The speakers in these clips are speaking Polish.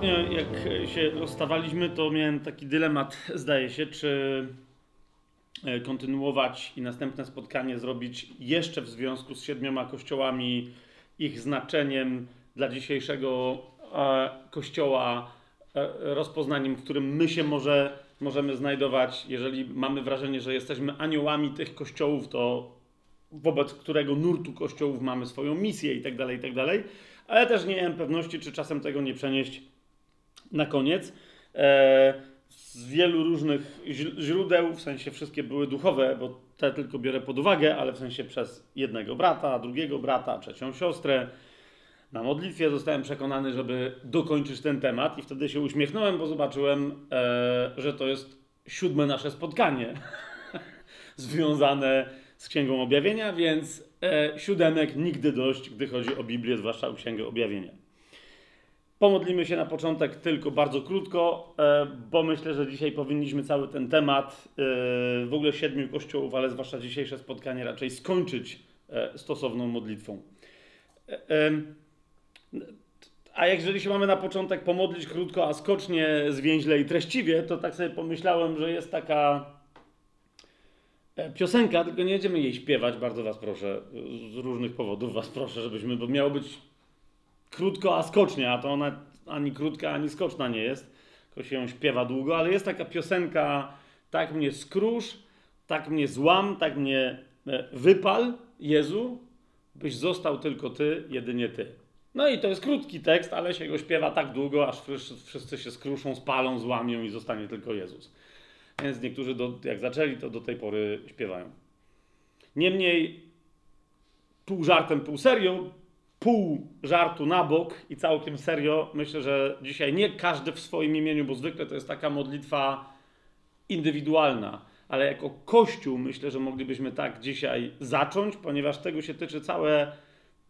Ostatnio, jak się rozstawaliśmy, to miałem taki dylemat, zdaje się, czy e, kontynuować i następne spotkanie zrobić jeszcze w związku z siedmioma kościołami, ich znaczeniem dla dzisiejszego e, kościoła, e, rozpoznaniem, w którym my się może, możemy znajdować. Jeżeli mamy wrażenie, że jesteśmy aniołami tych kościołów, to wobec którego nurtu kościołów mamy swoją misję i dalej, i tak dalej. Ale też nie miałem pewności, czy czasem tego nie przenieść na koniec. E, z wielu różnych źródeł, w sensie wszystkie były duchowe, bo te tylko biorę pod uwagę, ale w sensie przez jednego brata, drugiego brata, trzecią siostrę. Na modlitwie zostałem przekonany, żeby dokończyć ten temat, i wtedy się uśmiechnąłem, bo zobaczyłem, e, że to jest siódme nasze spotkanie związane z Księgą Objawienia, więc e, siódemek nigdy dość, gdy chodzi o Biblię, zwłaszcza o Księgę Objawienia. Pomodlimy się na początek tylko bardzo krótko, e, bo myślę, że dzisiaj powinniśmy cały ten temat, e, w ogóle siedmiu kościołów, ale zwłaszcza dzisiejsze spotkanie raczej skończyć e, stosowną modlitwą. A jeżeli się mamy na początek pomodlić krótko, a skocznie, zwięźle i treściwie, to tak sobie pomyślałem, że jest taka piosenka, tylko nie będziemy jej śpiewać, bardzo was proszę, z różnych powodów was proszę, żebyśmy, bo miało być krótko, a skocznie, a to ona ani krótka, ani skoczna nie jest, tylko się ją śpiewa długo, ale jest taka piosenka, tak mnie skrusz, tak mnie złam, tak mnie e, wypal, Jezu, byś został tylko Ty, jedynie Ty. No i to jest krótki tekst, ale się go śpiewa tak długo, aż wszyscy się skruszą, spalą, złamią i zostanie tylko Jezus. Więc niektórzy, do, jak zaczęli, to do tej pory śpiewają. Niemniej, pół żartem, pół serio, pół żartu na bok i całkiem serio, myślę, że dzisiaj nie każdy w swoim imieniu, bo zwykle to jest taka modlitwa indywidualna, ale jako Kościół myślę, że moglibyśmy tak dzisiaj zacząć, ponieważ tego się tyczy całe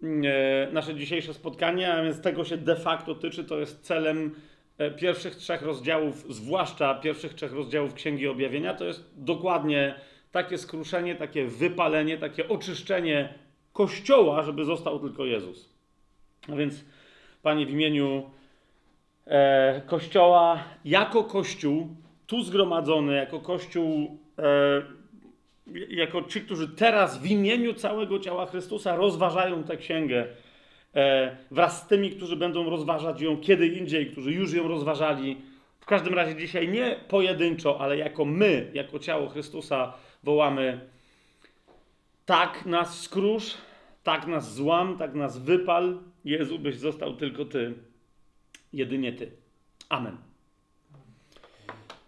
mm, e, nasze dzisiejsze spotkanie, a więc tego się de facto tyczy, to jest celem e, pierwszych trzech rozdziałów, zwłaszcza pierwszych trzech rozdziałów Księgi Objawienia, to jest dokładnie takie skruszenie, takie wypalenie, takie oczyszczenie Kościoła, żeby został tylko Jezus. A więc, Panie, w imieniu e, Kościoła, jako Kościół, tu zgromadzony, jako Kościół, e, jako ci, którzy teraz w imieniu całego ciała Chrystusa rozważają tę księgę, e, wraz z tymi, którzy będą rozważać ją kiedy indziej, którzy już ją rozważali. W każdym razie dzisiaj nie pojedynczo, ale jako my, jako ciało Chrystusa wołamy tak nas skrusz, tak nas złam, tak nas wypal. Jezu, byś został tylko Ty, jedynie Ty. Amen.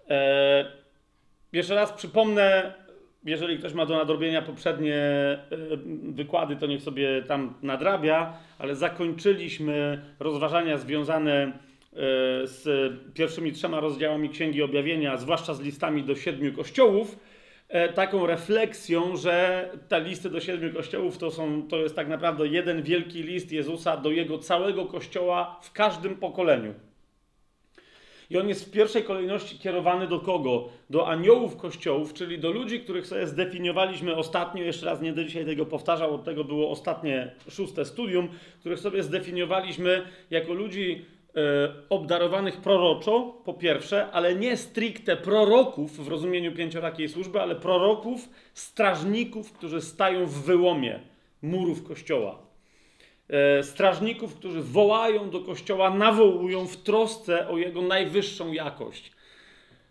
Eee, jeszcze raz przypomnę, jeżeli ktoś ma do nadrobienia poprzednie e, wykłady, to niech sobie tam nadrabia, ale zakończyliśmy rozważania związane e, z pierwszymi trzema rozdziałami Księgi Objawienia, zwłaszcza z listami do siedmiu kościołów E, taką refleksją, że te listy do siedmiu kościołów to, są, to jest tak naprawdę jeden wielki list Jezusa do jego całego kościoła w każdym pokoleniu. I on jest w pierwszej kolejności kierowany do kogo? Do aniołów kościołów, czyli do ludzi, których sobie zdefiniowaliśmy ostatnio. Jeszcze raz nie będę dzisiaj tego powtarzał, od tego było ostatnie szóste studium, których sobie zdefiniowaliśmy jako ludzi E, obdarowanych proroczo, po pierwsze, ale nie stricte proroków w rozumieniu pięciorakiej służby, ale proroków, strażników, którzy stają w wyłomie murów kościoła. E, strażników, którzy wołają do kościoła, nawołują w trosce o jego najwyższą jakość.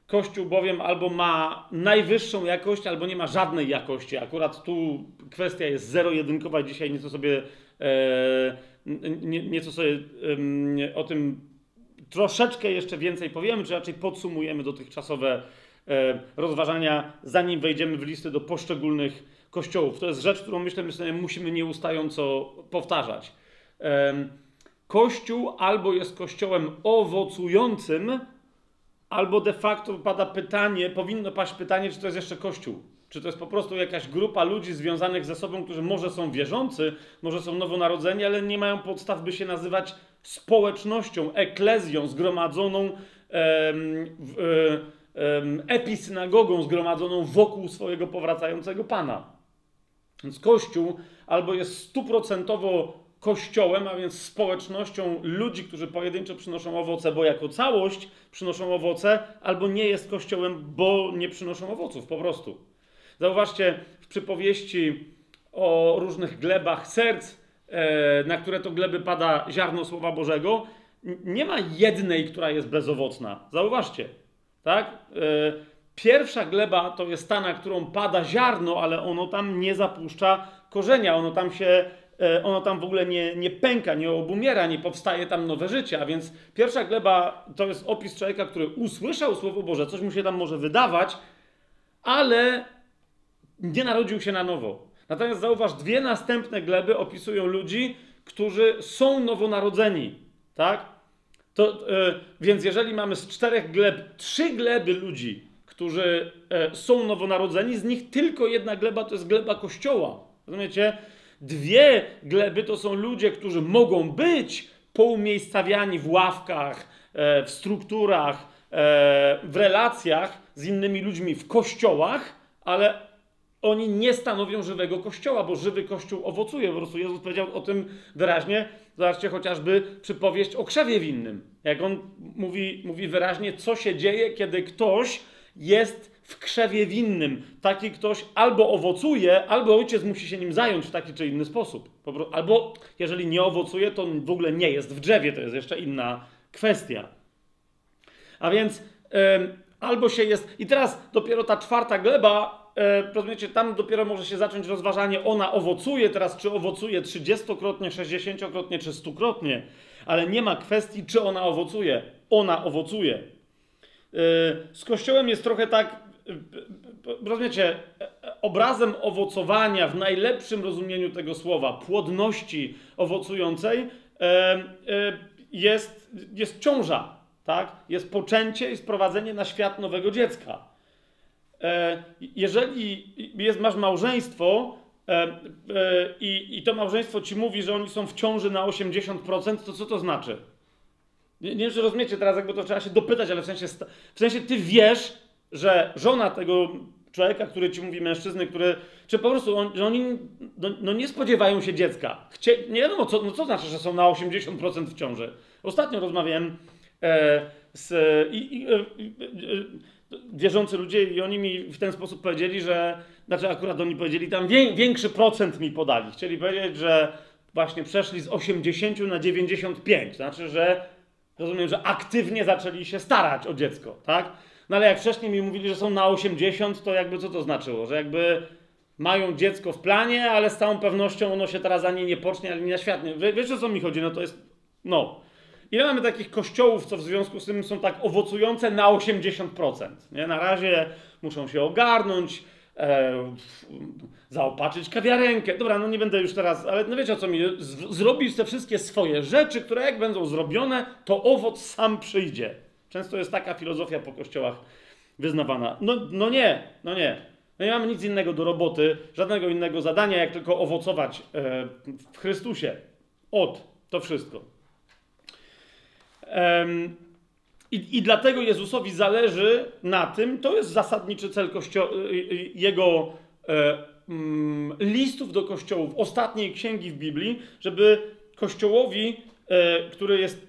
Kościół bowiem albo ma najwyższą jakość, albo nie ma żadnej jakości. Akurat tu kwestia jest zero-jedynkowa. Dzisiaj nieco sobie e, nie, nieco sobie o tym troszeczkę jeszcze więcej powiemy, czy raczej podsumujemy dotychczasowe e, rozważania, zanim wejdziemy w listy do poszczególnych kościołów. To jest rzecz, którą myślę, że sobie musimy nieustająco powtarzać. Kościół albo jest kościołem owocującym, albo de facto pada pytanie, powinno paść pytanie, czy to jest jeszcze kościół. Czy to jest po prostu jakaś grupa ludzi związanych ze sobą, którzy może są wierzący, może są nowonarodzeni, ale nie mają podstaw, by się nazywać społecznością, eklezją zgromadzoną, em, em, episynagogą zgromadzoną wokół swojego powracającego Pana. Więc Kościół albo jest stuprocentowo kościołem, a więc społecznością ludzi, którzy pojedynczo przynoszą owoce, bo jako całość przynoszą owoce, albo nie jest kościołem, bo nie przynoszą owoców po prostu. Zauważcie w przypowieści o różnych glebach serc, e, na które to gleby pada ziarno Słowa Bożego, nie ma jednej, która jest bezowocna. Zauważcie, tak? E, pierwsza gleba to jest ta, na którą pada ziarno, ale ono tam nie zapuszcza korzenia, ono tam się, e, ono tam w ogóle nie, nie pęka, nie obumiera, nie powstaje tam nowe życie. A więc pierwsza gleba to jest opis człowieka, który usłyszał Słowo Boże, coś mu się tam może wydawać, ale nie narodził się na nowo. Natomiast zauważ, dwie następne gleby opisują ludzi, którzy są nowonarodzeni. Tak? To, yy, więc jeżeli mamy z czterech gleb trzy gleby ludzi, którzy yy, są nowonarodzeni, z nich tylko jedna gleba to jest gleba kościoła. Rozumiecie? Dwie gleby to są ludzie, którzy mogą być poumiejscawiani w ławkach, yy, w strukturach, w relacjach z innymi ludźmi w kościołach, ale oni nie stanowią żywego kościoła, bo żywy kościół owocuje. Po prostu Jezus powiedział o tym wyraźnie. Zobaczcie chociażby przypowieść o krzewie winnym. Jak on mówi, mówi wyraźnie, co się dzieje, kiedy ktoś jest w krzewie winnym. Taki ktoś albo owocuje, albo ojciec musi się nim zająć w taki czy inny sposób. Albo jeżeli nie owocuje, to w ogóle nie jest w drzewie. To jest jeszcze inna kwestia. A więc yy, albo się jest. I teraz dopiero ta czwarta gleba e, rozumiecie, tam dopiero może się zacząć rozważanie, ona owocuje teraz, czy owocuje 30-krotnie, 60-krotnie, czy 100-krotnie, ale nie ma kwestii, czy ona owocuje. Ona owocuje. E, z Kościołem jest trochę tak, e, rozumiecie, obrazem owocowania w najlepszym rozumieniu tego słowa, płodności owocującej, jest, jest ciąża, tak? Jest poczęcie i sprowadzenie na świat nowego dziecka. E, jeżeli jest, masz małżeństwo e, e, i, i to małżeństwo ci mówi, że oni są w ciąży na 80%, to co to znaczy? Nie, nie wiem, czy rozumiecie teraz, jakby to trzeba się dopytać, ale w sensie, w sensie ty wiesz, że żona tego człowieka, który ci mówi, mężczyzny, który, czy po prostu on, że oni no, no, nie spodziewają się dziecka. Chcie, nie wiadomo, co, no co znaczy, że są na 80% w ciąży. Ostatnio rozmawiałem e, z, i, i, e, wierzący ludzie i oni mi w ten sposób powiedzieli, że, znaczy akurat oni powiedzieli, tam większy procent mi podali. Chcieli powiedzieć, że właśnie przeszli z 80 na 95. Znaczy, że rozumiem, że aktywnie zaczęli się starać o dziecko, tak? No ale jak wcześniej mi mówili, że są na 80, to jakby co to znaczyło? Że jakby mają dziecko w planie, ale z całą pewnością ono się teraz ani nie pocznie, ani na świat nie. Wie, wiesz o co mi chodzi? No to jest, no, Ile mamy takich kościołów, co w związku z tym są tak owocujące na 80%? Nie? Na razie muszą się ogarnąć, e, zaopatrzyć kawiarenkę. Dobra, no nie będę już teraz, ale no wiecie o co mi, z, te wszystkie swoje rzeczy, które jak będą zrobione, to owoc sam przyjdzie. Często jest taka filozofia po kościołach wyznawana. No, no nie, no nie. No nie mamy nic innego do roboty, żadnego innego zadania, jak tylko owocować e, w Chrystusie. Od to wszystko. I, I dlatego Jezusowi zależy na tym, to jest zasadniczy cel kościo- y, y, jego e, mm, listów do kościołów, ostatniej księgi w Biblii, żeby kościołowi, e, który jest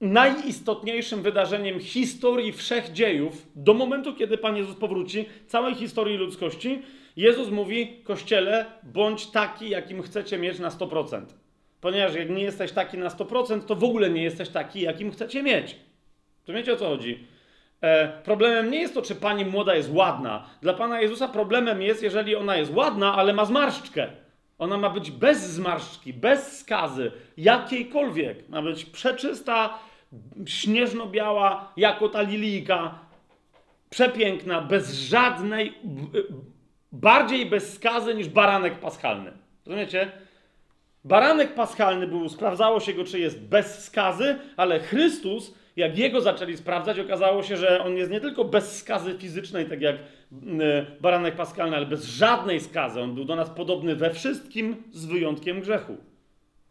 najistotniejszym wydarzeniem historii wszechdziejów, do momentu, kiedy Pan Jezus powróci, całej historii ludzkości, Jezus mówi, Kościele, bądź taki, jakim chcecie mieć na 100%. Ponieważ jak nie jesteś taki na 100%, to w ogóle nie jesteś taki, jakim chcecie mieć. Rozumiecie o co chodzi? E, problemem nie jest to, czy pani młoda jest ładna. Dla Pana Jezusa problemem jest, jeżeli ona jest ładna, ale ma zmarszczkę. Ona ma być bez zmarszczki, bez skazy, jakiejkolwiek. Ma być przeczysta, śnieżno-biała, jako ta lilijka. Przepiękna, bez żadnej, bardziej bez skazy niż baranek paschalny. Rozumiecie? Baranek paschalny był, sprawdzało się go, czy jest bez skazy, ale Chrystus, jak jego zaczęli sprawdzać, okazało się, że on jest nie tylko bez skazy fizycznej, tak jak mm, baranek paschalny, ale bez żadnej skazy. On był do nas podobny we wszystkim, z wyjątkiem grzechu.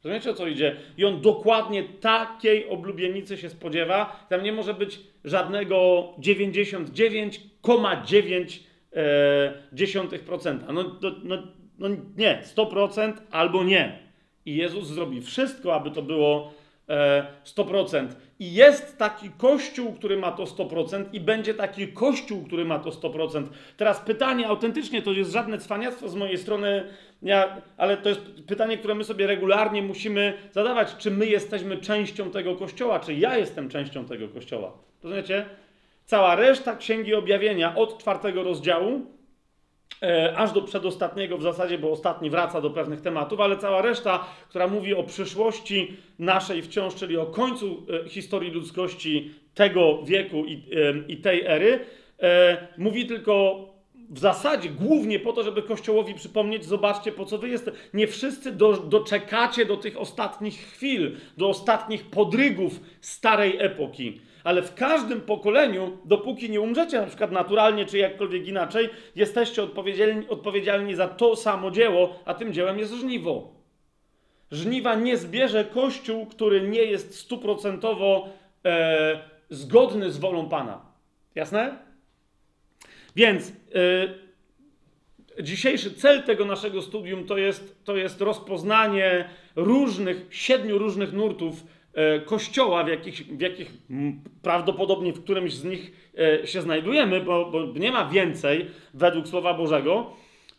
Rozumiecie o co idzie? I on dokładnie takiej oblubienicy się spodziewa. Tam nie może być żadnego 99,9%. E, no, no, no nie, 100% albo nie. I Jezus zrobi wszystko, aby to było e, 100%. I jest taki kościół, który ma to 100%, i będzie taki kościół, który ma to 100%. Teraz pytanie, autentycznie to jest żadne cwaniactwo z mojej strony, ja, ale to jest pytanie, które my sobie regularnie musimy zadawać. Czy my jesteśmy częścią tego kościoła? Czy ja jestem częścią tego kościoła? Rozumiecie? Cała reszta Księgi Objawienia od czwartego rozdziału E, aż do przedostatniego w zasadzie, bo ostatni wraca do pewnych tematów, ale cała reszta, która mówi o przyszłości naszej wciąż, czyli o końcu e, historii ludzkości tego wieku i, i tej ery, e, mówi tylko w zasadzie głównie po to, żeby Kościołowi przypomnieć, zobaczcie, po co wy jesteście. Nie wszyscy do, doczekacie do tych ostatnich chwil, do ostatnich podrygów starej epoki ale w każdym pokoleniu, dopóki nie umrzecie na przykład naturalnie czy jakkolwiek inaczej, jesteście odpowiedzialni, odpowiedzialni za to samo dzieło, a tym dziełem jest żniwo. Żniwa nie zbierze Kościół, który nie jest stuprocentowo e, zgodny z wolą Pana. Jasne? Więc e, dzisiejszy cel tego naszego studium to jest, to jest rozpoznanie różnych, siedmiu różnych nurtów kościoła, w jakich, w jakich prawdopodobnie w którymś z nich e, się znajdujemy, bo, bo nie ma więcej według Słowa Bożego,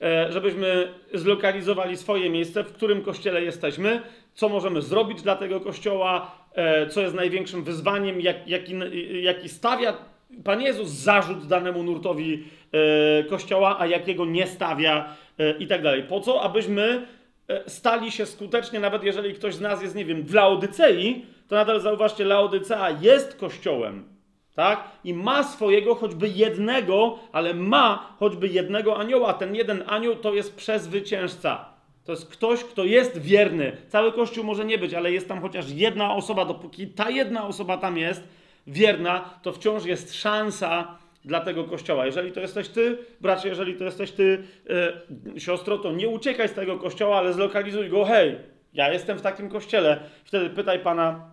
e, żebyśmy zlokalizowali swoje miejsce, w którym kościele jesteśmy, co możemy zrobić dla tego kościoła, co jest największym wyzwaniem, jak, jaki, jaki stawia Pan Jezus zarzut danemu nurtowi kościoła, a jakiego nie stawia i tak dalej. Po co? Abyśmy E, stali się skutecznie, nawet jeżeli ktoś z nas jest, nie wiem, w Laodycei, to nadal zauważcie, Laodycea jest kościołem, tak? I ma swojego choćby jednego, ale ma choćby jednego anioła. Ten jeden anioł to jest przezwyciężca. To jest ktoś, kto jest wierny. Cały kościół może nie być, ale jest tam chociaż jedna osoba. Dopóki ta jedna osoba tam jest wierna, to wciąż jest szansa dla tego kościoła. Jeżeli to jesteś ty, bracie, jeżeli to jesteś ty, yy, siostro, to nie uciekaj z tego kościoła, ale zlokalizuj go. Hej, ja jestem w takim kościele. Wtedy pytaj Pana,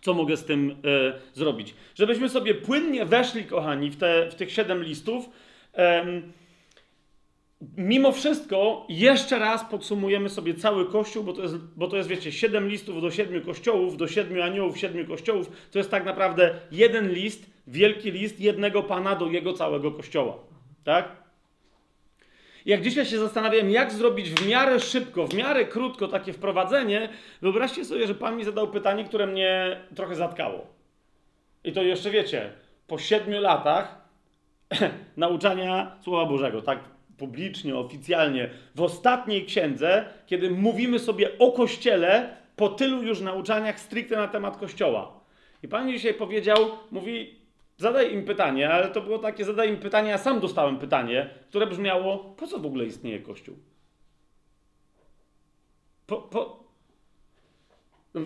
co mogę z tym yy, zrobić. Żebyśmy sobie płynnie weszli, kochani, w, te, w tych siedem listów. Mimo wszystko, jeszcze raz podsumujemy sobie cały kościół, bo to, jest, bo to jest, wiecie, siedem listów do siedmiu kościołów, do siedmiu aniołów, siedmiu kościołów. To jest tak naprawdę jeden list, wielki list jednego Pana do jego całego kościoła. Tak? Jak dzisiaj się zastanawiałem, jak zrobić w miarę szybko, w miarę krótko takie wprowadzenie, wyobraźcie sobie, że Pan mi zadał pytanie, które mnie trochę zatkało. I to jeszcze wiecie, po siedmiu latach nauczania Słowa Bożego, tak publicznie, oficjalnie, w ostatniej księdze, kiedy mówimy sobie o Kościele po tylu już nauczaniach stricte na temat Kościoła. I Pan dzisiaj powiedział, mówi, zadaj im pytanie, ale to było takie, zadaj im pytanie, ja sam dostałem pytanie, które brzmiało, po co w ogóle istnieje Kościół? Po, po...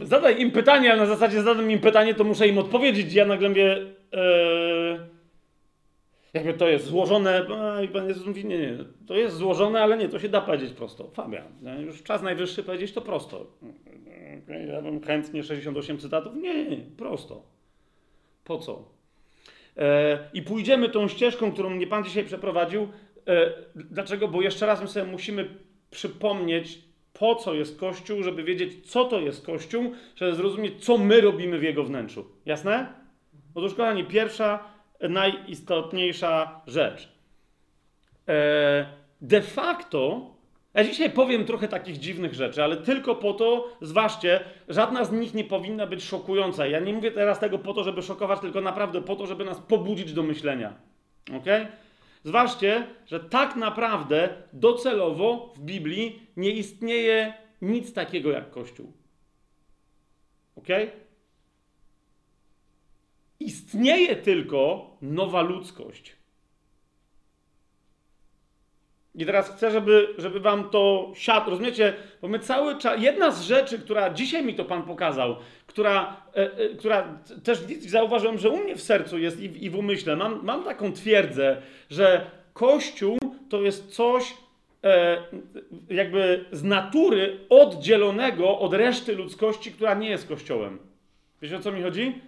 Zadaj im pytanie, ale na zasadzie zadam im pytanie, to muszę im odpowiedzieć. Ja nagle mówię, yy jakby to jest złożone, no i Pan Jezus mówi, nie, nie, to jest złożone, ale nie, to się da powiedzieć prosto. Fabian, już czas najwyższy powiedzieć to prosto. Ja bym chętnie 68 cytatów. Nie, nie, nie prosto. Po co? E, I pójdziemy tą ścieżką, którą mnie Pan dzisiaj przeprowadził. E, dlaczego? Bo jeszcze raz my sobie musimy przypomnieć, po co jest Kościół, żeby wiedzieć, co to jest Kościół, żeby zrozumieć, co my robimy w jego wnętrzu. Jasne? Otóż, kochani, pierwsza najistotniejsza rzecz. E, de facto, ja dzisiaj powiem trochę takich dziwnych rzeczy, ale tylko po to, zważcie, żadna z nich nie powinna być szokująca. Ja nie mówię teraz tego po to, żeby szokować, tylko naprawdę po to, żeby nas pobudzić do myślenia. Ok? Zważcie, że tak naprawdę docelowo w Biblii nie istnieje nic takiego jak Kościół. Ok? Istnieje tylko nowa ludzkość. I teraz chcę, żeby, żeby wam to siadło. Rozumiecie? Bo my cały czas. Jedna z rzeczy, która dzisiaj mi to Pan pokazał, która, e, e, która też zauważyłem, że u mnie w sercu jest i, i w umyśle, mam, mam taką twierdzę, że Kościół to jest coś e, jakby z natury oddzielonego od reszty ludzkości, która nie jest Kościołem. Wiecie o co mi chodzi?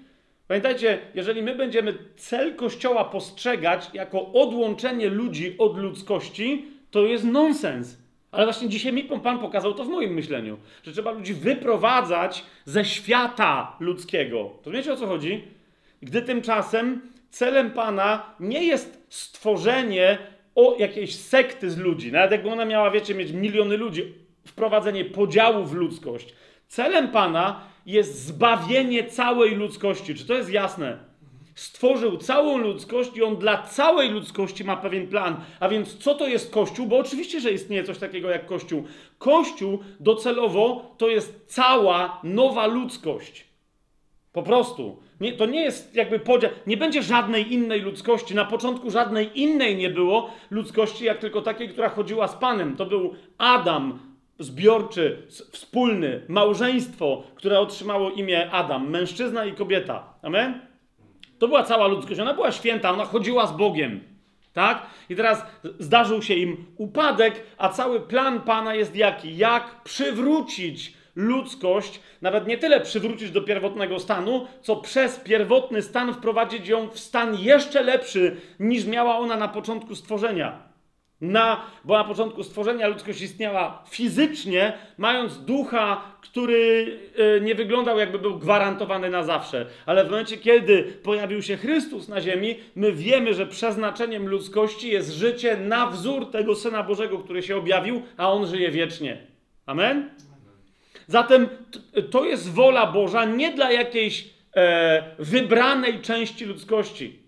Pamiętajcie, jeżeli my będziemy cel Kościoła postrzegać jako odłączenie ludzi od ludzkości, to jest nonsens. Ale właśnie dzisiaj mi Pan pokazał to w moim myśleniu, że trzeba ludzi wyprowadzać ze świata ludzkiego. To wiecie o co chodzi? Gdy tymczasem celem Pana nie jest stworzenie o jakiejś sekty z ludzi, nawet jakby ona miała, wiecie, mieć miliony ludzi, wprowadzenie podziału w ludzkość. Celem Pana jest zbawienie całej ludzkości. Czy to jest jasne? Stworzył całą ludzkość i on dla całej ludzkości ma pewien plan. A więc co to jest Kościół? Bo oczywiście, że istnieje coś takiego jak Kościół. Kościół docelowo to jest cała nowa ludzkość. Po prostu. Nie, to nie jest jakby podział. Nie będzie żadnej innej ludzkości. Na początku żadnej innej nie było ludzkości, jak tylko takiej, która chodziła z Panem. To był Adam, zbiorczy, wspólny, małżeństwo, które otrzymało imię Adam, mężczyzna i kobieta. Amen? To była cała ludzkość. Ona była święta, ona chodziła z Bogiem. Tak? I teraz zdarzył się im upadek, a cały plan Pana jest jaki? Jak przywrócić ludzkość, nawet nie tyle przywrócić do pierwotnego stanu, co przez pierwotny stan wprowadzić ją w stan jeszcze lepszy, niż miała ona na początku stworzenia. Na, bo na początku stworzenia ludzkość istniała fizycznie, mając ducha, który e, nie wyglądał jakby był gwarantowany na zawsze. Ale w momencie, kiedy pojawił się Chrystus na ziemi, my wiemy, że przeznaczeniem ludzkości jest życie na wzór tego Syna Bożego, który się objawił, a On żyje wiecznie. Amen? Zatem to jest wola Boża nie dla jakiejś e, wybranej części ludzkości.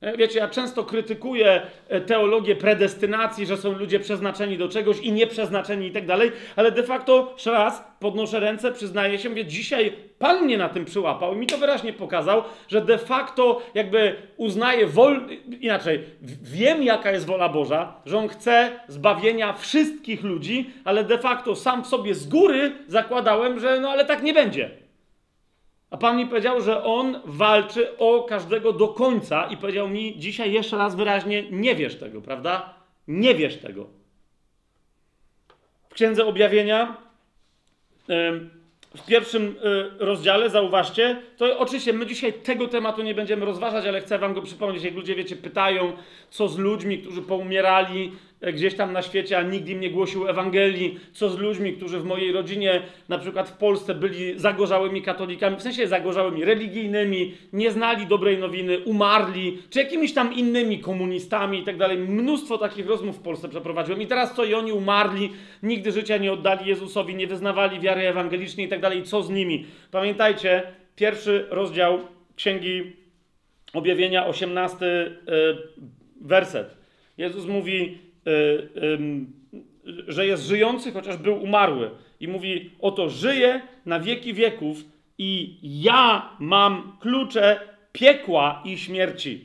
E, wiecie, ja często krytykuję e, teologię predestynacji, że są ludzie przeznaczeni do czegoś i nieprzeznaczeni i tak dalej, ale de facto, jeszcze raz, podnoszę ręce, przyznaję się, mówię, dzisiaj Pan mnie na tym przyłapał i mi to wyraźnie pokazał, że de facto jakby uznaję wol... inaczej, wiem jaka jest wola Boża, że On chce zbawienia wszystkich ludzi, ale de facto sam w sobie z góry zakładałem, że no ale tak nie będzie. A Pan mi powiedział, że On walczy o każdego do końca i powiedział mi dzisiaj jeszcze raz wyraźnie, nie wiesz tego, prawda? Nie wiesz tego. W Księdze Objawienia w pierwszym y, rozdziale, zauważcie, to oczywiście my dzisiaj tego tematu nie będziemy rozważać, ale chcę wam go przypomnieć. Jak ludzie, wiecie, pytają, co z ludźmi, którzy poumierali gdzieś tam na świecie, a nikt im nie głosił Ewangelii, co z ludźmi, którzy w mojej rodzinie, na przykład w Polsce, byli zagorzałymi katolikami, w sensie zagorzałymi religijnymi, nie znali dobrej nowiny, umarli, czy jakimiś tam innymi komunistami i tak dalej. Mnóstwo takich rozmów w Polsce przeprowadziłem. I teraz co, i oni umarli, nigdy życia nie oddali Jezusowi, nie wyznawali wiary ewangelicznej i tak dalej. Co z nimi? Pamiętajcie, pierwszy rozdział Księgi Objawienia, 18 e, werset. Jezus mówi, że jest żyjący, chociaż był umarły. I mówi, oto żyje na wieki wieków i ja mam klucze piekła i śmierci.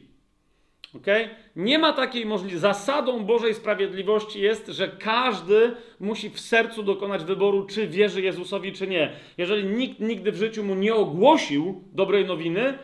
Okay? Nie ma takiej możliwości. Zasadą Bożej Sprawiedliwości jest, że każdy musi w sercu dokonać wyboru, czy wierzy Jezusowi, czy nie. Jeżeli nikt nigdy w życiu mu nie ogłosił dobrej nowiny,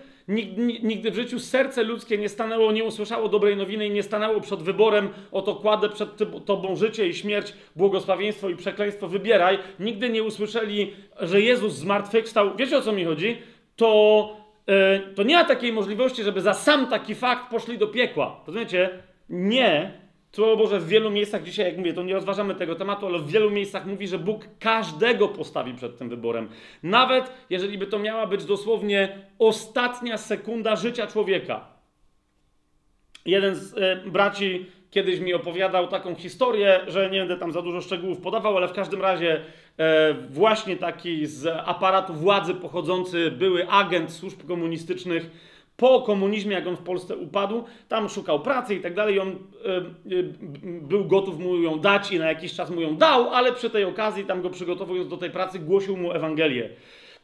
nigdy w życiu serce ludzkie nie stanęło, nie usłyszało dobrej nowiny i nie stanęło przed wyborem, oto kładę przed tobą życie i śmierć, błogosławieństwo i przekleństwo, wybieraj. Nigdy nie usłyszeli, że Jezus zmartwychwstał. Wiecie o co mi chodzi? To E, to nie ma takiej możliwości, żeby za sam taki fakt poszli do piekła. Rozumiecie? Nie. Słowo Boże w wielu miejscach dzisiaj, jak mówię, to nie rozważamy tego tematu, ale w wielu miejscach mówi, że Bóg każdego postawi przed tym wyborem. Nawet jeżeli by to miała być dosłownie ostatnia sekunda życia człowieka. Jeden z e, braci kiedyś mi opowiadał taką historię, że nie będę tam za dużo szczegółów podawał, ale w każdym razie e, właśnie taki z aparatu władzy pochodzący były agent służb komunistycznych po komunizmie, jak on w Polsce upadł, tam szukał pracy i tak dalej, on e, e, był gotów mu ją dać i na jakiś czas mu ją dał, ale przy tej okazji, tam go przygotowując do tej pracy, głosił mu Ewangelię.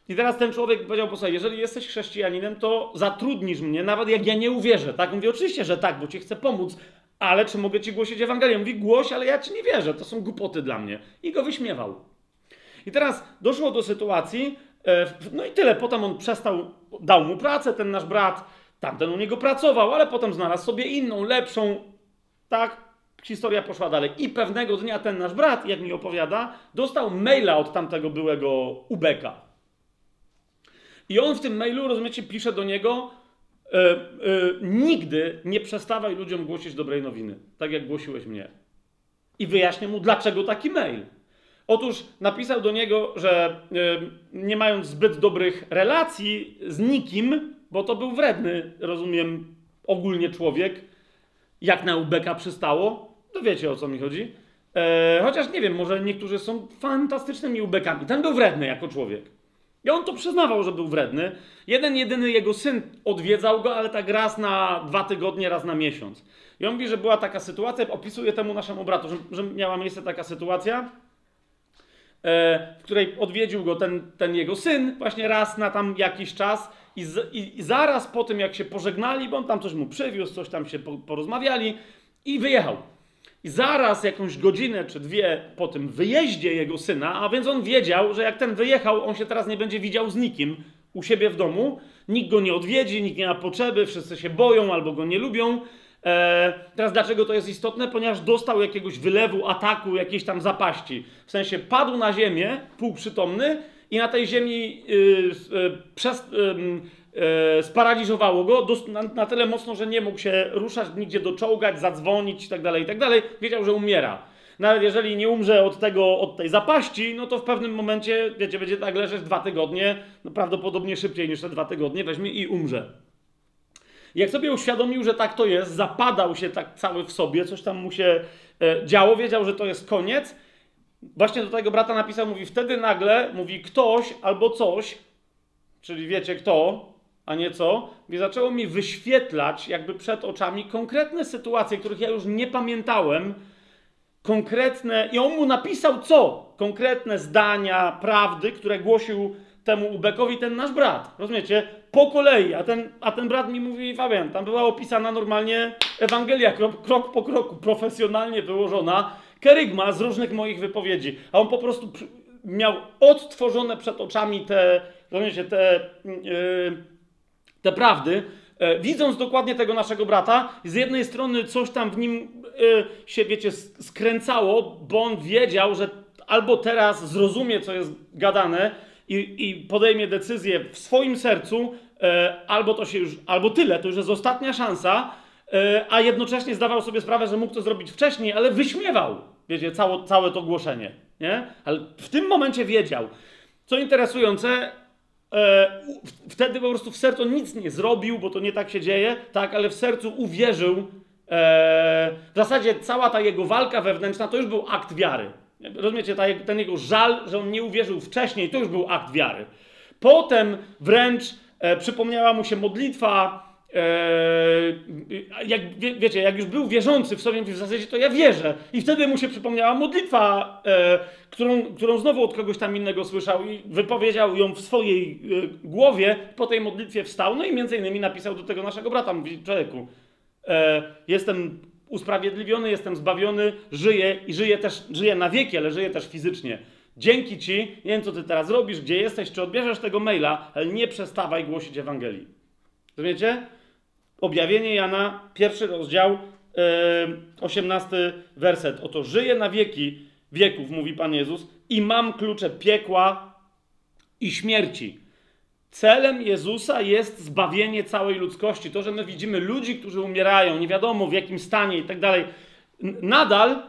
I teraz ten człowiek powiedział, posłuchaj, jeżeli jesteś chrześcijaninem, to zatrudnisz mnie, nawet jak ja nie uwierzę. Tak? Mówi, oczywiście, że tak, bo ci chcę pomóc, ale czy mogę ci głosić Ewangelię? Mówi, głoś, ale ja ci nie wierzę, to są głupoty dla mnie. I go wyśmiewał. I teraz doszło do sytuacji, no i tyle, potem on przestał, dał mu pracę, ten nasz brat, tamten u niego pracował, ale potem znalazł sobie inną, lepszą, tak, historia poszła dalej. I pewnego dnia ten nasz brat, jak mi opowiada, dostał maila od tamtego byłego ubeka. I on w tym mailu, rozumiecie, pisze do niego, E, e, nigdy nie przestawaj ludziom głosić dobrej nowiny, tak jak głosiłeś mnie. i wyjaśnię mu, dlaczego taki mail. Otóż napisał do niego, że nie mając zbyt dobrych relacji z nikim, bo to był wredny, rozumiem, ogólnie człowiek, jak na Ubeka przystało, to wiecie o co mi chodzi. E, chociaż nie wiem, może niektórzy są fantastycznymi Ubekami. Ten był wredny jako człowiek. I on to przyznawał, że był wredny. Jeden, jedyny jego syn odwiedzał go, ale tak raz na dwa tygodnie, raz na miesiąc. I on mówi, że była taka sytuacja, opisuje temu naszemu bratu, że, że miała miejsce taka sytuacja, w której odwiedził go ten, ten jego syn właśnie raz na tam jakiś czas i, z, i, i zaraz po tym, jak się pożegnali, bo on tam coś mu przywiózł, coś tam się po, porozmawiali i wyjechał. I zaraz jakąś godzinę czy dwie po tym wyjeździe jego syna, a więc on wiedział, że jak ten wyjechał, on się teraz nie będzie widział z nikim u siebie w domu, nikt go nie odwiedzi, nikt nie ma potrzeby, wszyscy się boją albo go nie lubią. Eee, teraz dlaczego to jest istotne? Ponieważ dostał jakiegoś wylewu, ataku, jakiejś tam zapaści. W sensie padł na ziemię, półprzytomny, i na tej ziemi yy, yy, przez, yy, sparaliżowało go na, na, tyle mocno, że nie mógł się ruszać, nigdzie doczołgać, zadzwonić itd., tak itd. Tak Wiedział, że umiera. Nawet jeżeli nie umrze od tego, od tej zapaści, no to w pewnym momencie, wiecie, będzie tak leżeć dwa tygodnie, no prawdopodobnie szybciej niż te dwa tygodnie, weźmie i umrze. Jak sobie uświadomił, że tak to jest, zapadał się tak cały w sobie, coś tam mu się e, działo, wiedział, że to jest koniec, właśnie do tego brata napisał, mówi, wtedy nagle, mówi ktoś albo coś, czyli wiecie kto, a nie co, i zaczęło mi wyświetlać jakby przed oczami konkretne sytuacje, których ja już nie pamiętałem, konkretne, i on mu napisał co? Konkretne zdania, prawdy, które głosił temu Ubekowi ten nasz brat. Rozumiecie? Po kolei. A ten, a ten brat mi mówi, Fabian, tam była opisana normalnie Ewangelia, krok, krok po kroku, profesjonalnie wyłożona kerygma z różnych moich wypowiedzi. A on po prostu miał odtworzone przed oczami te, rozumiecie, te, yy, te prawdy, yy, widząc dokładnie tego naszego brata, z jednej strony coś tam w nim yy, się, wiecie, skręcało, bo on wiedział, że albo teraz zrozumie, co jest gadane i, i podejmie decyzję w swoim sercu, albo to się już, albo tyle, to już jest ostatnia szansa, E, a jednocześnie zdawał sobie sprawę, że mógł to zrobić wcześniej, ale wyśmiewał, wiecie, całe, całe to głoszenie, nie? Ale w tym momencie wiedział. Co interesujące, e, wtedy po prostu w sercu nic nie zrobił, bo to nie tak się dzieje, tak, ale w sercu uwierzył. E, w zasadzie cała ta jego walka wewnętrzna to już był akt wiary. Rozumiecie, ten jego żal, że on nie uwierzył wcześniej, to już był akt wiary. Potem wręcz e, przypomniała mu się modlitwa, Eee, jak, wie, wiecie, jak już był wierzący w sobie, w zasadzie to ja wierzę. I wtedy mu się przypomniała modlitwa, e, którą, którą znowu od kogoś tam innego słyszał i wypowiedział ją w swojej e, głowie. Po tej modlitwie wstał, no i między innymi napisał do tego naszego brata, mówi, człowieku, e, jestem usprawiedliwiony, jestem zbawiony, żyję i żyję też, żyję na wieki, ale żyję też fizycznie. Dzięki Ci, nie wiem co Ty teraz robisz, gdzie jesteś, czy odbierzesz tego maila, ale nie przestawaj głosić Ewangelii. Rozumiecie? Objawienie Jana, pierwszy rozdział, osiemnasty werset. Oto żyję na wieki wieków, mówi Pan Jezus, i mam klucze piekła i śmierci. Celem Jezusa jest zbawienie całej ludzkości. To, że my widzimy ludzi, którzy umierają, nie wiadomo w jakim stanie i tak dalej. Nadal,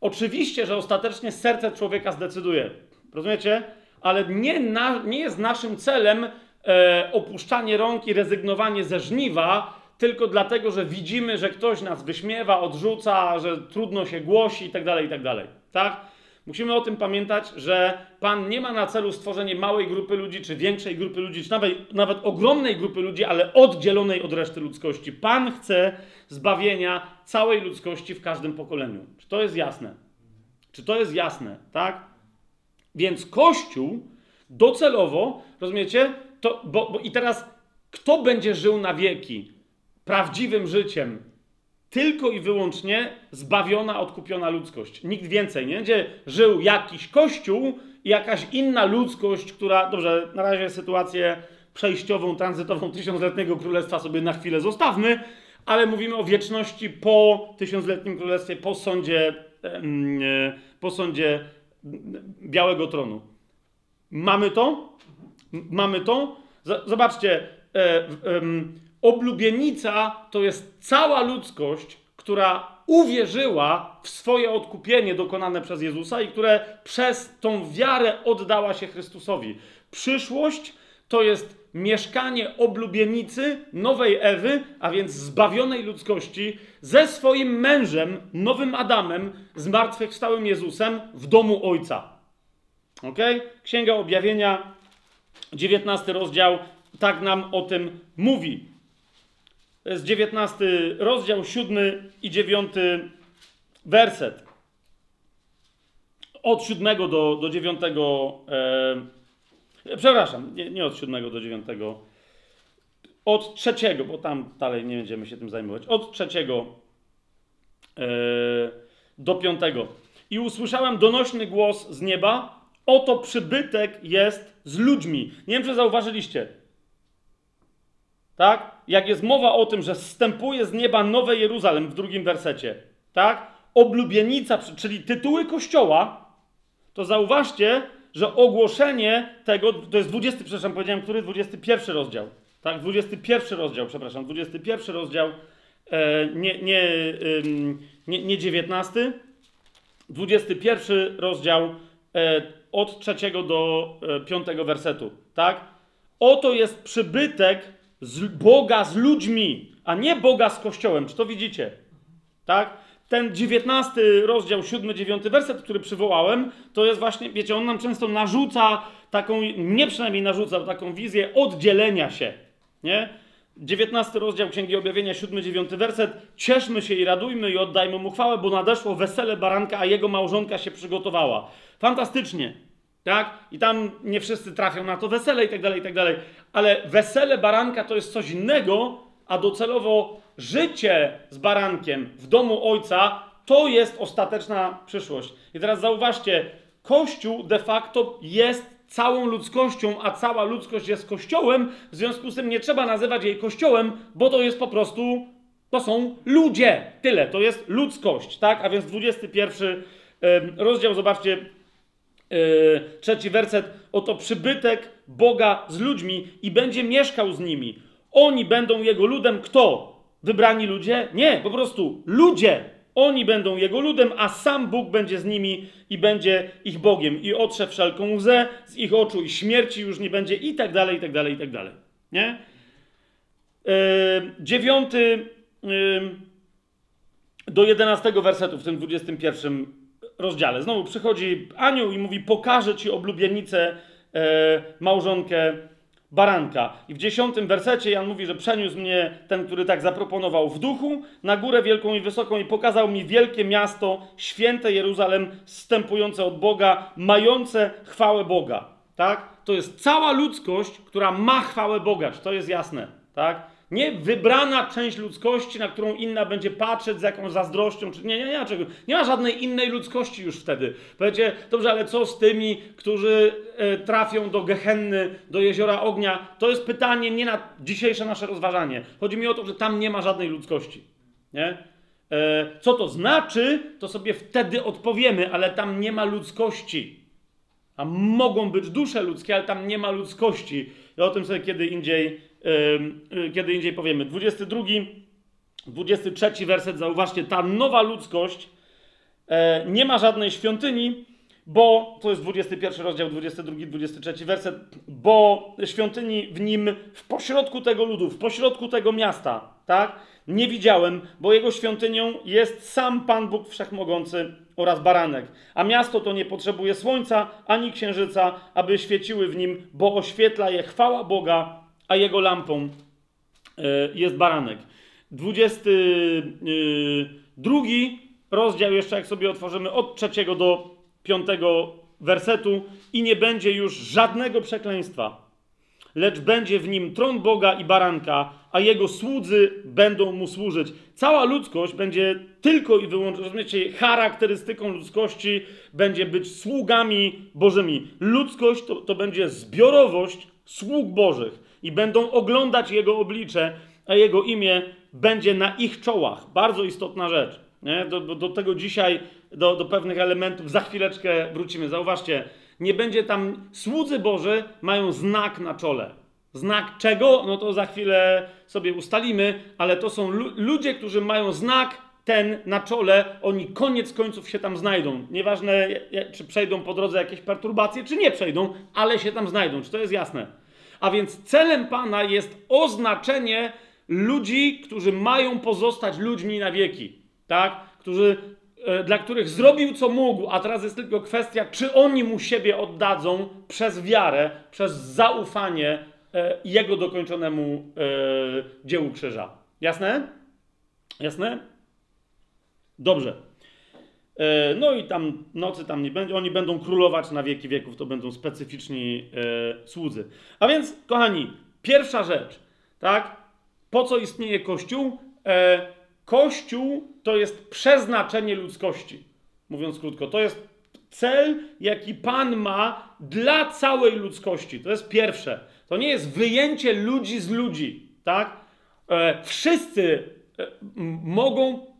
oczywiście, że ostatecznie serce człowieka zdecyduje. Rozumiecie? Ale nie, na, nie jest naszym celem e, opuszczanie rąk i rezygnowanie ze żniwa, tylko dlatego, że widzimy, że ktoś nas wyśmiewa, odrzuca, że trudno się głosi itd., tak itd. Tak, tak? Musimy o tym pamiętać, że Pan nie ma na celu stworzenie małej grupy ludzi, czy większej grupy ludzi, czy nawet, nawet ogromnej grupy ludzi, ale oddzielonej od reszty ludzkości. Pan chce zbawienia całej ludzkości w każdym pokoleniu. Czy to jest jasne? Czy to jest jasne, tak? Więc Kościół docelowo, rozumiecie? To, bo, bo I teraz, kto będzie żył na wieki? prawdziwym życiem tylko i wyłącznie zbawiona, odkupiona ludzkość. Nikt więcej. Nie będzie żył jakiś kościół i jakaś inna ludzkość, która, dobrze, na razie sytuację przejściową, tranzytową tysiącletniego królestwa sobie na chwilę zostawmy, ale mówimy o wieczności po tysiącletnim królestwie, po sądzie, e, po sądzie Białego Tronu. Mamy to? Mamy to? Zobaczcie, e, Oblubienica to jest cała ludzkość, która uwierzyła w swoje odkupienie dokonane przez Jezusa i które przez tą wiarę oddała się Chrystusowi. Przyszłość to jest mieszkanie oblubienicy nowej Ewy, a więc zbawionej ludzkości, ze swoim mężem, nowym Adamem, zmartwychwstałym Jezusem w domu Ojca. Ok? Księga Objawienia, 19 rozdział, tak nam o tym mówi. To jest 19 rozdział, 7 i 9 werset. Od 7 do, do 9. E, przepraszam, nie, nie od 7 do 9. Od trzeciego, bo tam dalej nie będziemy się tym zajmować. Od trzeciego e, do piątego. I usłyszałem donośny głos z nieba. Oto przybytek jest z ludźmi. Nie wiem, czy zauważyliście. Tak? Jak jest mowa o tym, że zstępuje z nieba nowe Jeruzalem w drugim wersecie, tak? Oblubienica, czyli tytuły kościoła, to zauważcie, że ogłoszenie tego, to jest 20, przepraszam, powiedziałem, który? 21 rozdział. Tak, 21 rozdział, przepraszam, 21 rozdział, e, nie, nie, nie, nie 19, 21 rozdział e, od 3 do e, 5 wersetu, tak? Oto jest przybytek z Boga z ludźmi, a nie Boga z Kościołem. Czy to widzicie? Tak? Ten 19 rozdział, 7-9 werset, który przywołałem, to jest właśnie, wiecie, on nam często narzuca taką, nie przynajmniej narzuca taką wizję oddzielenia się. Nie? 19 rozdział Księgi Objawienia, 7-9 werset. Cieszmy się i radujmy i oddajmy mu chwałę, bo nadeszło wesele baranka, a jego małżonka się przygotowała. Fantastycznie. Tak? I tam nie wszyscy trafią na to wesele i tak dalej, i tak dalej. Ale wesele baranka to jest coś innego, a docelowo życie z barankiem w domu ojca to jest ostateczna przyszłość. I teraz zauważcie, Kościół de facto jest całą ludzkością, a cała ludzkość jest Kościołem, w związku z tym nie trzeba nazywać jej Kościołem, bo to jest po prostu, to są ludzie. Tyle, to jest ludzkość, tak? A więc 21 rozdział, zobaczcie, Yy, trzeci werset, oto przybytek Boga z ludźmi i będzie mieszkał z nimi. Oni będą Jego ludem. Kto? Wybrani ludzie? Nie, po prostu ludzie. Oni będą Jego ludem, a sam Bóg będzie z nimi i będzie ich Bogiem. I otrze wszelką łzę z ich oczu i śmierci już nie będzie i tak dalej, i tak dalej, i tak dalej. Nie? Yy, dziewiąty yy, do jedenastego wersetu w tym dwudziestym pierwszym rozdziale. Znowu przychodzi anioł i mówi: Pokażę ci oblubienicę, e, małżonkę baranka. I w dziesiątym wersecie Jan mówi, że przeniósł mnie ten, który tak zaproponował w duchu, na górę wielką i wysoką i pokazał mi wielkie miasto, święte Jeruzalem, wstępujące od Boga, mające chwałę Boga. Tak? To jest cała ludzkość, która ma chwałę Boga. Czy to jest jasne? Tak? Nie wybrana część ludzkości, na którą inna będzie patrzeć z jakąś zazdrością. Czy nie, nie, nie, czego. Nie ma żadnej innej ludzkości już wtedy. Powiecie, dobrze, ale co z tymi, którzy e, trafią do Gehenny, do jeziora ognia? To jest pytanie nie na dzisiejsze nasze rozważanie. Chodzi mi o to, że tam nie ma żadnej ludzkości. Nie? E, co to znaczy, to sobie wtedy odpowiemy, ale tam nie ma ludzkości. A mogą być dusze ludzkie, ale tam nie ma ludzkości. I o tym sobie kiedy indziej kiedy indziej powiemy. 22, 23 werset, zauważcie, ta nowa ludzkość e, nie ma żadnej świątyni, bo to jest 21 rozdział, 22, 23 werset, bo świątyni w nim, w pośrodku tego ludu, w pośrodku tego miasta, tak, nie widziałem, bo jego świątynią jest sam Pan Bóg Wszechmogący oraz baranek. A miasto to nie potrzebuje słońca ani księżyca, aby świeciły w nim, bo oświetla je chwała Boga a jego lampą e, jest baranek. 22 e, rozdział, jeszcze jak sobie otworzymy od trzeciego do piątego wersetu, i nie będzie już żadnego przekleństwa, lecz będzie w nim tron Boga i baranka, a jego słudzy będą mu służyć. Cała ludzkość będzie tylko i wyłącznie, rozumiecie, charakterystyką ludzkości będzie być sługami Bożymi. Ludzkość to, to będzie zbiorowość sług Bożych i będą oglądać Jego oblicze, a Jego imię będzie na ich czołach. Bardzo istotna rzecz. Do, do, do tego dzisiaj, do, do pewnych elementów, za chwileczkę wrócimy. Zauważcie, nie będzie tam, słudzy Boży mają znak na czole. Znak czego? No to za chwilę sobie ustalimy, ale to są lu ludzie, którzy mają znak ten na czole, oni koniec końców się tam znajdą. Nieważne, czy przejdą po drodze jakieś perturbacje, czy nie przejdą, ale się tam znajdą. Czy to jest jasne? A więc celem Pana jest oznaczenie ludzi, którzy mają pozostać ludźmi na wieki, tak? Którzy, e, dla których zrobił co mógł, a teraz jest tylko kwestia, czy oni mu siebie oddadzą przez wiarę, przez zaufanie e, jego dokończonemu e, dziełu krzyża. Jasne? Jasne? Dobrze. E, no i tam nocy tam nie będzie, oni będą królować na wieki wieków, to będą specyficzni e, słudzy. A więc, kochani, pierwsza rzecz, tak? Po co istnieje Kościół? E, Kościół to jest przeznaczenie ludzkości. Mówiąc krótko, to jest cel, jaki Pan ma dla całej ludzkości. To jest pierwsze. To nie jest wyjęcie ludzi z ludzi, tak? E, wszyscy e, mogą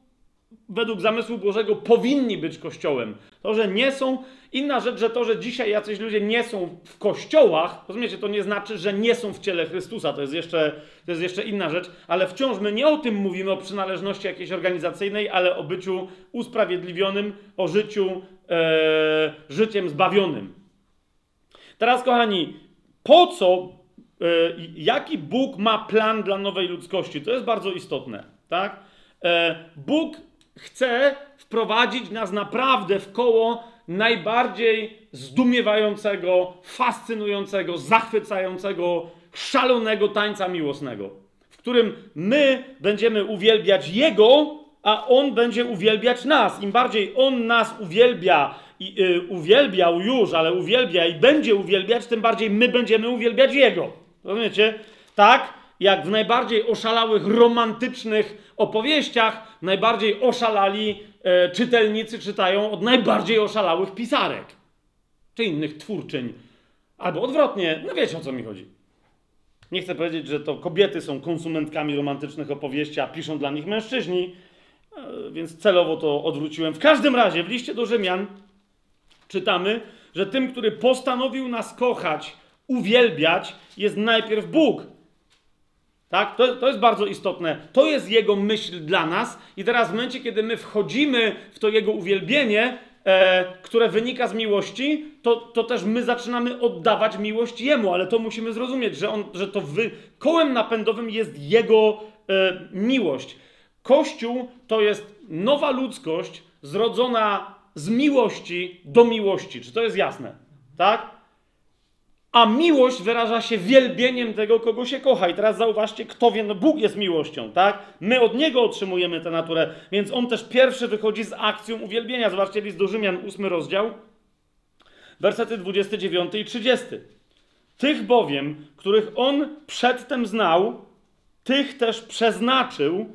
według zamysłu Bożego powinni być kościołem. To, że nie są, inna rzecz, że to, że dzisiaj jacyś ludzie nie są w kościołach, rozumiecie, to nie znaczy, że nie są w ciele Chrystusa. To jest jeszcze, to jest jeszcze inna rzecz, ale wciąż my nie o tym mówimy, o przynależności jakiejś organizacyjnej, ale o byciu usprawiedliwionym, o życiu e, życiem zbawionym. Teraz, kochani, po co, e, jaki Bóg ma plan dla nowej ludzkości? To jest bardzo istotne, tak? E, Bóg chce wprowadzić nas naprawdę w koło najbardziej zdumiewającego, fascynującego, zachwycającego, szalonego tańca miłosnego, w którym my będziemy uwielbiać Jego, a On będzie uwielbiać nas. Im bardziej On nas uwielbia, i, y, uwielbiał już, ale uwielbia i będzie uwielbiać, tym bardziej my będziemy uwielbiać Jego. Rozumiecie? Tak? Jak w najbardziej oszalałych, romantycznych opowieściach, najbardziej oszalali e, czytelnicy czytają od najbardziej oszalałych pisarek czy innych twórczyń. Albo odwrotnie, no wiecie o co mi chodzi. Nie chcę powiedzieć, że to kobiety są konsumentkami romantycznych opowieści, a piszą dla nich mężczyźni, e, więc celowo to odwróciłem. W każdym razie w liście do Rzymian czytamy, że tym, który postanowił nas kochać, uwielbiać, jest najpierw Bóg. Tak? To, to jest bardzo istotne. To jest Jego myśl dla nas. I teraz w momencie, kiedy my wchodzimy w to Jego uwielbienie, e, które wynika z miłości, to, to też my zaczynamy oddawać miłość Jemu, ale to musimy zrozumieć, że, on, że to wy, kołem napędowym jest Jego e, miłość. Kościół to jest nowa ludzkość zrodzona z miłości do miłości. Czy to jest jasne? Tak? A miłość wyraża się wielbieniem tego, kogo się kocha. I teraz zauważcie, kto wie, no Bóg jest miłością, tak? My od Niego otrzymujemy tę naturę, więc On też pierwszy wychodzi z akcją uwielbienia. Zobaczcie list do Rzymian, ósmy rozdział, wersety 29 i 30. Tych bowiem, których On przedtem znał, tych też przeznaczył,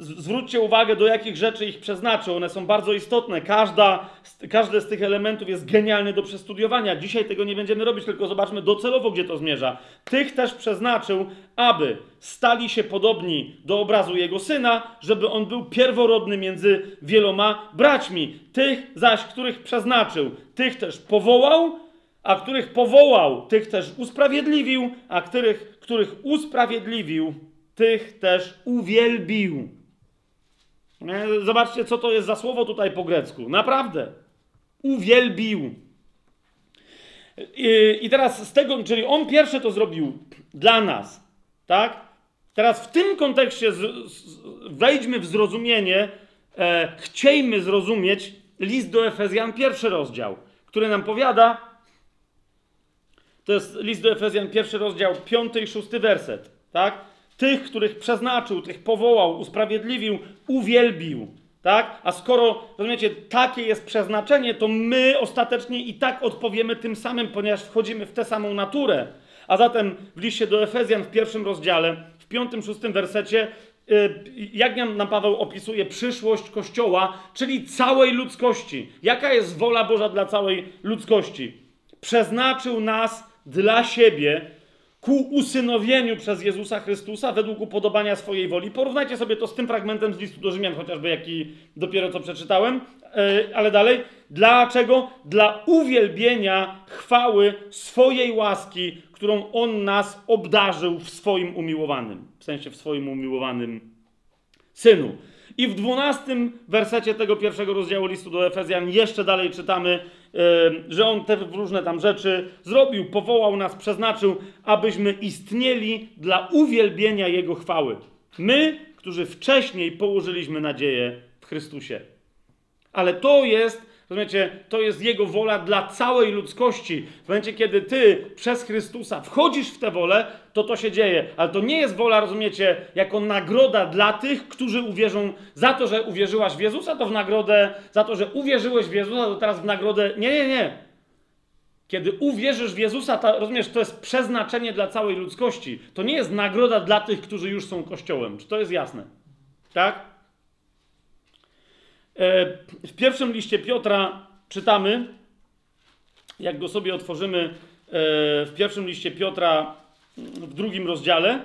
zwróćcie uwagę, do jakich rzeczy ich przeznaczył. One są bardzo istotne. Każda, każdy z tych elementów jest genialny do przestudiowania. Dzisiaj tego nie będziemy robić, tylko zobaczmy docelowo, gdzie to zmierza. Tych też przeznaczył, aby stali się podobni do obrazu jego syna, żeby on był pierworodny między wieloma braćmi. Tych zaś, których przeznaczył, tych też powołał, a których powołał, tych też usprawiedliwił, a których, których usprawiedliwił, tych też uwielbił. Zobaczcie, co to jest za słowo tutaj po grecku. Naprawdę. Uwielbił. I, teraz z tego, czyli on pierwszy to zrobił dla nas, tak? Teraz w tym kontekście z, z, wejdźmy w zrozumienie, e, chciejmy zrozumieć list do Efezjan, pierwszy rozdział, który nam powiada, to jest list do Efezjan, pierwszy rozdział, piąty i szósty werset, tak? Tych, których przeznaczył, tych powołał, usprawiedliwił, uwielbił. Tak? A skoro, rozumiecie, takie jest przeznaczenie, to my ostatecznie i tak odpowiemy tym samym, ponieważ wchodzimy w tę samą naturę. A zatem w liście do Efezjan w pierwszym rozdziale, w piątym, szóstym wersecie, y, jak nam Paweł opisuje przyszłość Kościoła, czyli całej ludzkości. Jaka jest wola Boża dla całej ludzkości? Przeznaczył nas dla siebie ku usynowieniu przez Jezusa Chrystusa według upodobania swojej woli. Porównajcie sobie to z tym fragmentem z listu do Rzymian, chociażby jaki dopiero co przeczytałem, e, ale dalej. Dlaczego? Dla uwielbienia chwały swojej łaski, którą On nas obdarzył w swoim umiłowanym, w sensie w swoim umiłowanym Synu. I w dwunastym wersecie tego pierwszego rozdziału listu do Efezjan jeszcze dalej czytamy, że on te różne tam rzeczy zrobił, powołał nas, przeznaczył, abyśmy istnieli dla uwielbienia Jego chwały. My, którzy wcześniej położyliśmy nadzieję w Chrystusie. Ale to jest Rozumiecie, to jest Jego wola dla całej ludzkości. W momencie, kiedy Ty przez Chrystusa wchodzisz w tę wolę, to to się dzieje. Ale to nie jest wola, rozumiecie, jako nagroda dla tych, którzy uwierzą za to, że uwierzyłaś w Jezusa, to w nagrodę, za to, że uwierzyłeś w Jezusa, to teraz w nagrodę. Nie, nie, nie. Kiedy uwierzysz w Jezusa, to, rozumiesz, to jest przeznaczenie dla całej ludzkości. To nie jest nagroda dla tych, którzy już są Kościołem. Czy to jest jasne? Tak? E, w pierwszym liście Piotra czytamy, jak go sobie otworzymy, e, w pierwszym liście Piotra w drugim rozdziale,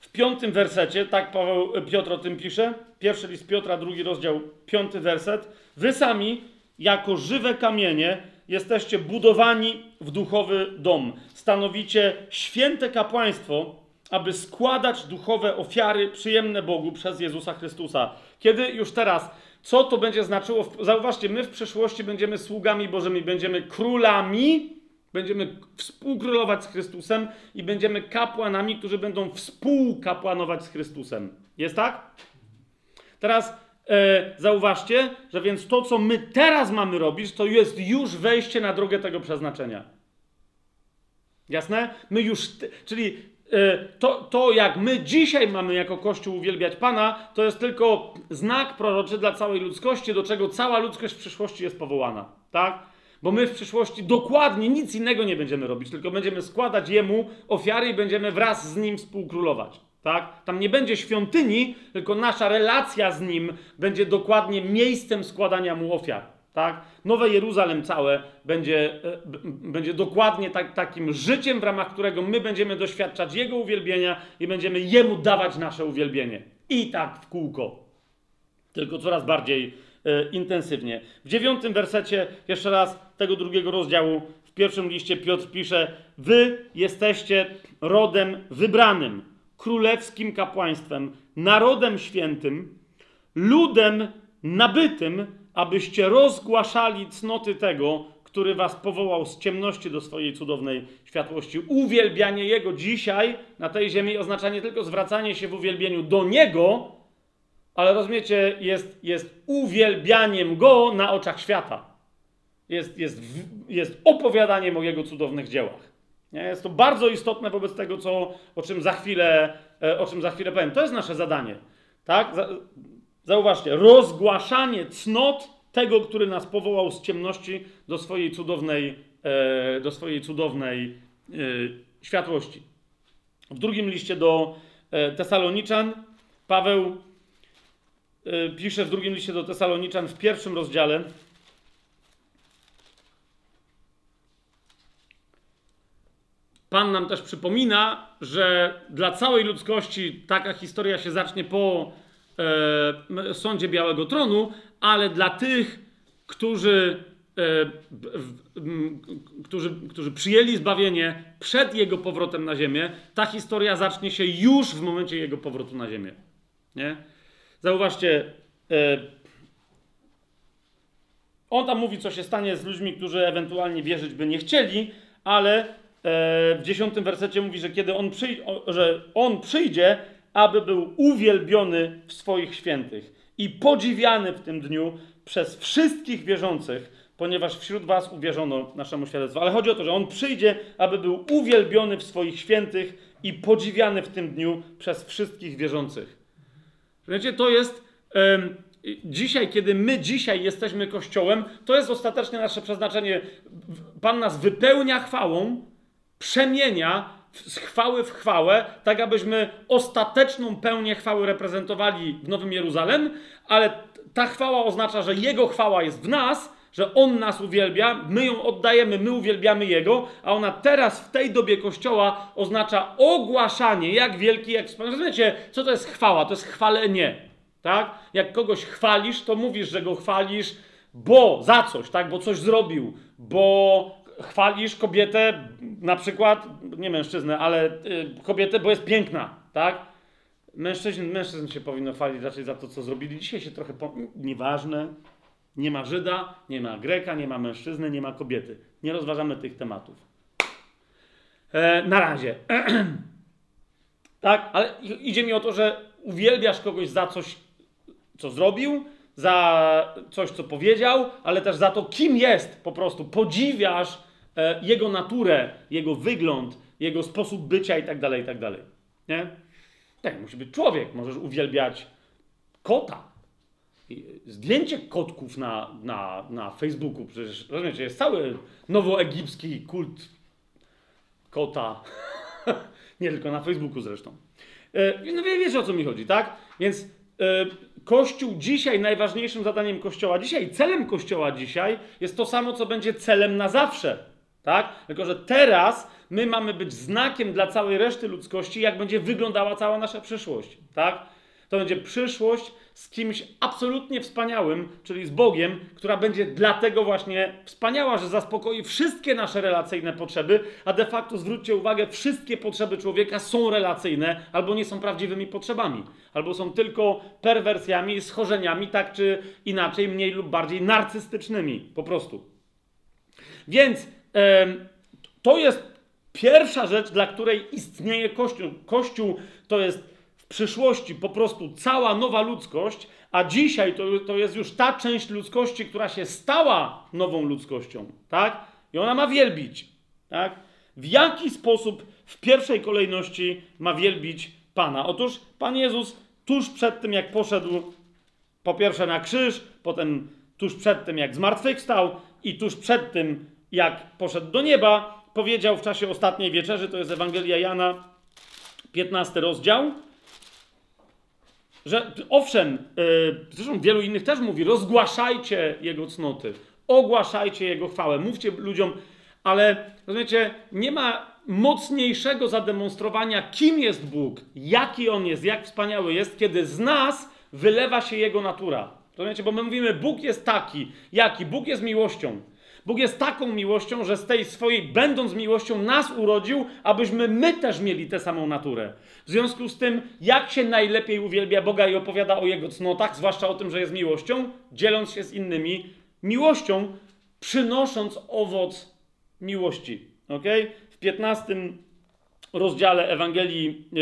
w piątym wersecie, tak Paweł e, Piotr o tym pisze, pierwszy list Piotra, drugi rozdział, piąty werset. Wy sami, jako żywe kamienie, jesteście budowani w duchowy dom. Stanowicie święte kapłaństwo, aby składać duchowe ofiary przyjemne Bogu przez Jezusa Chrystusa. Kiedy już teraz, co to będzie znaczyło? Zauważcie, my w przyszłości będziemy sługami Bożymi, będziemy królami, będziemy współkrólować z Chrystusem i będziemy kapłanami, którzy będą współkapłanować z Chrystusem. Jest tak? Teraz e, zauważcie, że więc to, co my teraz mamy robić, to jest już wejście na drogę tego przeznaczenia. Jasne? My już, czyli E, to, to, jak my dzisiaj mamy jako Kościół uwielbiać Pana, to jest tylko znak proroczy dla całej ludzkości, do czego cała ludzkość w przyszłości jest powołana. Tak? Bo my w przyszłości dokładnie nic innego nie będziemy robić, tylko będziemy składać Jemu ofiary i będziemy wraz z Nim współkrólować. Tak? Tam nie będzie świątyni, tylko nasza relacja z Nim będzie dokładnie miejscem składania Mu ofiar. Tak? Nowe Jeruzalem całe będzie, e, będzie dokładnie tak, takim życiem, w ramach którego my będziemy doświadczać Jego uwielbienia i będziemy Jemu dawać nasze uwielbienie. I tak w kółko. Tylko coraz bardziej intensywnie. W dziewiątym wersecie, jeszcze raz tego drugiego rozdziału, w pierwszym liście Piotr pisze: Wy jesteście rodem wybranym, królewskim kapłaństwem, narodem świętym, ludem nabytym abyście rozgłaszali cnoty tego, który was powołał z ciemności do swojej cudownej światłości. Uwielbianie Jego dzisiaj na tej ziemi oznacza nie tylko zwracanie się w uwielbieniu do Niego, ale rozumiecie, jest, jest uwielbianiem Go na oczach świata. Jest, jest, jest opowiadaniem o Jego cudownych dziełach. Nie? Jest to bardzo istotne wobec tego, co, o, czym za chwilę, e, o czym za chwilę powiem. To jest nasze zadanie. Tak? Zauważcie, rozgłaszanie cnot tego, który nas powołał z ciemności do swojej cudownej, e, do swojej cudownej e, światłości. W drugim liście do Tesaloniczan Paweł pisze w drugim liście do Tesaloniczan w pierwszym rozdziale. Pan nam też przypomina, że dla całej ludzkości taka historia się zacznie po e, sądzie Białego Tronu, ale dla tych, którzy, e, którzy, którzy przyjęli zbawienie przed jego powrotem na ziemię, ta historia zacznie się już w momencie jego powrotu na ziemię. Nie? Zauważcie, e, on tam mówi, co się stanie z ludźmi, którzy ewentualnie wierzyć by nie chcieli, ale e, w dziesiątym wersecie mówi, że kiedy on, przyj że on przyjdzie, aby był uwielbiony w swoich świętych i podziwiany w tym dniu przez wszystkich wierzących, ponieważ wśród was uwierzono naszemu świadectwu. Ale chodzi o to, że on przyjdzie, aby był uwielbiony w swoich świętych i podziwiany w tym dniu przez wszystkich wierzących. Wiecie, to jest um, dzisiaj, kiedy my dzisiaj jesteśmy Kościołem, to jest ostatecznie nasze przeznaczenie. Pan nas wypełnia chwałą, przemienia z chwały w chwałę, tak abyśmy ostateczną pełnię chwały reprezentowali w Nowym Jeruzalem, ale ta chwała oznacza, że Jego chwała jest w nas, że On nas uwielbia, my ją oddajemy, my uwielbiamy Jego, a ona teraz w tej dobie Kościoła oznacza ogłaszanie, jak wielki, jak wspaniały. Rozumiecie, co to jest chwała? To jest chwalenie, tak? Jak kogoś chwalisz, to mówisz, że Go chwalisz, bo za coś, tak? Bo coś zrobił, bo chwalisz kobietę, na przykład, nie mężczyznę, ale y, kobietę, bo jest piękna, tak? Mężczyzn, mężczyzn się powinno chwalić raczej za to, co zrobili. Dzisiaj się trochę. Po... Nieważne. Nie ma Żyda, nie ma Greka, nie ma mężczyzny, nie ma kobiety. Nie rozważamy tych tematów. E, na razie. tak, ale idzie mi o to, że uwielbiasz kogoś za coś, co zrobił, za coś, co powiedział, ale też za to, kim jest po prostu. Podziwiasz e, jego naturę, jego wygląd, jego sposób bycia i tak dalej, i tak dalej. Nie? Tak, musi być człowiek. Możesz uwielbiać kota. Zdjęcie kotków na, na, na Facebooku, przecież rozumiecie, jest cały nowoegipski kult kota. Nie tylko na Facebooku zresztą. E, no wie, wiecie o co mi chodzi, tak? Więc e, Kościół dzisiaj, najważniejszym zadaniem Kościoła dzisiaj, celem Kościoła dzisiaj jest to samo, co będzie celem na zawsze. Tak? Tylko, że teraz my mamy być znakiem dla całej reszty ludzkości, jak będzie wyglądała cała nasza przyszłość. Tak? To będzie przyszłość z kimś absolutnie wspaniałym, czyli z Bogiem, która będzie dlatego właśnie wspaniała, że zaspokoi wszystkie nasze relacyjne potrzeby, a de facto zwróćcie uwagę, wszystkie potrzeby człowieka są relacyjne albo nie są prawdziwymi potrzebami, albo są tylko perwersjami, schorzeniami, tak czy inaczej, mniej lub bardziej narcystycznymi, po prostu. Więc to jest pierwsza rzecz, dla której istnieje Kościół. Kościół to jest przyszłości po prostu cała nowa ludzkość, a dzisiaj to, to jest już ta część ludzkości, która się stała nową ludzkością, tak? I ona ma wielbić, tak? W jaki sposób w pierwszej kolejności ma wielbić Pana? Otóż Pan Jezus tuż przed tym, jak poszedł po pierwsze na krzyż, potem tuż przed tym, jak zmartwychwstał i tuż przed tym, jak poszedł do nieba, powiedział w czasie ostatniej wieczerzy, to jest Ewangelia Jana, 15 rozdział, że owszem, yy, zresztą wielu innych też mówi, rozgłaszajcie Jego cnoty, ogłaszajcie Jego chwałę, mówcie ludziom, ale rozumiecie, nie ma mocniejszego zademonstrowania, kim jest Bóg, jaki On jest, jak wspaniały jest, kiedy z nas wylewa się Jego natura. Rozumiecie, bo my mówimy, Bóg jest taki, jaki, Bóg jest miłością. Bóg jest taką miłością, że z tej swojej, będąc miłością, nas urodził, abyśmy my też mieli tę samą naturę. W związku z tym, jak się najlepiej uwielbia Boga i opowiada o Jego cnotach, zwłaszcza o tym, że jest miłością, dzieląc się z innymi miłością, przynosząc owoc miłości. Okay? W 15 rozdziale Ewangelii e,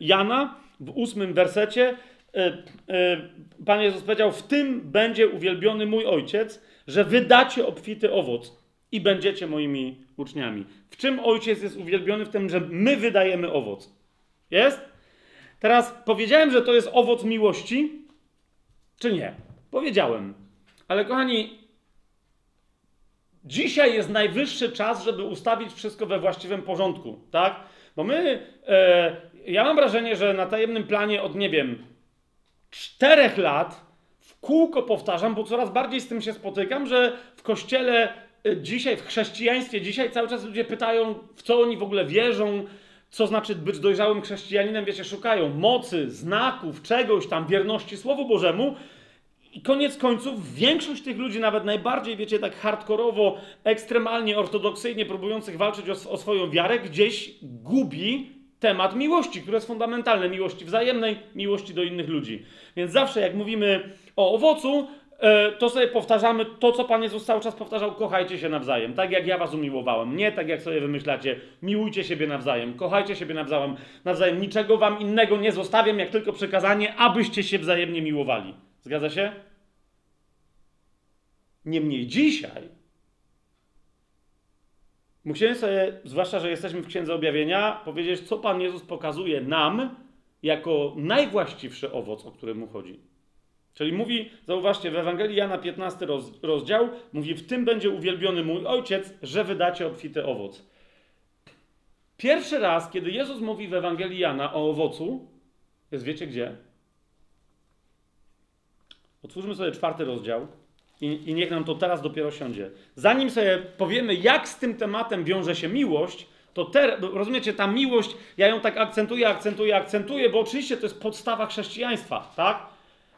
Jana, w ósmym wersecie, e, e, Pan Jezus powiedział: W tym będzie uwielbiony mój ojciec że wydacie obfity owoc i będziecie moimi uczniami. W czym ojciec jest uwielbiony? W tym, że my wydajemy owoc. Jest? Teraz powiedziałem, że to jest owoc miłości, czy nie? Powiedziałem. Ale kochani, dzisiaj jest najwyższy czas, żeby ustawić wszystko we właściwym porządku, tak? Bo my, e, ja mam wrażenie, że na tajemnym planie od, nie wiem, czterech lat kółko powtarzam, bo coraz bardziej z tym się spotykam, że w kościele y, dzisiaj, w chrześcijaństwie dzisiaj cały czas ludzie pytają, w co oni w ogóle wierzą, co znaczy być dojrzałym chrześcijaninem, wiecie, szukają mocy, znaków, czegoś tam, wierności Słowu Bożemu. I koniec końców większość tych ludzi, nawet najbardziej, wiecie, tak hardkorowo, ekstremalnie ortodoksyjnie próbujących walczyć o, o swoją wiarę, gdzieś gubi temat miłości, który jest fundamentalny, miłości wzajemnej, miłości do innych ludzi. Więc zawsze jak mówimy o owocu, e, to sobie powtarzamy to, co Pan Jezus cały czas powtarzał, kochajcie się nawzajem, tak jak ja was umiłowałem, nie tak jak sobie wymyślacie, miłujcie siebie nawzajem, kochajcie siebie nawzajem, nawzajem, niczego wam innego nie zostawiam, jak tylko przekazanie, abyście się wzajemnie miłowali. Zgadza się? Niemniej dzisiaj musimy sobie, zwłaszcza, że jesteśmy w Księdze Objawienia, powiedzieć, co Pan Jezus pokazuje nam jako najwłaściwszy owoc, o który mu chodzi. Czyli mówi, zauważcie, w Ewangelii Jana 15 roz, rozdział, mówi, w tym będzie uwielbiony mój ojciec, że wydacie obfity owoc. Pierwszy raz, kiedy Jezus mówi w Ewangelii Jana o owocu, jest wiecie gdzie? Otwórzmy sobie czwarty rozdział i, i niech nam to teraz dopiero siądzie. Zanim sobie powiemy, jak z tym tematem wiąże się miłość, to rozumiecie, ta miłość, ja ją tak akcentuję, akcentuję, akcentuję, bo oczywiście to jest podstawa chrześcijaństwa, tak?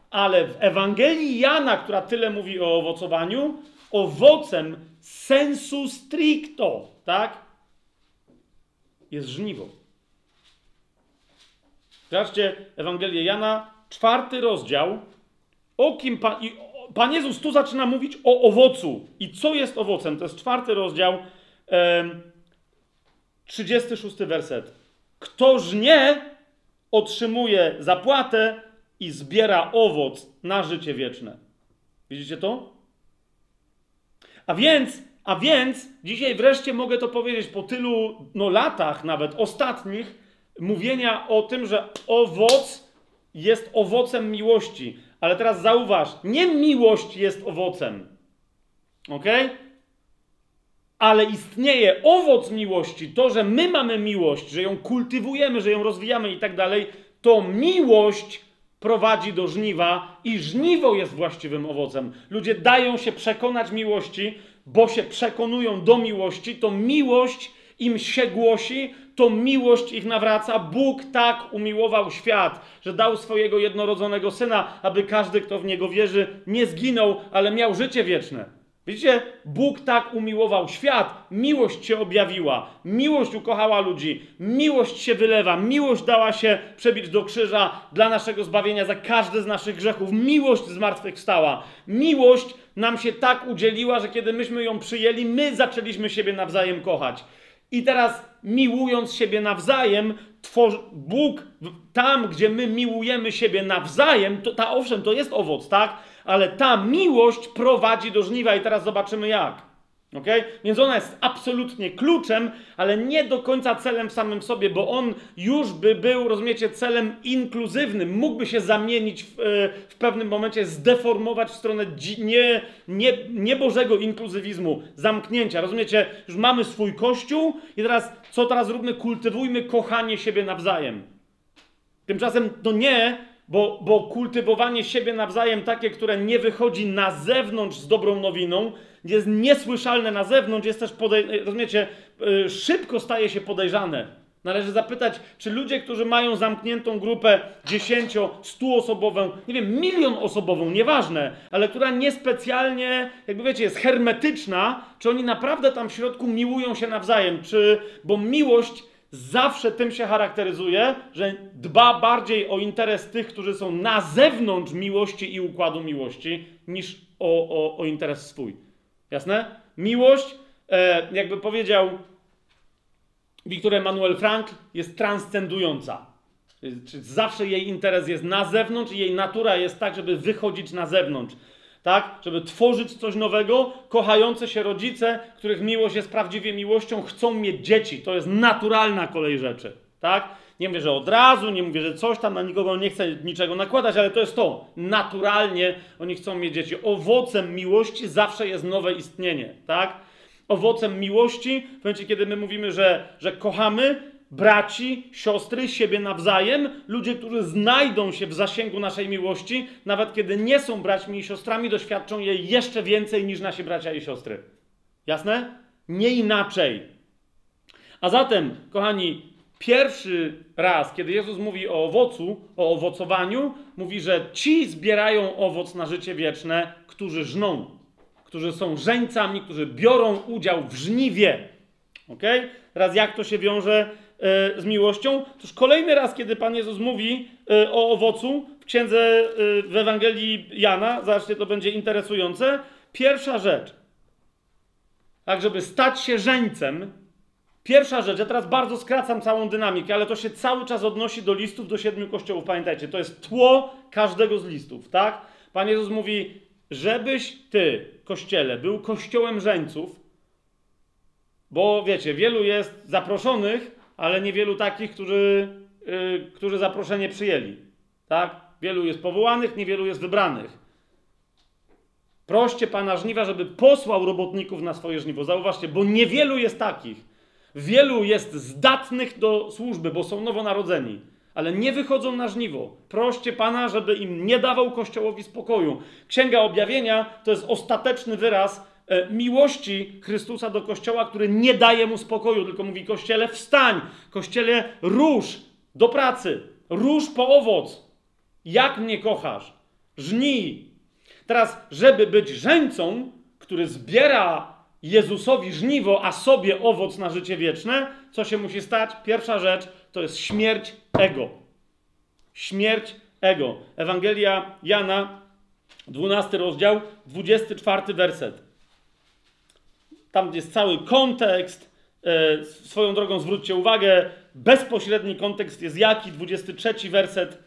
Ale w Ewangelii Jana, która tyle mówi o owocowaniu, owocem sensu stricto, tak? Jest żniwo. Zobaczcie Ewangelię Jana, czwarty rozdział. O kim Pan, i Pan Jezus tu zaczyna mówić o owocu. I co jest owocem? To jest czwarty rozdział, em, 36 werset. Kto żnie, otrzymuje zapłatę i zbiera owoc na życie wieczne. Widzicie to? A więc, a więc, dzisiaj wreszcie mogę to powiedzieć po tylu no, latach, nawet ostatnich, mówienia o tym, że owoc jest owocem miłości. Ale teraz zauważ, nie miłość jest owocem. Ok? Ale istnieje owoc miłości, to, że my mamy miłość, że ją kultywujemy, że ją rozwijamy i tak dalej, to miłość prowadzi do żniwa i żniwo jest właściwym owocem. Ludzie dają się przekonać miłości, bo się przekonują do miłości, to miłość im się głosi, to miłość ich nawraca. Bóg tak umiłował świat, że dał swojego jednorodzonego syna, aby każdy, kto w niego wierzy, nie zginął, ale miał życie wieczne. Widzicie, Bóg tak umiłował świat, miłość się objawiła, miłość ukochała ludzi, miłość się wylewa, miłość dała się przebić do krzyża dla naszego zbawienia za każdy z naszych grzechów, miłość zmartwychwstała. Miłość nam się tak udzieliła, że kiedy myśmy ją przyjęli, my zaczęliśmy siebie nawzajem kochać. I teraz, miłując siebie nawzajem, Bóg tam, gdzie my miłujemy siebie nawzajem, to ta owszem, to jest owoc, tak? Ale ta miłość prowadzi do żniwa i teraz zobaczymy jak. ok? Więc ona jest absolutnie kluczem, ale nie do końca celem samym sobie, bo on już by był, rozumiecie, celem inkluzywnym. Mógłby się zamienić w, e, w pewnym momencie, zdeformować w stronę nie, nie, niebożego inkluzywizmu, zamknięcia. Rozumiecie, już mamy swój kościół i teraz co teraz róbmy? Kultywujmy kochanie siebie nawzajem. Tymczasem to nie, bo, bo kultywowanie siebie nawzajem, takie, które nie wychodzi na zewnątrz z dobrą nowiną, jest niesłyszalne na zewnątrz, jest też, podej- rozumiecie, yy, szybko staje się podejrzane. Należy zapytać, czy ludzie, którzy mają zamkniętą grupę 10, 100 osobową, nie wiem, milion osobową, nieważne, ale która niespecjalnie, jakby wiecie, jest hermetyczna, czy oni naprawdę tam w środku miłują się nawzajem, czy, bo miłość zawsze tym się charakteryzuje, że dba bardziej o interes tych, którzy są na zewnątrz miłości i układu miłości, niż o, o, o interes swój. Jasne? Miłość, e, jakby powiedział Wiktor Emanuel Frank, jest transcendująca. Czyli zawsze jej interes jest na zewnątrz i jej natura jest tak, żeby wychodzić na zewnątrz tak? Żeby tworzyć coś nowego, kochające się rodzice, których miłość jest prawdziwie miłością, chcą mieć dzieci. To jest naturalna kolej rzeczy, tak? Nie mówię, że od razu, nie mówię, że coś tam na nikogo nie chcę niczego nakładać, ale to jest to. Naturalnie oni chcą mieć dzieci. Owocem miłości zawsze jest nowe istnienie, tak? Owocem miłości, w momencie, kiedy my mówimy, że, że kochamy, braci, siostry, siebie nawzajem, ludzie, którzy znajdą się w zasięgu naszej miłości, nawet kiedy nie są braćmi i siostrami, doświadczą jej jeszcze więcej niż nasi bracia i siostry. Jasne? Nie inaczej. A zatem, kochani, pierwszy raz, kiedy Jezus mówi o owocu, o owocowaniu, mówi, że ci zbierają owoc na życie wieczne, którzy żną, którzy są żeńcami, którzy biorą udział w żniwie. Ok? Teraz jak to się wiąże z miłością. Toż kolejny raz, kiedy Pan Jezus mówi e, o owocu w księdze e, w Ewangelii Jana, zobaczcie, to będzie interesujące. Pierwsza rzecz, tak, żeby stać się żeńcem, Pierwsza rzecz, ja teraz bardzo skracam całą dynamikę, ale to się cały czas odnosi do listów do siedmiu kościołów. Pamiętajcie, to jest tło każdego z listów, tak? Pan Jezus mówi, żebyś ty, kościele, był kościołem żeńców, bo wiecie, wielu jest zaproszonych, ale niewielu takich, którzy, yy, którzy zaproszenie przyjęli. Tak? Wielu jest powołanych, niewielu jest wybranych. Proście Pana żniwa, żeby posłał robotników na swoje żniwo. Zauważcie, bo niewielu jest takich. Wielu jest zdatnych do służby, bo są nowonarodzeni, ale nie wychodzą na żniwo. Proście Pana, żeby im nie dawał Kościołowi spokoju. Księga Objawienia to jest ostateczny wyraz miłości Chrystusa do Kościoła, który nie daje mu spokoju, tylko mówi: Kościele, wstań, Kościele, rusz do pracy, rusz po owoc. Jak mnie kochasz? Żnij. Teraz, żeby być żeńcą, który zbiera Jezusowi żniwo, a sobie owoc na życie wieczne, co się musi stać? Pierwsza rzecz to jest śmierć ego. Śmierć ego. Ewangelia Jana, 12 rozdział, 24 werset. Tam jest cały kontekst. E, swoją drogą zwróćcie uwagę, bezpośredni kontekst jest jaki? 23 werset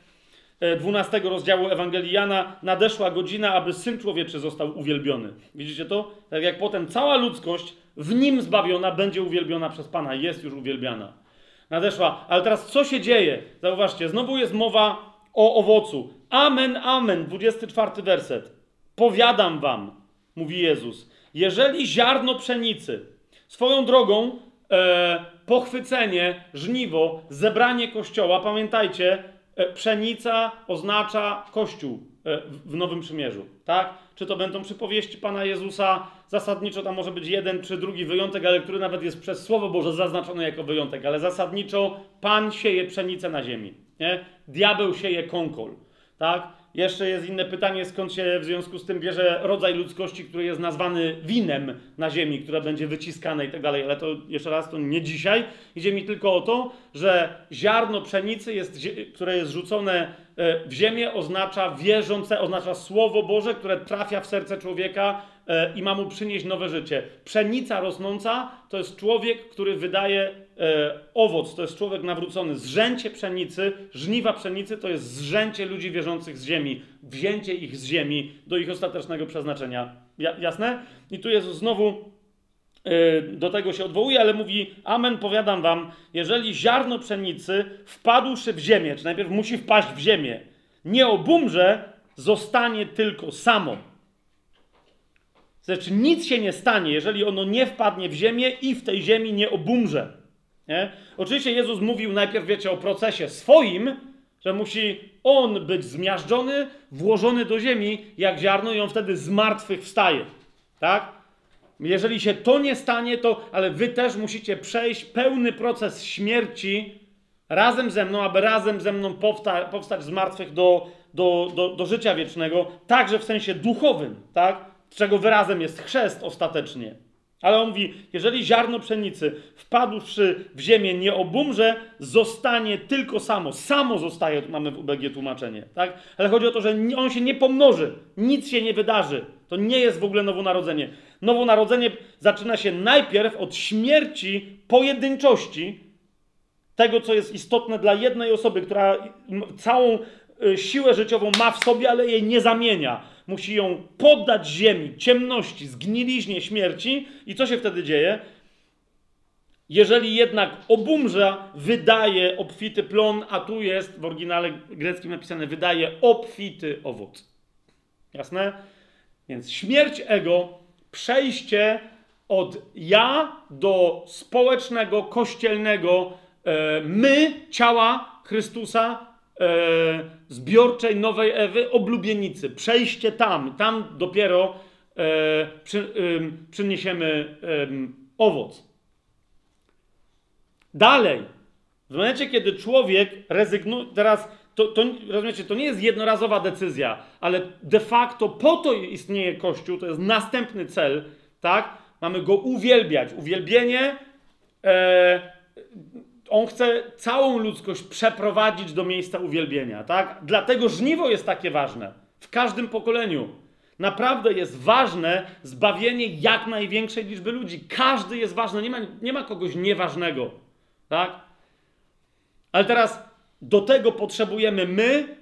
12 rozdziału Ewangelii Jana. Nadeszła godzina, aby Syn Człowieczy został uwielbiony. Widzicie to? Tak jak potem cała ludzkość w Nim zbawiona będzie uwielbiona przez Pana. Jest już uwielbiana. Nadeszła. Ale teraz co się dzieje? Zauważcie, znowu jest mowa o owocu. Amen, amen. 24 werset. Powiadam wam, mówi Jezus, jeżeli ziarno pszenicy swoją drogą e, pochwycenie, żniwo, zebranie kościoła, pamiętajcie, e, pszenica oznacza kościół e, w Nowym Przymierzu, tak? Czy to będą przypowieści Pana Jezusa, zasadniczo tam może być jeden czy drugi wyjątek, ale który nawet jest przez Słowo Boże zaznaczony jako wyjątek, ale zasadniczo Pan sieje pszenicę na ziemi, nie? Diabeł sieje konkol, tak? Jeszcze jest inne pytanie, skąd się w związku z tym bierze rodzaj ludzkości, który jest nazwany winem na ziemi, które będzie wyciskane i tak dalej, ale to jeszcze raz, to nie dzisiaj. Idzie mi tylko o to, że ziarno pszenicy, jest, które jest rzucone e, w ziemię, oznacza wierzące, oznacza Słowo Boże, które trafia w serce człowieka e, i ma mu przynieść nowe życie. Pszenica rosnąca to jest człowiek, który wydaje owoc, to jest człowiek nawrócony. Zrzęcie pszenicy, żniwa pszenicy to jest zrzęcie ludzi wierzących z ziemi, wzięcie ich z ziemi do ich ostatecznego przeznaczenia. Ja, jasne? I tu Jezus znowu e, do tego się odwołuje, ale mówi: Amen, powiadam wam, jeżeli ziarno pszenicy wpadłszy w ziemię, czy najpierw musi wpaść w ziemię, nie obumrze, zostanie tylko samo. Znaczy, nic się nie stanie, jeżeli ono nie wpadnie w ziemię i w tej ziemi nie obumrze. Nie? Oczywiście Jezus mówił najpierw, wiecie, o procesie swoim, że musi on być zmiażdżony, włożony do ziemi jak ziarno i on wtedy z martwych wstaje. Tak? Jeżeli się to nie stanie, to, ale wy też musicie przejść pełny proces śmierci razem ze mną, aby razem ze mną powsta powstać z martwych do, do, do, do życia wiecznego, także w sensie duchowym, tak? czego wyrazem jest chrzest ostatecznie. Ale on mówi, jeżeli ziarno pszenicy wpadłszy w ziemię nie obumrze, zostanie tylko samo. Samo zostaje, mamy w UBG tłumaczenie, tak? Ale chodzi o to, że on się nie pomnoży, nic się nie wydarzy. To nie jest w ogóle nowonarodzenie. Nowonarodzenie zaczyna się najpierw od śmierci pojedynczości tego, co jest istotne dla jednej osoby, która całą y, siłę życiową ma w sobie, ale jej nie zamienia musi ją poddać ziemi, ciemności, zgniliźnie śmierci. I co się wtedy dzieje? Jeżeli jednak obumrza wydaje obfity plon, a tu jest w oryginale greckim napisane wydaje obfity owoc. Jasne? Więc śmierć ego, przejście od ja do społecznego, kościelnego e, my, ciała Chrystusa, zbiorczej nowej Ewy, oblubienicy. Przejście tam, tam dopiero e, przy, e, przyniesiemy owoc. Dalej, w momencie, kiedy człowiek rezygnuje, teraz to, to, rozumiecie, to nie jest jednorazowa decyzja, ale de facto po to istnieje Kościół, to jest następny cel, tak? Mamy go uwielbiać. Uwielbienie e, on chce całą ludzkość przeprowadzić do miejsca uwielbienia, tak? Dlatego żniwo jest takie ważne w każdym pokoleniu. Naprawdę jest ważne zbawienie jak największej liczby ludzi. Każdy jest ważny, nie ma, nie ma kogoś nieważnego, tak? Ale teraz do tego potrzebujemy my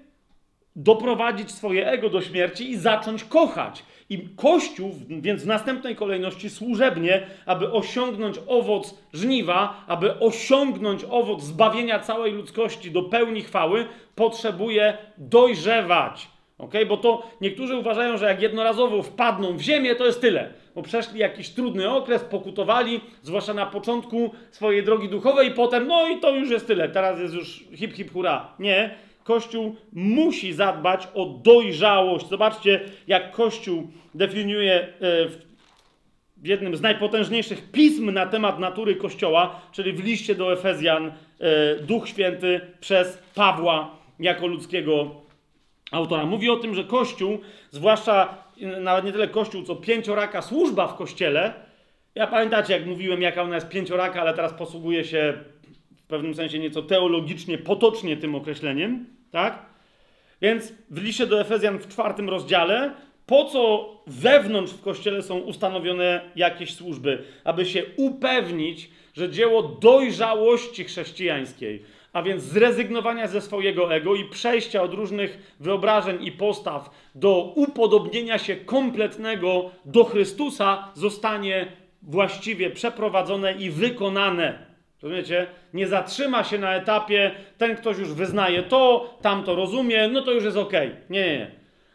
doprowadzić swoje ego do śmierci i zacząć kochać. I Kościół, więc w następnej kolejności służebnie, aby osiągnąć owoc żniwa, aby osiągnąć owoc zbawienia całej ludzkości do pełni chwały, potrzebuje dojrzewać. Okay? Bo to niektórzy uważają, że jak jednorazowo wpadną w ziemię, to jest tyle. Bo przeszli jakiś trudny okres, pokutowali, zwłaszcza na początku swojej drogi duchowej, i potem, no i to już jest tyle. Teraz jest już hip, hip, hura. Nie Kościół musi zadbać o dojrzałość. Zobaczcie, jak Kościół definiuje e, w jednym z najpotężniejszych pism na temat natury Kościoła, czyli w liście do Efezjan, e, Duch Święty przez Pawła jako ludzkiego autora. Mówi o tym, że Kościół, zwłaszcza nawet nie tyle Kościół, co pięcioraka służba w Kościele. Ja pamiętacie, jak mówiłem, jaka ona jest pięcioraka, ale teraz posługuję się w pewnym sensie nieco teologicznie, potocznie tym określeniem tak? Więc w liście do Efezjan w czwartym rozdziale, po co wewnątrz w kościele są ustanowione jakieś służby? Aby się upewnić, że dzieło dojrzałości chrześcijańskiej, a więc zrezygnowania ze swojego ego i przejścia od różnych wyobrażeń i postaw do upodobnienia się kompletnego do Chrystusa, zostanie właściwie przeprowadzone i wykonane. Rozumiecie? Nie zatrzyma się na etapie, ten ktoś już wyznaje to, tam to rozumie, no to już jest ok. Nie, nie, nie.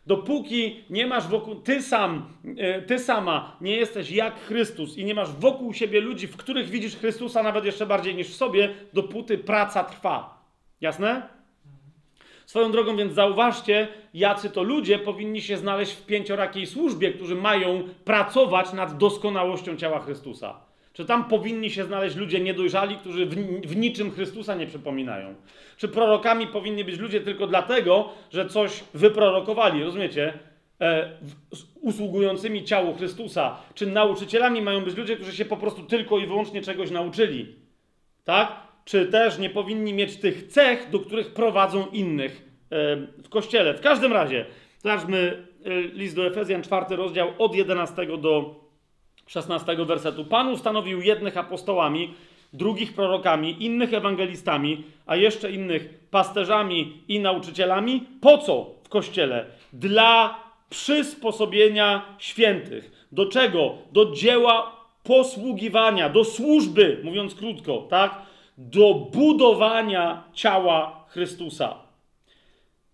Dopóki nie masz wokół, ty sam, e, ty sama nie jesteś jak Chrystus i nie masz wokół siebie ludzi, w których widzisz Chrystusa nawet jeszcze bardziej niż w sobie, dopóty praca trwa. Jasne? Swoją drogą, więc zauważcie, jacy to ludzie powinni się znaleźć w pięciorakiej służbie, którzy mają pracować nad doskonałością ciała Chrystusa. Czy tam powinni się znaleźć ludzie niedojrzali, którzy w, w, niczym Chrystusa nie przypominają? Czy prorokami powinni być ludzie tylko dlatego, że coś wyprorokowali, rozumiecie? E, usługującymi ciału Chrystusa. Czy nauczycielami mają być ludzie, którzy się po prostu tylko i wyłącznie czegoś nauczyli? Tak? Czy też nie powinni mieć tych cech, do których prowadzą innych e, w kościele? W każdym razie, zobaczmy e, list do Efezjan, czwarty rozdział, od 11 do 16 wersetu. Pan ustanowił jednych apostołami, drugich prorokami, innych ewangelistami, a jeszcze innych pasterzami i nauczycielami. Po co w kościele? Dla przysposobienia świętych. Do czego? Do dzieła posługiwania, do służby, mówiąc krótko, tak? Do budowania ciała Chrystusa.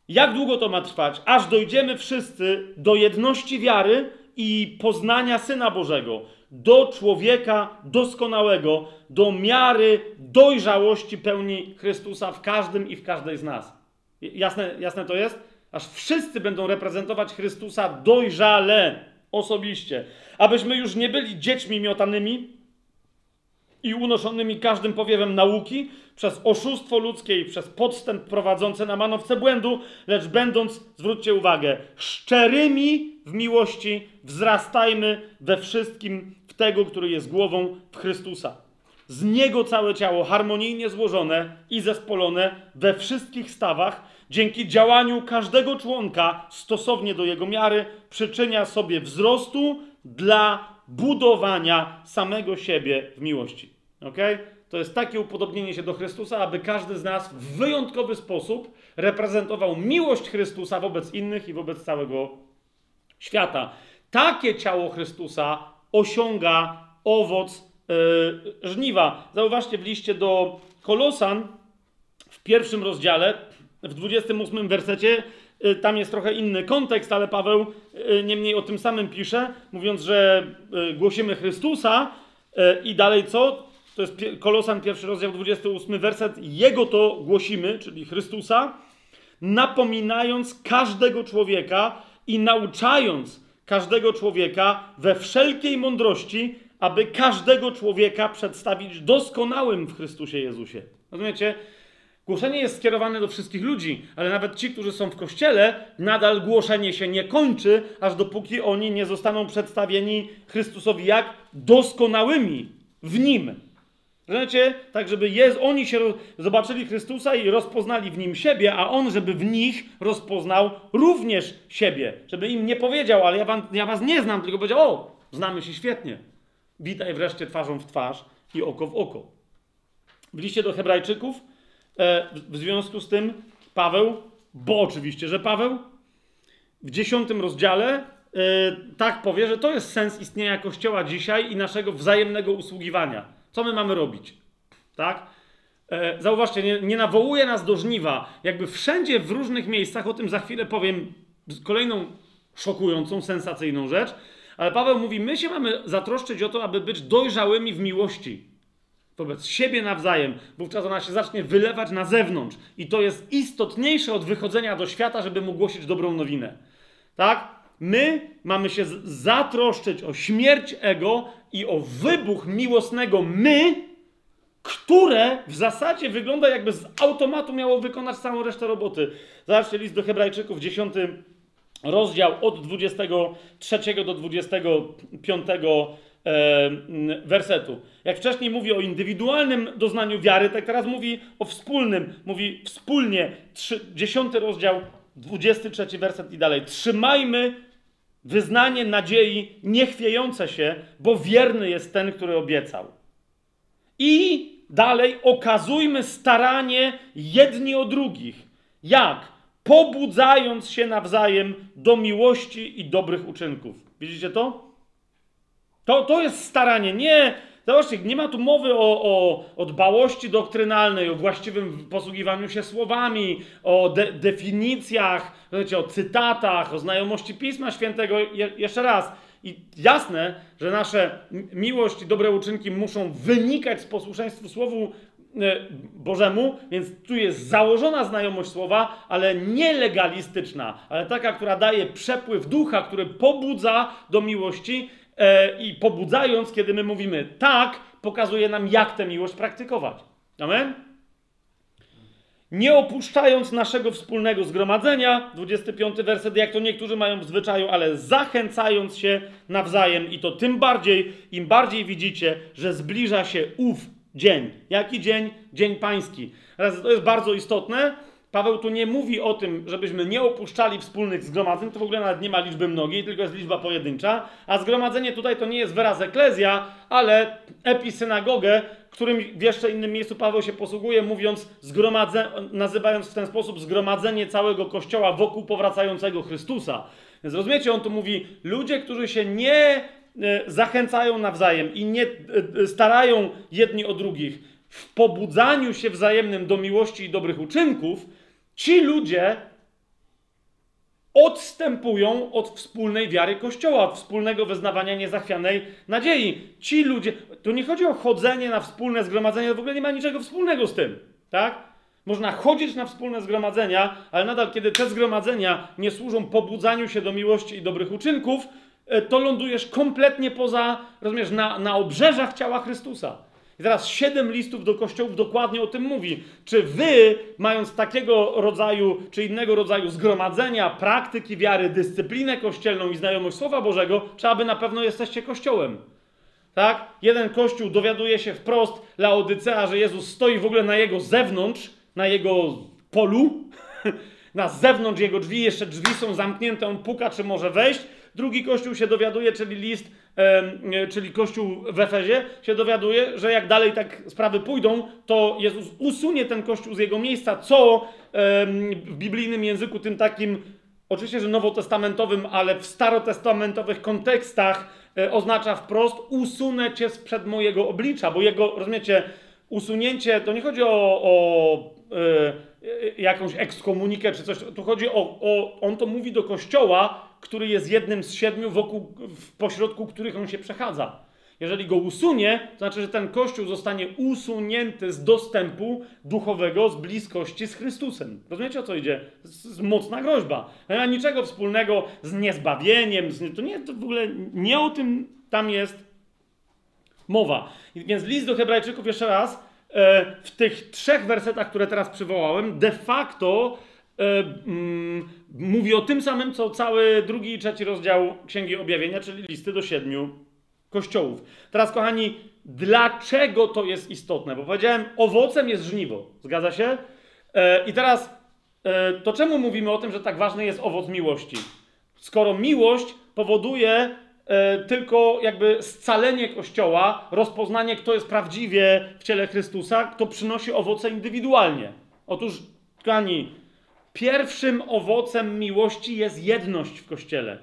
Jak długo to ma trwać? Aż dojdziemy wszyscy do jedności wiary i poznania Syna Bożego, do człowieka doskonałego, do miary dojrzałości pełni Chrystusa w każdym i w każdej z nas. Jasne, jasne to jest? Aż wszyscy będą reprezentować Chrystusa dojrzale, osobiście. Abyśmy już nie byli dziećmi miotanymi i unoszonymi każdym powiewem nauki, przez oszustwo ludzkie i przez podstęp prowadzący na manowce błędu, lecz będąc, zwróćcie uwagę, szczerymi w miłości, wzrastajmy we wszystkim w tego, który jest głową w Chrystusa. Z Niego całe ciało harmonijnie złożone i zespolone we wszystkich stawach, dzięki działaniu każdego członka stosownie do jego miary, przyczynia sobie wzrostu dla budowania samego siebie w miłości. Okay? To jest takie upodobnienie się do Chrystusa, aby każdy z nas w wyjątkowy sposób reprezentował miłość Chrystusa wobec innych i wobec całego świata. Takie ciało Chrystusa osiąga owoc yy, żniwa. Zauważcie w liście do Kolosan w pierwszym rozdziale, w 28 wersecie, yy, tam jest trochę inny kontekst, ale Paweł yy, niemniej o tym samym pisze, mówiąc, że y, głosimy Chrystusa y, i dalej co? To jest Kolosan, pierwszy rozdział, 28 werset. Jego to głosimy, czyli Chrystusa, napominając każdego człowieka i nauczając każdego człowieka we wszelkiej mądrości, aby każdego człowieka przedstawić doskonałym w Chrystusie Jezusie. Rozumiecie? Głoszenie jest skierowane do wszystkich ludzi, ale nawet ci, którzy są w kościele, nadal głoszenie się nie kończy, aż dopóki oni nie zostaną przedstawieni Chrystusowi jak doskonałymi w nim. Rozumiecie? Tak, żeby jest, oni się zobaczyli Chrystusa i rozpoznali w nim siebie, a on, żeby w nich rozpoznał również siebie. Żeby im nie powiedział, ale ja, wam, ja was nie znam, tylko powiedział, o, znamy się świetnie. Witaj wreszcie twarzą w twarz i oko w oko. W liście do Hebrajczyków, e, w związku z tym, Paweł, bo oczywiście, że Paweł, w dziesiątym rozdziale e, tak powie, że to jest sens istnienia Kościoła dzisiaj i naszego wzajemnego usługiwania. Co my mamy robić? Tak? E, zauważcie, nie, nie nawołuje nas do żniwa. Jakby wszędzie, w różnych miejscach, o tym za chwilę powiem kolejną szokującą, sensacyjną rzecz, ale Paweł mówi, my się mamy zatroszczyć o to, aby być dojrzałymi w miłości wobec siebie nawzajem. Wówczas ona się zacznie wylewać na zewnątrz. I to jest istotniejsze od wychodzenia do świata, żeby mu głosić dobrą nowinę. Tak? My mamy się zatroszczyć o śmierć ego i o wybuch miłosnego my, które w zasadzie wygląda jakby z automatu miało wykonać całą resztę roboty. Zobaczcie list do Hebrajczyków, 10 rozdział od 23 do 25 e, wersetu. Jak wcześniej mówi o indywidualnym doznaniu wiary, tak teraz mówi o wspólnym. Mówi wspólnie, trzy, 10 rozdział, 23 werset i dalej. Trzymajmy wyznanie nadziei niechwiejące się, bo wierny jest ten, który obiecał. I dalej okazujmy staranie jedni o drugich. Jak? Pobudzając się nawzajem do miłości i dobrych uczynków. Widzicie to? To, to jest staranie. Nie, zobaczcie, nie ma tu mowy o, o, o dbałości doktrynalnej, o właściwym posługiwaniu się słowami, o de, definicjach, wiecie, o cytatach, o znajomości Pisma Świętego. Je, jeszcze raz, i jasne, że nasze miłość i dobre uczynki muszą wynikać z posłuszeństwa Słowu e, Bożemu, więc tu jest założona znajomość słowa, ale nie legalistyczna, ale taka, która daje przepływ ducha, który pobudza do miłości i pobudzając, kiedy my mówimy tak, pokazuje nam, jak tę miłość praktykować. Amen? Nie opuszczając naszego wspólnego zgromadzenia, 25 werset, jak to niektórzy mają w zwyczaju, ale zachęcając się nawzajem i to tym bardziej, im bardziej widzicie, że zbliża się ów dzień. Jaki dzień? Dzień Pański. Teraz to jest bardzo istotne. Paweł tu nie mówi o tym, żebyśmy nie opuszczali wspólnych zgromadzeń, to w ogóle nawet nie ma liczby mnogiej, tylko jest liczba pojedyncza, a zgromadzenie tutaj to nie jest wyraz eklezja, ale episynagogę, którym w jeszcze innym miejscu Paweł się posługuje, mówiąc, zgromadze, nazywając w ten sposób zgromadzenie całego Kościoła wokół powracającego Chrystusa. Więc rozumiecie, on tu mówi, ludzie, którzy się nie e, zachęcają nawzajem i nie e, starają jedni o drugich w pobudzaniu się wzajemnym do miłości i dobrych uczynków, ci ludzie odstępują od wspólnej wiary Kościoła, od wspólnego wyznawania niezachwianej nadziei. Ci ludzie, tu nie chodzi o chodzenie na wspólne zgromadzenie, to w ogóle nie ma niczego wspólnego z tym, tak? Można chodzić na wspólne zgromadzenia, ale nadal, kiedy te zgromadzenia nie służą pobudzaniu się do miłości i dobrych uczynków, e, to lądujesz kompletnie poza, rozumiesz, na, na obrzeżach ciała Chrystusa. I teraz siedem listów do kościołów dokładnie o tym mówi. Czy wy, mając takiego rodzaju czy innego rodzaju zgromadzenia, praktyki wiary, dyscyplinę kościelną i znajomość Słowa Bożego, czy aby na pewno jesteście kościołem? Tak? Jeden kościół dowiaduje się wprost Laodycea, że Jezus stoi w ogóle na jego zewnątrz, na jego polu, na zewnątrz jego drzwi, jeszcze drzwi są zamknięte, on puka, czy może wejść. Drugi kościół się dowiaduje, czyli list, czyli kościół w Efezie, się dowiaduje, że jak dalej tak sprawy pójdą, to Jezus usunie ten kościół z jego miejsca, co w biblijnym języku, tym takim, oczywiście, że nowotestamentowym, ale w starotestamentowych kontekstach e, oznacza wprost: usunę cię sprzed mojego oblicza, bo jego, rozumiecie, usunięcie to nie chodzi o. o e, jakąś ekskomunikę czy coś. Tu chodzi o, o, on to mówi do kościoła, który jest jednym z siedmiu, wokół, w pośrodku których on się przechadza. Jeżeli go usunie, to znaczy, że ten kościół zostanie usunięty z dostępu duchowego, z bliskości z Chrystusem. Rozumiecie o co idzie? To jest mocna groźba. Nie ma niczego wspólnego z niezbawieniem. Z, to nie, to w ogóle nie o tym tam jest mowa. Więc list do Hebrajczyków jeszcze raz E, w tych trzech wersetach, które teraz przywołałem, de facto mówi o tym samym, co cały drugi i trzeci rozdział Księgi Objawienia, czyli listy do siedmiu kościołów. Teraz, kochani, dlaczego to jest istotne? Bo powiedziałem, owocem jest żniwo. Zgadza się? E, I teraz, to czemu mówimy o tym, że tak ważny jest owoc miłości? Skoro miłość powoduje E, tylko jakby scalenie Kościoła, rozpoznanie, kto jest prawdziwie w ciele Chrystusa, kto przynosi owoce indywidualnie. Otóż, kochani, pierwszym owocem miłości jest jedność w Kościele.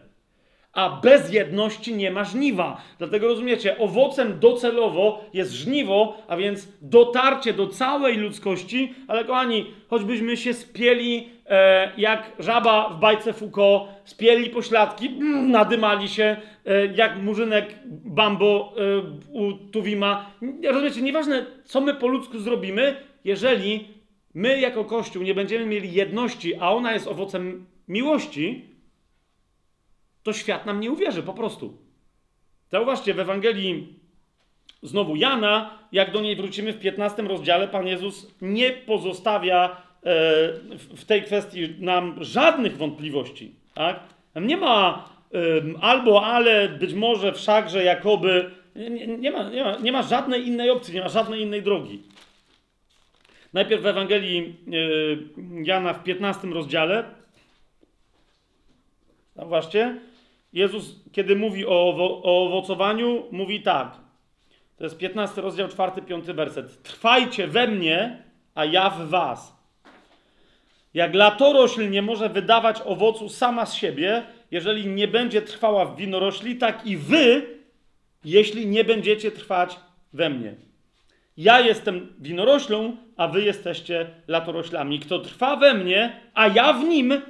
A bez jedności nie ma żniwa. Dlatego rozumiecie, owocem docelowo jest żniwo, a więc dotarcie do całej ludzkości, ale kochani, choćbyśmy się spieli e, jak żaba w bajce Foucault, spieli pośladki, mm, nadymali się e, jak murzynek Bambo e, u Tuwima. Rozumiecie, nieważne co my po ludzku zrobimy, jeżeli my jako Kościół nie będziemy mieli jedności, a ona jest owocem miłości, to świat nam nie uwierzy po prostu. Zauważcie, w Ewangelii znowu Jana, jak do niej wrócimy w 15 rozdziale, Pan Jezus nie pozostawia e, w tej kwestii nam żadnych wątpliwości. Tak? Nie ma albo ale, być może wszakże, jakoby, nie, nie, ma, nie, ma, nie ma żadnej innej opcji, nie ma żadnej innej drogi. Najpierw w Ewangelii yy, Jana w 15 rozdziale. Zauważcie, Jezus, kiedy mówi o, o owocowaniu, mówi tak. To jest 15 rozdział, 4-5 werset. Trwajcie we mnie, a ja w was. Jak latorośl nie może wydawać owocu sama z siebie, jeżeli nie będzie trwała w winorośli, tak i wy, jeśli nie będziecie trwać we mnie. Ja jestem winoroślą, a wy jesteście latoroślami. Kto trwa we mnie, a ja w nim,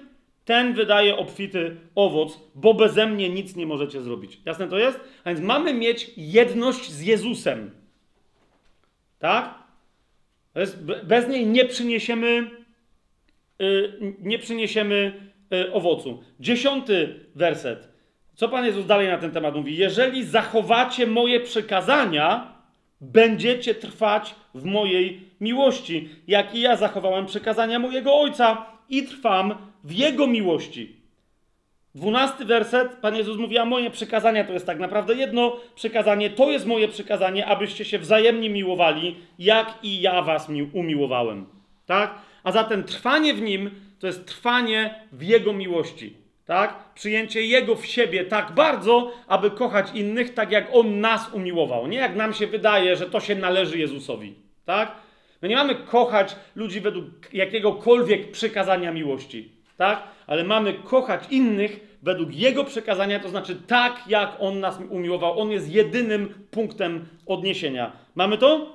ten wydaje obfity owoc, bo beze mnie nic nie możecie zrobić. Jasne to jest? A więc mamy mieć jedność z Jezusem. Tak? Bez niej nie przyniesiemy, yy, nie przyniesiemy yy, owocu. Dziesiąty werset. Co Pan Jezus dalej na ten temat mówi? Jeżeli zachowacie moje przykazania, będziecie trwać w mojej miłości, jak i ja zachowałem przykazania mojego Ojca i trwam w Jego miłości. Dwunasty werset, Pan Jezus mówi, a moje przykazania to jest tak naprawdę jedno przykazanie, to jest moje przykazanie, abyście się wzajemnie miłowali, jak i ja was umiłowałem. Tak? A zatem trwanie w Nim to jest trwanie w Jego miłości. Tak? Przyjęcie Jego w siebie tak bardzo, aby kochać innych tak, jak On nas umiłował. Nie jak nam się wydaje, że to się należy Jezusowi. Tak? My nie mamy kochać ludzi według jakiegokolwiek przykazania miłości, tak? Ale mamy kochać innych według Jego przekazania, to znaczy tak, jak On nas umiłował. On jest jedynym punktem odniesienia. Mamy to?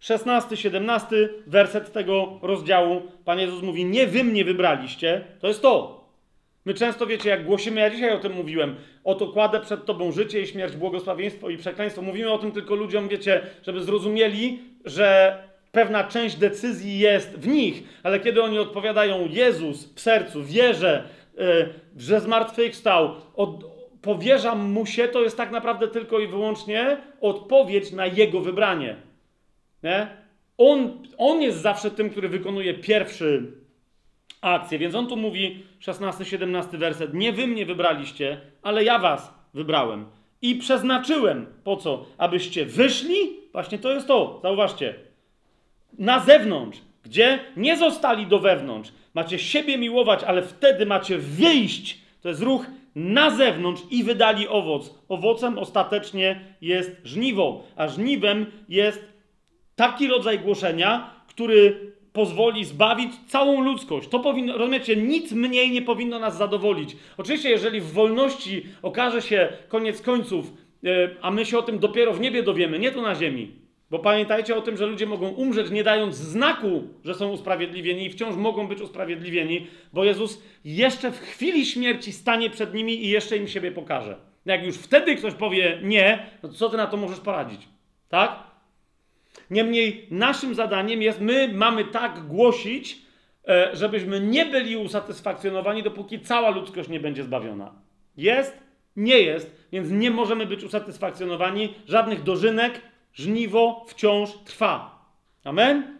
16, 17 werset tego rozdziału. Pan Jezus mówi: Nie wy mnie wybraliście. To jest to. My często wiecie, jak głosimy, ja dzisiaj o tym mówiłem, oto kładę przed Tobą życie i śmierć, błogosławieństwo i przekleństwo. Mówimy o tym tylko ludziom, wiecie, żeby zrozumieli, że pewna część decyzji jest w nich, ale kiedy oni odpowiadają Jezus w sercu, wierzę, yy, że zmartwychwstał, od, powierzam mu się, to jest tak naprawdę tylko i wyłącznie odpowiedź na jego wybranie. Nie? On, on jest zawsze tym, który wykonuje pierwszy akcję, więc on tu mówi, 16-17 werset, nie wy mnie wybraliście, ale ja was wybrałem i przeznaczyłem, po co? Abyście wyszli, właśnie to jest to, zauważcie, na zewnątrz, gdzie nie zostali do wewnątrz. Macie siebie miłować, ale wtedy macie wyjść. To jest ruch na zewnątrz i wydali owoc. Owocem ostatecznie jest żniwo, a żniwem jest taki rodzaj głoszenia, który pozwoli zbawić całą ludzkość. To powinno, rozumiecie, nic mniej nie powinno nas zadowolić. Oczywiście, jeżeli w wolności okaże się koniec końców, yy, a my się o tym dopiero w niebie dowiemy, nie tu na ziemi, bo pamiętajcie o tym, że ludzie mogą umrzeć, nie dając znaku, że są usprawiedliwieni i wciąż mogą być usprawiedliwieni, bo Jezus jeszcze w chwili śmierci stanie przed nimi i jeszcze im siebie pokaże. Jak już wtedy ktoś powie nie, no to co ty na to możesz poradzić? Tak? Niemniej naszym zadaniem jest, my mamy tak głosić, e, żebyśmy nie byli usatysfakcjonowani, dopóki cała ludzkość nie będzie zbawiona. Jest? Nie jest, więc nie możemy być usatysfakcjonowani. Żadnych dożynek, żniwo wciąż trwa. Amen?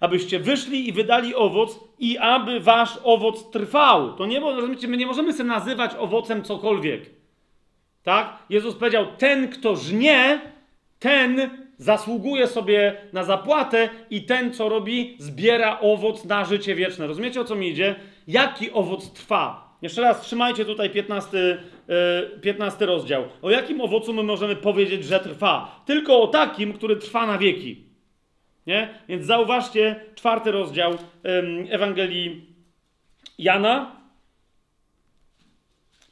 Abyście wyszli i wydali owoc i aby wasz owoc trwał. To nie, rozumiecie, my nie możemy sobie nazywać owocem cokolwiek. Tak? Jezus powiedział, ten kto żnie, ten zasługuje sobie na zapłatę i ten, co robi, zbiera owoc na życie wieczne. Rozumiecie, o co mi idzie? Jaki owoc trwa? Jeszcze raz trzymajcie tutaj 15, 15 e, rozdział. O jakim owocu my możemy powiedzieć, że trwa? Tylko o takim, który trwa na wieki. Nie? Więc zauważcie czwarty rozdział Ewangelii Jana,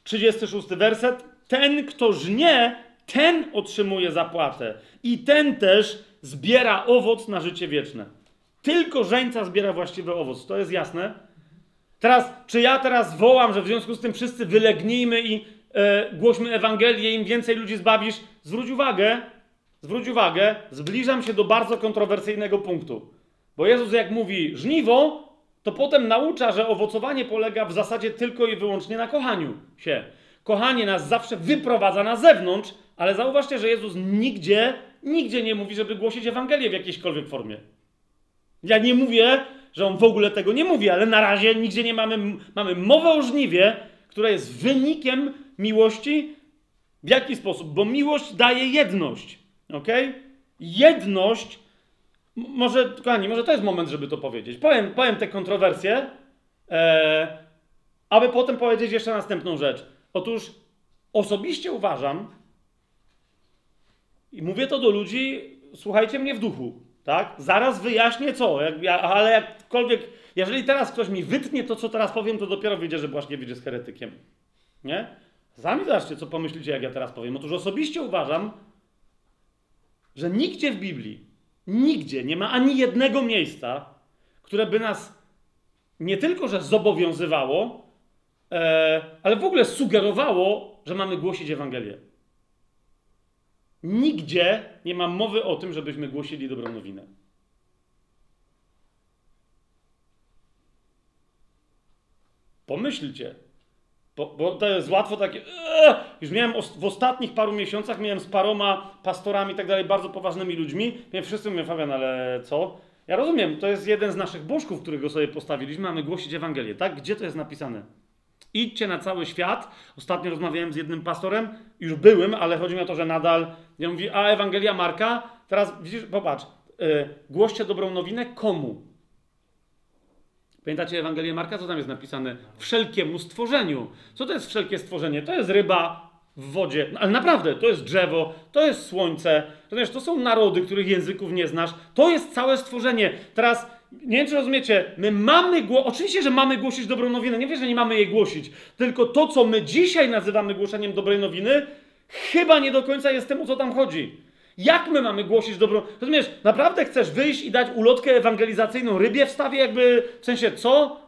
36 werset. Ten, kto żnie, ten otrzymuje zapłatę i ten też zbiera owoc na życie wieczne. Tylko żeńca zbiera właściwy owoc. To jest jasne? Teraz, czy ja teraz wołam, że w związku z tym wszyscy wylegnijmy i e, głośmy Ewangelię, im więcej ludzi zbawisz? Zwróć uwagę, zwróć uwagę, zbliżam się do bardzo kontrowersyjnego punktu. Bo Jezus jak mówi żniwo, to potem naucza, że owocowanie polega w zasadzie tylko i wyłącznie na kochaniu się. Kochanie nas zawsze wyprowadza na zewnątrz, ale zauważcie, że Jezus nigdzie, nigdzie nie mówi, żeby głosić Ewangelię w jakiejśkolwiek formie. Ja nie mówię, że on w ogóle tego nie mówi, ale na razie nigdzie nie mamy, mamy mowę o żniwie, która jest wynikiem miłości W jaki sposób? Bo miłość daje jedność. Ok? Jedność. Może, kochani, może to jest moment, żeby to powiedzieć. Powiem, powiem te kontrowersje, e, aby potem powiedzieć jeszcze następną rzecz. Otóż osobiście uważam, i mówię to do ludzi, słuchajcie mnie w duchu, tak? Zaraz wyjaśnię co, jak, ja, ale jakkolwiek, jeżeli teraz ktoś mi wytnie to, co teraz powiem, to dopiero wyjdzie, że właśnie wyjdzie z heretykiem. Nie? Sami zobaczcie, co pomyślicie, jak ja teraz powiem. Otóż osobiście uważam, że nigdzie w Biblii, nigdzie nie ma ani jednego miejsca, które by nas nie tylko, że zobowiązywało, e, ale w ogóle sugerowało, że mamy głosić Ewangelię. Nigdzie nie ma mowy o tym, żebyśmy głosili dobrą nowinę. Pomyślcie, bo, bo to jest łatwo takie. Już miałem os- w ostatnich paru miesiącach miałem z paroma pastorami i tak dalej, bardzo poważnymi ludźmi. Mnie wszyscy mówią, Fabian, ale co? Ja rozumiem, to jest jeden z naszych bożków, którego sobie postawiliśmy, mamy głosić Ewangelię, tak? Gdzie to jest napisane? Idźcie na cały świat. Ostatnio rozmawiałem z jednym pastorem, już byłym, ale chodzi mi o to, że nadal. Ja mówi, a Ewangelia Marka, teraz widzisz, popatrz, yy, głoście dobrą nowinę komu? Pamiętacie Ewangelię Marka? Co tam jest napisane? Wszelkiemu stworzeniu. Co to jest wszelkie stworzenie? To jest ryba w wodzie, No, ale naprawdę, to jest drzewo, to jest słońce, to są narody, których języków nie znasz, to jest całe stworzenie. Teraz, nie wiem czy rozumiecie, my mamy, gło- oczywiście, że mamy głosić dobrą nowinę, nie wiem, że nie mamy jej głosić, tylko to, co my dzisiaj nazywamy głoszeniem dobrej nowiny, chyba nie do końca jest tym, o co tam chodzi. Jak my mamy głosić dobrą... Rozumiesz, naprawdę chcesz wyjść i dać ulotkę ewangelizacyjną rybie w stawie jakby, w sensie co?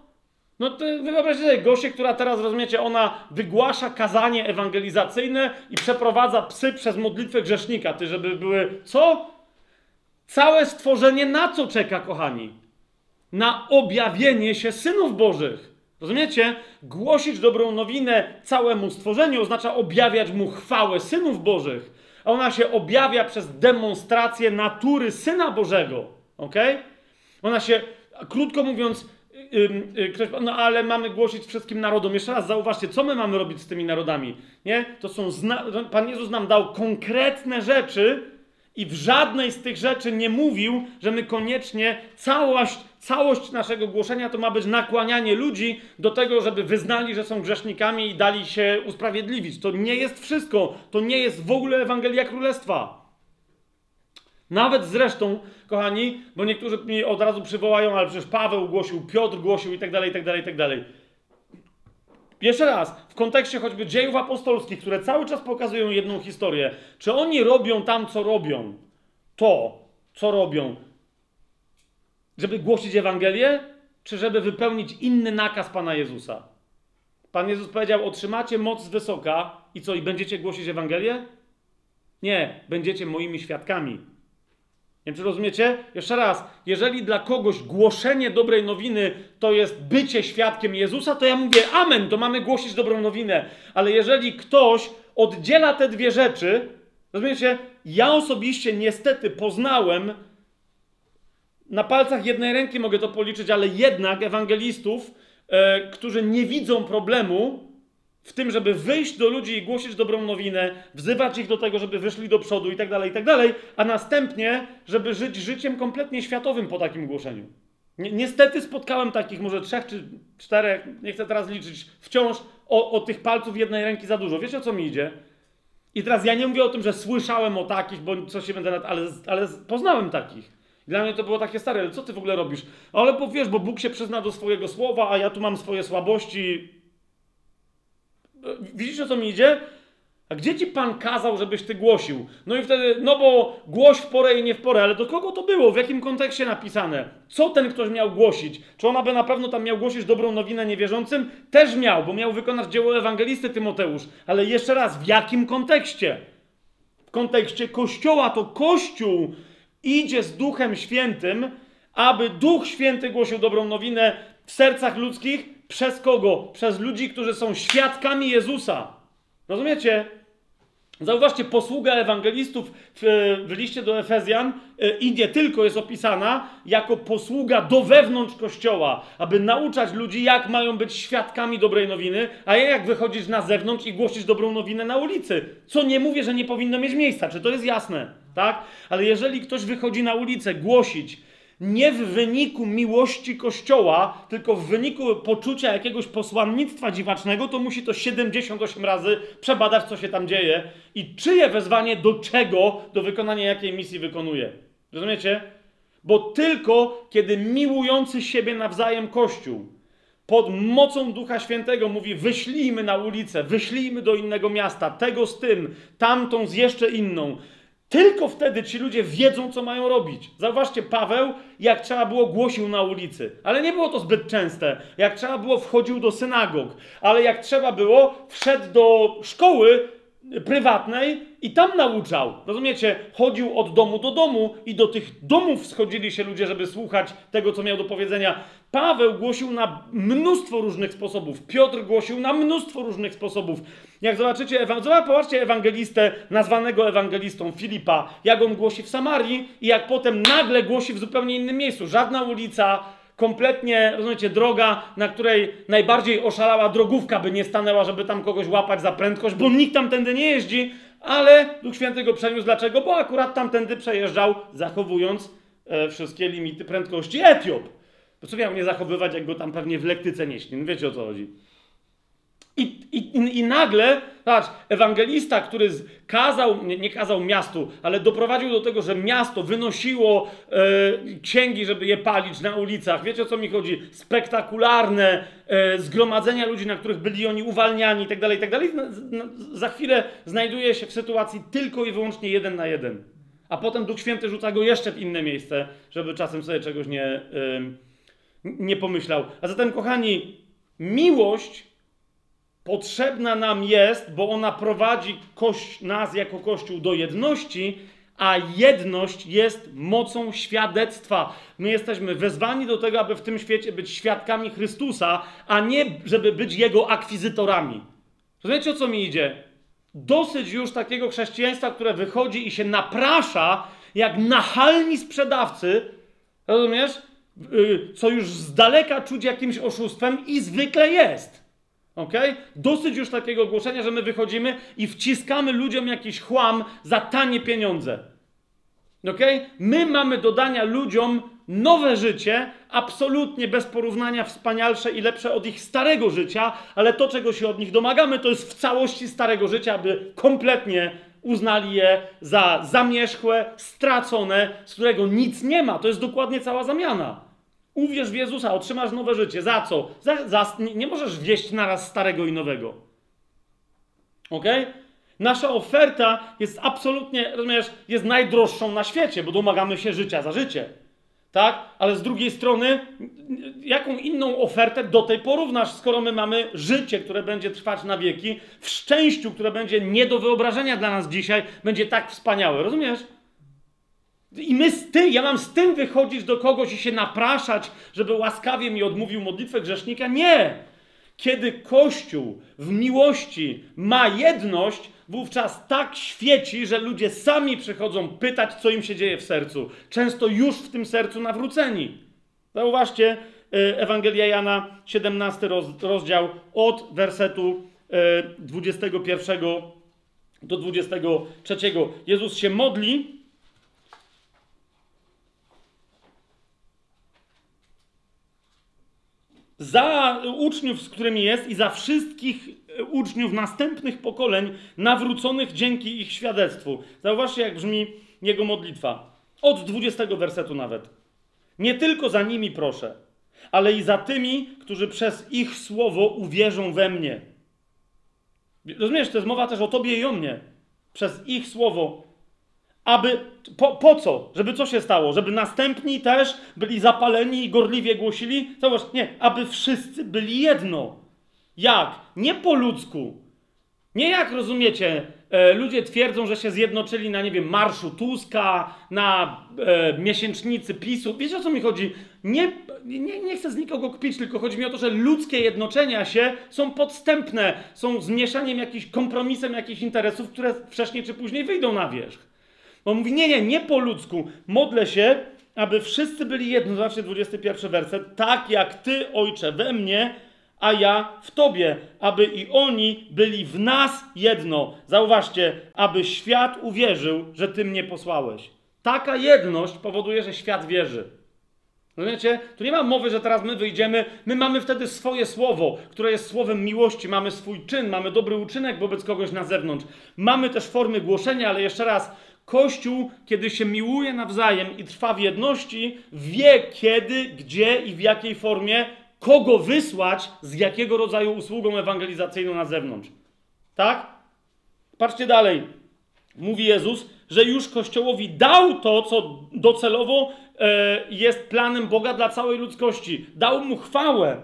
No to wy wyobraźcie sobie gościę, która teraz, rozumiecie, ona wygłasza kazanie ewangelizacyjne i przeprowadza psy przez modlitwę grzesznika, ty, żeby były... Co? Całe stworzenie na co czeka, kochani? Na objawienie się synów bożych. Rozumiecie? Głosić dobrą nowinę całemu stworzeniu oznacza objawiać mu chwałę synów bożych. A ona się objawia przez demonstrację natury syna Bożego. Ok? Ona się, krótko mówiąc, ym, y, ktoś, no ale mamy głosić wszystkim narodom. Jeszcze raz zauważcie, co my mamy robić z tymi narodami. Nie? To są, zna- Pan Jezus nam dał konkretne rzeczy, i w żadnej z tych rzeczy nie mówił, że my koniecznie całość, całość naszego głoszenia to ma być nakłanianie ludzi do tego, żeby wyznali, że są grzesznikami i dali się usprawiedliwić. To nie jest wszystko. To nie jest w ogóle Ewangelia Królestwa. Nawet zresztą, kochani, bo niektórzy mi od razu przywołają, ale przecież Paweł głosił, Piotr głosił i tak dalej, i tak dalej, i tak dalej. Jeszcze raz, w kontekście choćby dziejów apostolskich, które cały czas pokazują jedną historię, czy oni robią tam, co robią, to, co robią, żeby głosić Ewangelię, czy żeby wypełnić inny nakaz Pana Jezusa? Pan Jezus powiedział: Otrzymacie moc z wysoka i co, i będziecie głosić Ewangelię? Nie, będziecie moimi świadkami. Nie wiem, czy rozumiecie? Jeszcze raz, jeżeli dla kogoś głoszenie dobrej nowiny to jest bycie świadkiem Jezusa, to ja mówię amen, to mamy głosić dobrą nowinę. Ale jeżeli ktoś oddziela te dwie rzeczy, rozumiecie? Ja osobiście niestety poznałem, na palcach jednej ręki mogę to policzyć, ale jednak ewangelistów, e, którzy nie widzą problemu w tym, żeby wyjść do ludzi i głosić dobrą nowinę, wzywać ich do tego, żeby wyszli do przodu i tak dalej, i tak dalej, a następnie, żeby żyć życiem kompletnie światowym po takim głoszeniu. Ni- Niestety spotkałem takich może trzech czy czterech, nie chcę teraz liczyć, wciąż o, o tych palców jednej ręki za dużo. Wiecie o co mi idzie? I teraz ja nie mówię o tym, że słyszałem o takich, bo co się będę, nad... ale, ale poznałem takich. Dla mnie to było takie stare, ale co ty w ogóle robisz? Ale bo wiesz, bo Bóg się przyzna do swojego słowa, a ja tu mam swoje słabości. Widzisz, co mi idzie? A gdzie ci Pan kazał, żebyś ty głosił? No i wtedy, no bo głoś w porę i nie w porę, ale do kogo to było? W jakim kontekście napisane? Co ten ktoś miał głosić? Czy ona by na pewno tam miał głosić dobrą nowinę niewierzącym? Też miał, bo miał wykonać dzieło ewangelisty Tymoteusz. Ale jeszcze raz, w jakim kontekście? W kontekście Kościoła to Kościół idzie z Duchem Świętym, aby Duch Święty głosił dobrą nowinę w sercach ludzkich. Przez kogo? Przez ludzi, którzy są świadkami Jezusa. Rozumiecie? Zauważcie, posługa ewangelistów w, w liście do Efezjan e, i nie tylko jest opisana jako posługa do wewnątrz kościoła, aby nauczać ludzi, jak mają być świadkami dobrej nowiny, a jak wychodzić na zewnątrz i głosić dobrą nowinę na ulicy. Co nie mówię, że nie powinno mieć miejsca, czy to jest jasne, tak? Ale jeżeli ktoś wychodzi na ulicę głosić, nie w wyniku miłości Kościoła, tylko w wyniku poczucia jakiegoś posłannictwa dziwacznego, to musi to 78 razy przebadać, co się tam dzieje i czyje wezwanie do czego, do wykonania jakiej misji wykonuje. Rozumiecie? Bo tylko kiedy miłujący siebie nawzajem Kościół pod mocą Ducha Świętego mówi: wyślijmy na ulicę, wyślijmy do innego miasta, tego z tym, tamtą z jeszcze inną tylko wtedy ci ludzie wiedzą, co mają robić. Zauważcie, Paweł, jak trzeba było, głosił na ulicy. Ale nie było to zbyt częste. Jak trzeba było, wchodził do synagog. Ale jak trzeba było, wszedł do szkoły prywatnej i tam nauczał. Rozumiecie? Chodził od domu do domu i do tych domów schodzili się ludzie, żeby słuchać tego, co miał do powiedzenia. Paweł głosił na mnóstwo różnych sposobów. Piotr głosił na mnóstwo różnych sposobów. Jak zobaczycie, zobaczcie ewangelistę, nazwanego ewangelistą Filipa, jak on głosi w Samarii i jak potem nagle głosi w zupełnie innym miejscu. Żadna ulica, kompletnie, rozumiecie, droga, na której najbardziej oszalała drogówka by nie stanęła, żeby tam kogoś łapać za prędkość, bo nikt tam tędy nie jeździ, ale Duch Święty go przeniósł. Dlaczego? Bo akurat tamtędy przejeżdżał, zachowując e, wszystkie limity prędkości Etiop. Bo co miał nie zachowywać, jak go tam pewnie w lektyce nieśli? No wiecie o co chodzi. I, i, I nagle, patrz, ewangelista, który kazał, nie, nie, kazał miastu, ale doprowadził do tego, że miasto wynosiło e, księgi, żeby je palić na ulicach. Wiecie o co mi chodzi? Spektakularne e, zgromadzenia ludzi, na których byli oni uwalniani itd., tak itd. Tak za chwilę znajduje się w sytuacji tylko i wyłącznie jeden na jeden. A potem Duch Święty rzuca go jeszcze w inne miejsce, żeby czasem sobie czegoś nie, nie pomyślał. A zatem, kochani, miłość potrzebna nam jest, bo ona prowadzi kość, nas jako Kościół do jedności, a jedność jest mocą świadectwa. My jesteśmy wezwani do tego, aby w tym świecie być świadkami Chrystusa, a nie żeby być Jego akwizytorami. Rozumiecie, o co mi idzie? Dosyć już takiego chrześcijaństwa, które wychodzi i się naprasza jak nachalni sprzedawcy, rozumiesz? Y, co już z daleka czuć jakimś oszustwem i zwykle jest. Ok? Dosyć już takiego ogłoszenia, że my wychodzimy i wciskamy ludziom jakiś chłam za tanie pieniądze. Ok? My mamy do dania ludziom nowe życie, absolutnie bez porównania wspanialsze i lepsze od ich starego życia, ale to, czego się od nich domagamy, to jest w całości starego życia, aby kompletnie uznali je za zamierzchłe, stracone, z którego nic nie ma. To jest dokładnie cała zamiana. Uwierz w Jezusa, otrzymasz nowe życie. Za co? Za, za, nie, możesz wieść naraz starego i nowego. Ok? Nasza oferta jest absolutnie, rozumiesz, jest najdroższą na świecie, bo domagamy się życia za życie. Tak? Ale z drugiej strony, jaką inną ofertę do tej porównasz, skoro my mamy życie, które będzie trwać na wieki, w szczęściu, które będzie nie do wyobrażenia dla nas dzisiaj, będzie tak wspaniałe. Rozumiesz? I my z tym, ja mam z tym wychodzić do kogoś i się napraszać, żeby łaskawie mi odmówił modlitwę grzesznika? Nie! Kiedy Kościół w miłości ma jedność, wówczas tak świeci, że ludzie sami przychodzą pytać, co im się dzieje w sercu. Często już w tym sercu nawróceni. Zauważcie, y, Ewangelia Jana, 17 rozdział, od wersetu 21 y, do 23. Jezus się modli za uczniów, z którymi jest i za wszystkich e, uczniów następnych pokoleń nawróconych dzięki ich świadectwu. Zauważcie, jak brzmi jego modlitwa. Od 20 wersetu nawet. Nie tylko za nimi proszę, ale i za tymi, którzy przez ich słowo uwierzą we mnie. Rozumiesz, to jest mowa też o tobie i o mnie. Przez ich słowo aby, po, po co? Żeby co się stało? Żeby następni też byli zapaleni i gorliwie głosili? Zobacz, nie, aby wszyscy byli jedno. Jak? Nie po ludzku. Nie jak rozumiecie, e, ludzie twierdzą, że się zjednoczyli na, nie wiem, marszu Tuska, na e, miesięcznicy PiSu. Wiecie o co mi chodzi? Nie, nie, nie chcę z nikogo kpić, tylko chodzi mi o to, że ludzkie jednoczenia się są podstępne, są zmieszaniem jakichś, kompromisem jakichś interesów, które wcześniej czy później wyjdą na wierzch. Bo mówi, nie, nie, nie po ludzku. Modlę się, aby wszyscy byli jedno. Zobaczcie 21 werset. Tak jak Ty, Ojcze, we mnie, a ja w Tobie, aby i oni byli w nas jedno. Zauważcie, aby świat uwierzył, że Ty mnie posłałeś. Taka jedność powoduje, że świat wierzy. Rozumiecie? Tu nie ma mowy, że teraz my wyjdziemy, my mamy wtedy swoje słowo, które jest słowem miłości, mamy swój czyn, mamy dobry uczynek wobec kogoś na zewnątrz. Mamy też formy głoszenia, ale jeszcze raz, Kościół, kiedy się miłuje nawzajem i trwa w jedności, wie kiedy, gdzie i w jakiej formie, kogo wysłać, z jakiego rodzaju usługą ewangelizacyjną na zewnątrz. Tak? Patrzcie dalej. Mówi Jezus, że już Kościołowi dał to, co docelowo e, jest planem Boga dla całej ludzkości. Dał mu chwałę.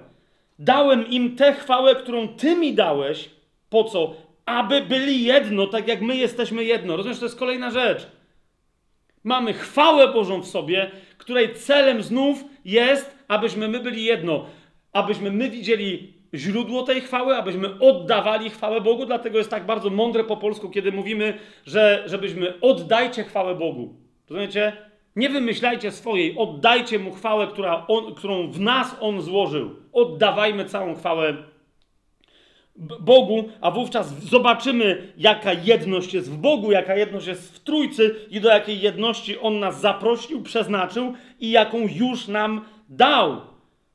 Dałem im tę chwałę, którą Ty mi dałeś. Po co? Aby byli jedno, tak jak my jesteśmy jedno. Rozumiesz, to jest kolejna rzecz. Mamy chwałę Bożą w sobie, której celem znów jest, abyśmy my byli jedno. Abyśmy my widzieli źródło tej chwały, abyśmy oddawali chwałę Bogu. Dlatego jest tak bardzo mądre po polsku, kiedy mówimy, że żebyśmy oddajcie chwałę Bogu. Rozumiecie? Nie wymyślajcie swojej, oddajcie mu chwałę, która on, którą w nas on złożył. Oddawajmy całą chwałę Bogu, a wówczas zobaczymy, jaka jedność jest w Bogu, jaka jedność jest w Trójcy i do jakiej jedności On nas zaprosił, przeznaczył i jaką już nam dał.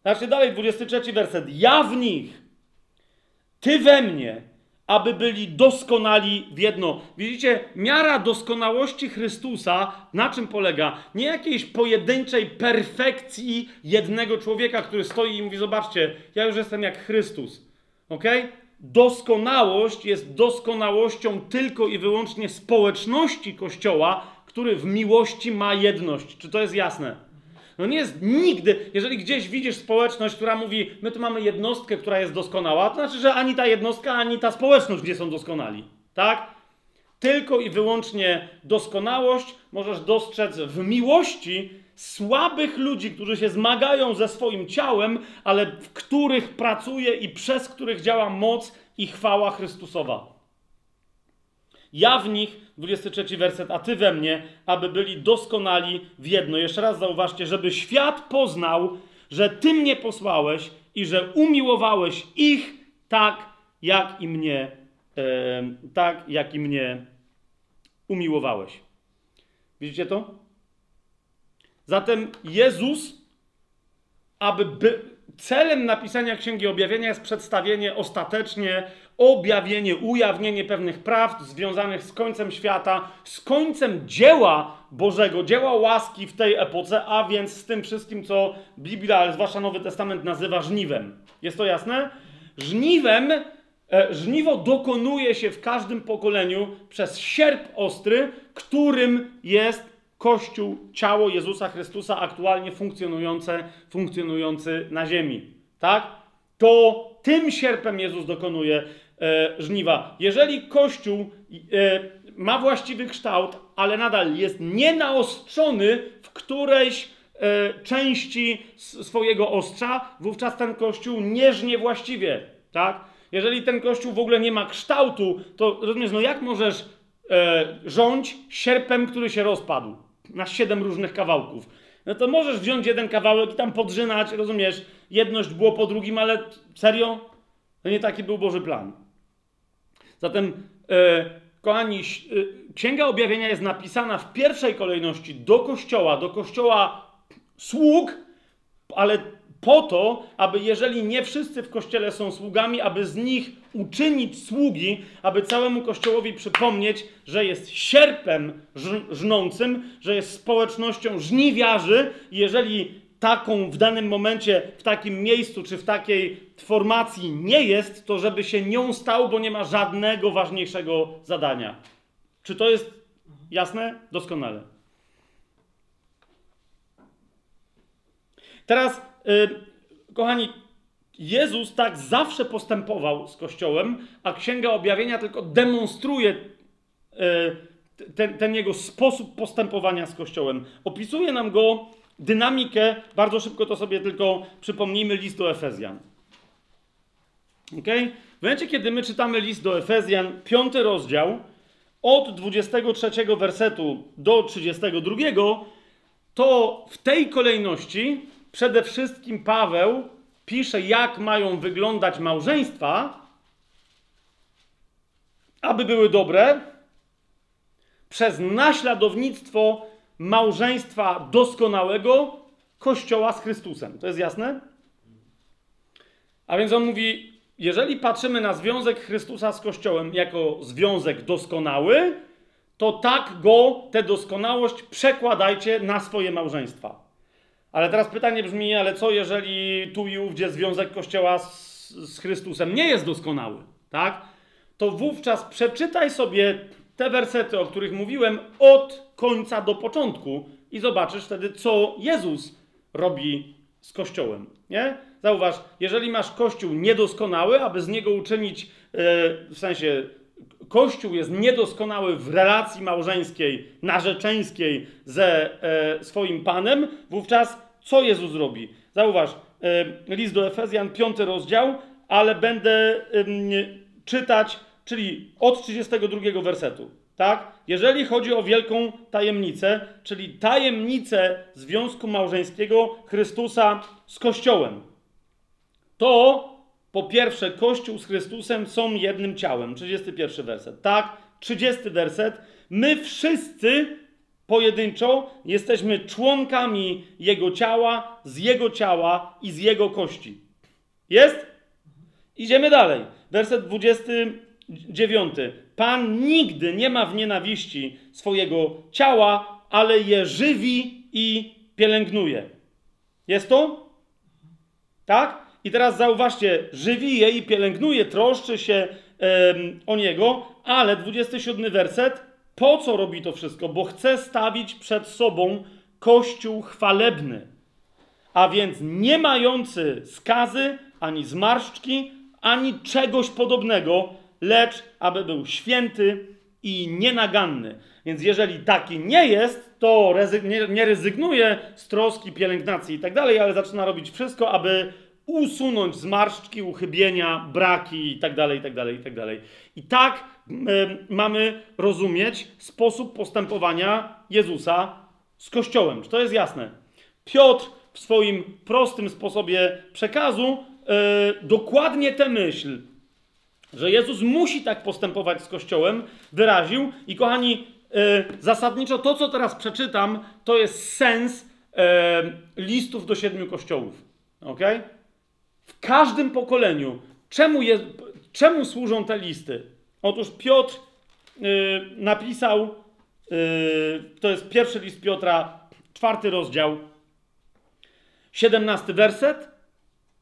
Znaczy dalej, 23 werset. Ja w nich, Ty we mnie, aby byli doskonali w jedno. Widzicie, miara doskonałości Chrystusa na czym polega? Nie jakiejś pojedynczej perfekcji jednego człowieka, który stoi i mówi: Zobaczcie, ja już jestem jak Chrystus. ok? Doskonałość jest doskonałością tylko i wyłącznie społeczności Kościoła, który w miłości ma jedność. Czy to jest jasne? No nie jest nigdy, jeżeli gdzieś widzisz społeczność, która mówi, my tu mamy jednostkę, która jest doskonała, to znaczy, że ani ta jednostka, ani ta społeczność nie są doskonali. Tak? Tylko i wyłącznie doskonałość możesz dostrzec w miłości słabych ludzi, którzy się zmagają ze swoim ciałem, ale w których pracuje i przez których działa moc i chwała Chrystusowa. Ja w nich, 23 werset, a ty we mnie, aby byli doskonali w jedno. Jeszcze raz zauważcie, żeby świat poznał, że ty mnie posłałeś i że umiłowałeś ich tak, jak i mnie, e, tak, jak i mnie umiłowałeś. Widzicie to? Zatem Jezus, aby by, celem napisania Księgi Objawienia jest przedstawienie ostatecznie, objawienie, ujawnienie pewnych prawd związanych z końcem świata, z końcem dzieła Bożego, dzieła łaski w tej epoce, a więc z tym wszystkim, co Biblia, ale zwłaszcza Nowy Testament nazywa żniwem. Jest to jasne? Żniwem, e, żniwo dokonuje się w każdym pokoleniu przez sierp ostry, którym jest Kościół, ciało Jezusa Chrystusa aktualnie funkcjonujące, funkcjonujący na ziemi. Tak? To tym sierpem Jezus dokonuje e, żniwa. Jeżeli Kościół e, ma właściwy kształt, ale nadal jest nienaostrzony w którejś e, części swojego ostrza, wówczas ten Kościół nie żnie właściwie. Tak? Jeżeli ten Kościół w ogóle nie ma kształtu, to rozumiesz, no jak możesz e, rządź sierpem, który się rozpadł? Na siedem różnych kawałków. No to możesz wziąć jeden kawałek i tam podrzynać, rozumiesz, jedność było po drugim, ale serio? To nie taki był Boży plan. Zatem, e, kochani, e, Księga Objawienia jest napisana w pierwszej kolejności do Kościoła, do Kościoła sług, ale po to, aby jeżeli nie wszyscy w kościele są sługami, aby z nich uczynić sługi, aby całemu kościołowi przypomnieć, że jest sierpem żnącym, że jest społecznością żniwiarzy, jeżeli taką w danym momencie, w takim miejscu czy w takiej formacji nie jest, to żeby się nią stał, bo nie ma żadnego ważniejszego zadania. Czy to jest jasne? Doskonale. Teraz kochani, Jezus tak zawsze postępował z Kościołem, a Księga Objawienia tylko demonstruje ten, ten jego sposób postępowania z Kościołem. Opisuje nam go dynamikę, bardzo szybko to sobie tylko przypomnijmy, list do Efezjan. Ok? W momencie, kiedy my czytamy list do Efezjan, piąty rozdział, od 23 wersetu do 32, to w tej kolejności przede wszystkim Paweł pisze, jak mają wyglądać małżeństwa, aby były dobre, przez naśladownictwo małżeństwa doskonałego Kościoła z Chrystusem. To jest jasne? A więc on mówi, jeżeli patrzymy na związek Chrystusa z Kościołem jako związek doskonały, to tak go, tę doskonałość przekładajcie na swoje małżeństwa. Ale teraz pytanie brzmi, ale co jeżeli tu i ówdzie związek Kościoła z, z Chrystusem nie jest doskonały, tak? To wówczas przeczytaj sobie te wersety, o których mówiłem, od końca do początku i zobaczysz wtedy, co Jezus robi z Kościołem, nie? Zauważ, jeżeli masz Kościół niedoskonały, aby z niego uczynić, yy, w sensie Kościół jest niedoskonały w relacji małżeńskiej, narzeczeńskiej ze e, swoim Panem, wówczas co Jezus robi? Zauważ, e, list do Efezjan, piąty rozdział, ale będę e, czytać, czyli od 32 wersetu. Tak? Jeżeli chodzi o wielką tajemnicę, czyli tajemnicę związku małżeńskiego Chrystusa z Kościołem, to po pierwsze, Kościół z Chrystusem są jednym ciałem. 31 werset. Tak, 30 werset. My wszyscy pojedynczo jesteśmy członkami Jego ciała, z Jego ciała i z Jego kości. Jest? Idziemy dalej. Werset 29. Pan nigdy nie ma w nienawiści swojego ciała, ale je żywi i pielęgnuje. Jest to? Tak? I teraz zauważcie, żywi je i pielęgnuje, troszczy się um, o niego, ale 27 werset, po co robi to wszystko? Bo chce stawić przed sobą kościół chwalebny, a więc nie mający skazy, ani zmarszczki, ani czegoś podobnego, lecz aby był święty i nienaganny. Więc jeżeli taki nie jest, to nie, nie rezygnuje z troski, pielęgnacji i tak dalej, ale zaczyna robić wszystko, aby usunąć zmarszczki, uchybienia, braki itd., itd., itd. I tak y, mamy rozumieć sposób postępowania Jezusa z Kościołem. Czy to jest jasne? Piotr w swoim prostym sposobie przekazu y, dokładnie tę myśl, że Jezus musi tak postępować z Kościołem, wyraził. I kochani, y, zasadniczo to, co teraz przeczytam, to jest sens listów do siedmiu kościołów. Okay? W każdym pokoleniu. Czemu, czemu służą te listy? Otóż Piotr yy, napisał, yy, to jest pierwszy list Piotra, czwarty rozdział, siedemnasty werset.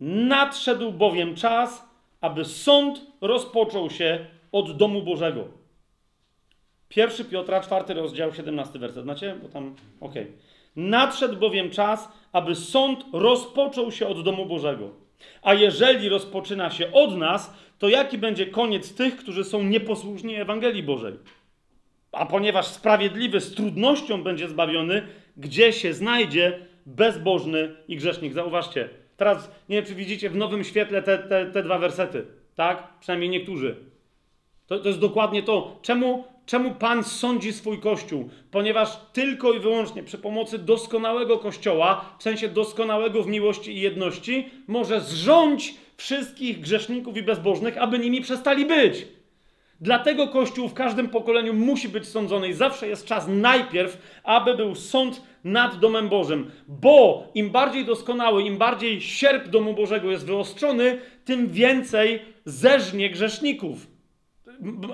Nadszedł bowiem czas, aby sąd rozpoczął się od domu Bożego. Pierwszy Piotra, czwarty rozdział, siedemnasty werset. Znacie? Bo tam, okej. Okay. Nadszedł bowiem czas, aby sąd rozpoczął się od domu Bożego. A jeżeli rozpoczyna się od nas, to jaki będzie koniec tych, którzy są nieposłuszni Ewangelii Bożej? A ponieważ sprawiedliwy z trudnością będzie zbawiony, gdzie się znajdzie bezbożny i grzesznik? Zauważcie, teraz nie wiem, czy widzicie w nowym świetle te, te, te dwa wersety, tak? Przynajmniej niektórzy. To, to jest dokładnie to. Czemu Czemu Pan sądzi swój Kościół? Ponieważ tylko i wyłącznie przy pomocy doskonałego Kościoła, w sensie doskonałego w miłości i jedności, może zrządzić wszystkich grzeszników i bezbożnych, aby nimi przestali być. Dlatego Kościół w każdym pokoleniu musi być sądzony i zawsze jest czas najpierw, aby był sąd nad domem Bożym. Bo im bardziej doskonały, im bardziej sierp domu Bożego jest wyostrzony, tym więcej zeżnie grzeszników.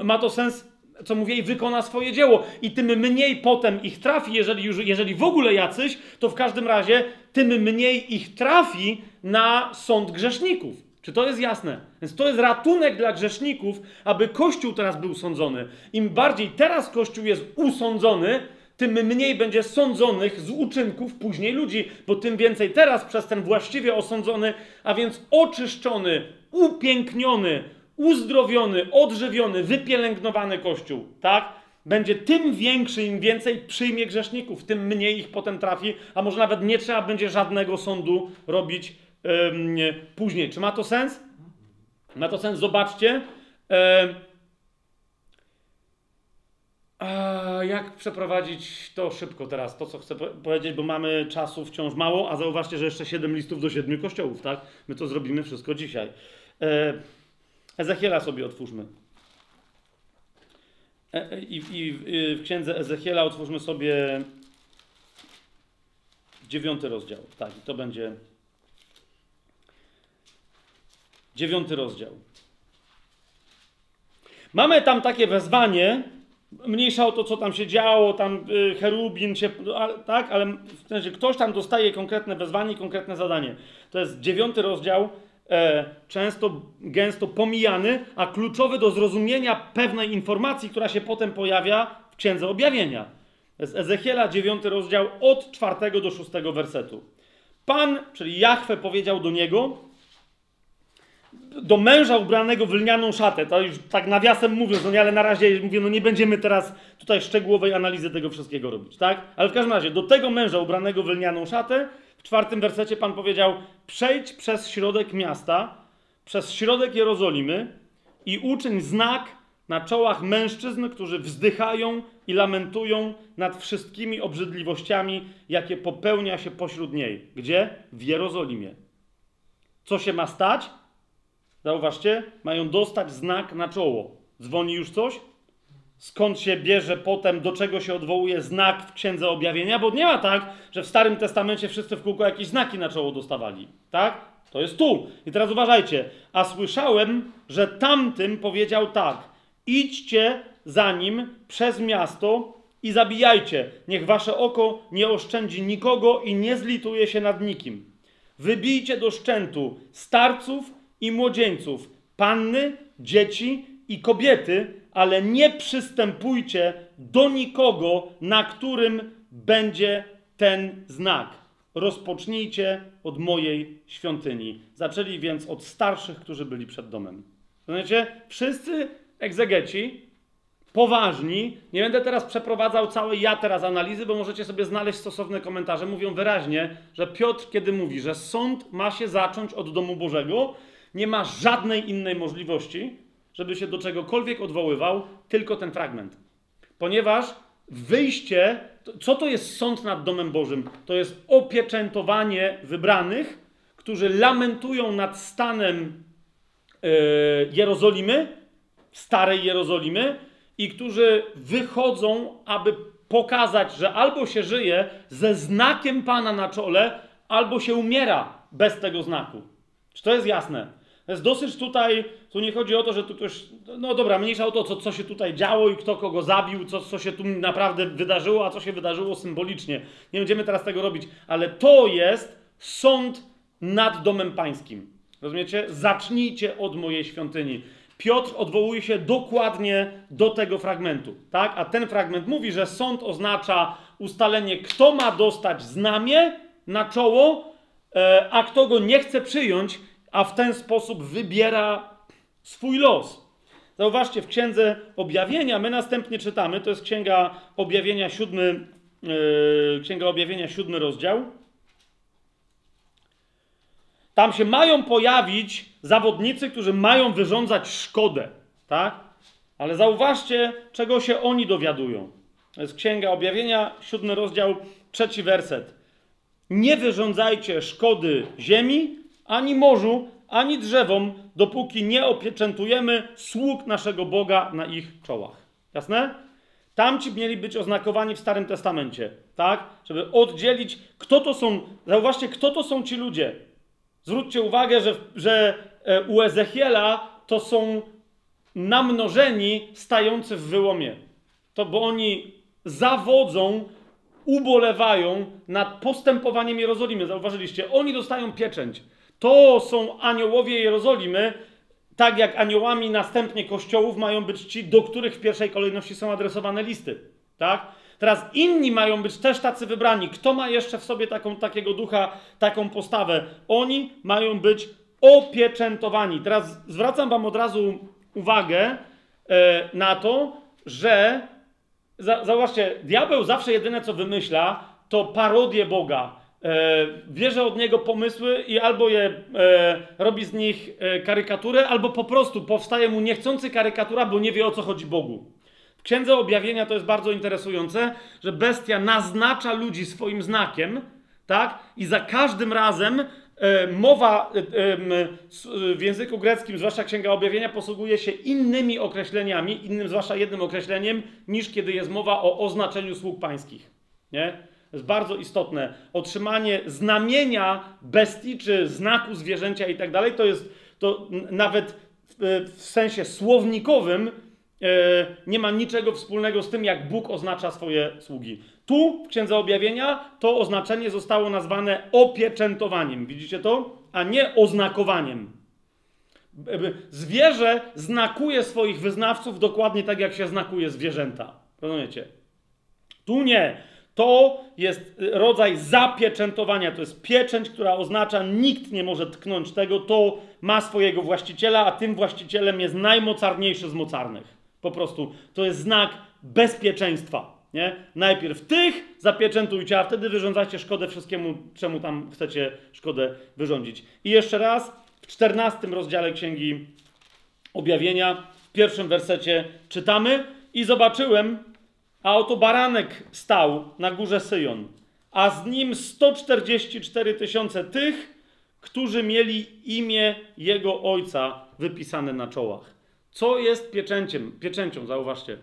Ma to sens co mówię, wykona swoje dzieło. I tym mniej potem ich trafi, jeżeli, już, jeżeli w ogóle jacyś, to w każdym razie tym mniej ich trafi na sąd grzeszników. Czy to jest jasne? Więc to jest ratunek dla grzeszników, aby Kościół teraz był sądzony. Im bardziej teraz Kościół jest usądzony, tym mniej będzie sądzonych z uczynków później ludzi, bo tym więcej teraz przez ten właściwie osądzony, a więc oczyszczony, upiękniony, uzdrowiony, odżywiony, wypielęgnowany Kościół, tak? będzie tym większy, im więcej przyjmie grzeszników, tym mniej ich potem trafi, a może nawet nie trzeba będzie żadnego sądu robić nie, później. Czy ma to sens? Ma to sens? Zobaczcie. Em, a jak przeprowadzić to szybko teraz, to co chcę po- powiedzieć, bo mamy czasu wciąż mało, a zauważcie, że jeszcze 7 listów do 7 kościołów, tak? My to zrobimy wszystko dzisiaj. E, Ezechiela sobie otwórzmy. E, e, I, i, I w księdze Ezechiela otwórzmy sobie dziewiąty rozdział. Tak, i to będzie dziewiąty rozdział. Mamy tam takie wezwanie, mniejsza o to, co tam się działo, tam y, cherubin się, tak, ale w sensie ktoś tam dostaje konkretne wezwanie konkretne zadanie. To jest dziewiąty rozdział, często, gęsto pomijany, a kluczowy do zrozumienia pewnej informacji, która się potem pojawia w Księdze Objawienia. Jest Ezechiela, dziewiąty rozdział, od czwartego do szóstego wersetu. Pan, czyli Jahwe powiedział do niego, do męża ubranego w lnianą szatę, to już tak nawiasem mówiąc, no nie, ale na razie mówię, no nie będziemy teraz tutaj szczegółowej analizy tego wszystkiego robić, tak? Ale w każdym razie, do tego męża ubranego w lnianą szatę, w czwartym wersecie Pan powiedział, przejdź przez środek miasta, przez środek Jerozolimy i uczyń znak na czołach mężczyzn, którzy wzdychają i lamentują nad wszystkimi obrzydliwościami, jakie popełnia się pośród niej. Gdzie? W Jerozolimie. Co się ma stać? Zauważcie, mają dostać znak na czoło. Dzwoni już coś? Skąd się bierze potem, do czego się odwołuje znak w Księdze Objawienia? Bo nie ma tak, że w Starym Testamencie wszyscy w kółko jakieś znaki na czoło dostawali. Tak? To jest tu. I teraz uważajcie. A słyszałem, że tamtym powiedział tak. Idźcie za nim przez miasto i zabijajcie. Niech wasze oko nie oszczędzi nikogo i nie zlituje się nad nikim. Wybijcie do szczętu starców i młodzieńców, panny, dzieci i kobiety, ale nie przystępujcie do nikogo, na którym będzie ten znak. Rozpocznijcie od mojej świątyni. Zaczęli więc od starszych, którzy byli przed domem. Rozumiecie? Wszyscy egzegeci, poważni, nie będę teraz przeprowadzał całej ja teraz analizy, bo możecie sobie znaleźć stosowne komentarze, mówią wyraźnie, że Piotr, kiedy mówi, że sąd ma się zacząć od domu Bożego, nie ma żadnej innej możliwości, żeby się do czegokolwiek odwoływał, tylko ten fragment. Ponieważ wyjście, co to jest sąd nad domem Bożym? To jest opieczętowanie wybranych, którzy lamentują nad stanem e, Jerozolimy, starej Jerozolimy, i którzy wychodzą, aby pokazać, że albo się żyje ze znakiem Pana na czole, albo się umiera bez tego znaku. Czy to jest jasne? To jest dosyć tutaj, tu nie chodzi o to, że tu ktoś, no dobra, mniejsza o to, co, co się tutaj działo i kto kogo zabił, co, co się tu naprawdę wydarzyło, a co się wydarzyło symbolicznie. Nie będziemy teraz tego robić, ale to jest sąd nad domem pańskim. Rozumiecie? Zacznijcie od mojej świątyni. Piotr odwołuje się dokładnie do tego fragmentu, tak? A ten fragment mówi, że sąd oznacza ustalenie, kto ma dostać znamię na czoło, e, a kto go nie chce przyjąć, a w ten sposób wybiera swój los. Zauważcie, w Księdze Objawienia my następnie czytamy, to jest Księga Objawienia, siódmy, e, Księga Objawienia, siódmy rozdział. Tam się mają pojawić zawodnicy, którzy mają wyrządzać szkodę, tak? Ale zauważcie, czego się oni dowiadują. To jest Księga Objawienia, siódmy rozdział, trzeci werset. Nie wyrządzajcie szkody ziemi, ani morzu, ani drzewom, dopóki nie opieczętujemy sług naszego Boga na ich czołach. Jasne? Tamci mieli być oznakowani w Starym Testamencie, tak? Żeby oddzielić, kto to są, zauważcie, kto to są ci ludzie. Zwróćcie uwagę, że, że e, u Ezechiela to są namnożeni stający w wyłomie. To bo oni zawodzą, ubolewają nad postępowaniem Jerozolimy. Zauważyliście? Oni dostają pieczęć. To są aniołowie Jerozolimy, tak jak aniołami następnie kościołów mają być ci, do których w pierwszej kolejności są adresowane listy. Tak? Teraz inni mają być też tacy wybrani. Kto ma jeszcze w sobie taką, takiego ducha, taką postawę? Oni mają być opieczętowani. Teraz zwracam wam od razu uwagę e, na to, że za, zauważcie, diabeł zawsze jedyne co wymyśla, to parodię Boga. E, bierze od niego pomysły i albo je e, robi z nich e, karykaturę, albo po prostu powstaje mu niechcący karykatura, bo nie wie o co chodzi Bogu. W Księdze Objawienia to jest bardzo interesujące, że bestia naznacza ludzi swoim znakiem, tak? I za każdym razem e, mowa e, e, w języku greckim, zwłaszcza Księga Objawienia, posługuje się innymi określeniami, innym zwłaszcza jednym określeniem, niż kiedy jest mowa o oznaczeniu sług pańskich. Nie? Jest bardzo istotne. Otrzymanie znamienia bestii, czy znaku zwierzęcia i tak dalej, to jest to nawet w, sensie słownikowym e, nie ma niczego wspólnego z tym, jak Bóg oznacza swoje sługi. Tu w Księdze Objawienia to oznaczenie zostało nazwane opieczętowaniem. Widzicie to? A nie oznakowaniem. B- Zwierzę znakuje swoich wyznawców dokładnie tak, jak się znakuje zwierzęta. Rozumiecie? Tu nie. To jest rodzaj zapieczętowania. To jest pieczęć, która oznacza, nikt nie może tknąć tego. To ma swojego właściciela, a tym właścicielem jest najmocarniejszy z mocarnych. Po prostu to jest znak bezpieczeństwa. Nie? Najpierw tych zapieczętujcie, a wtedy wyrządzacie szkodę wszystkiemu, czemu tam chcecie szkodę wyrządzić. I jeszcze raz, w 14 rozdziale Księgi Objawienia, w pierwszym wersecie czytamy i zobaczyłem, a oto baranek stał na górze Syjon, a z nim 144 tysiące tych, którzy mieli imię jego ojca wypisane na czołach. Co jest pieczęciem? Pieczęcią, zauważcie.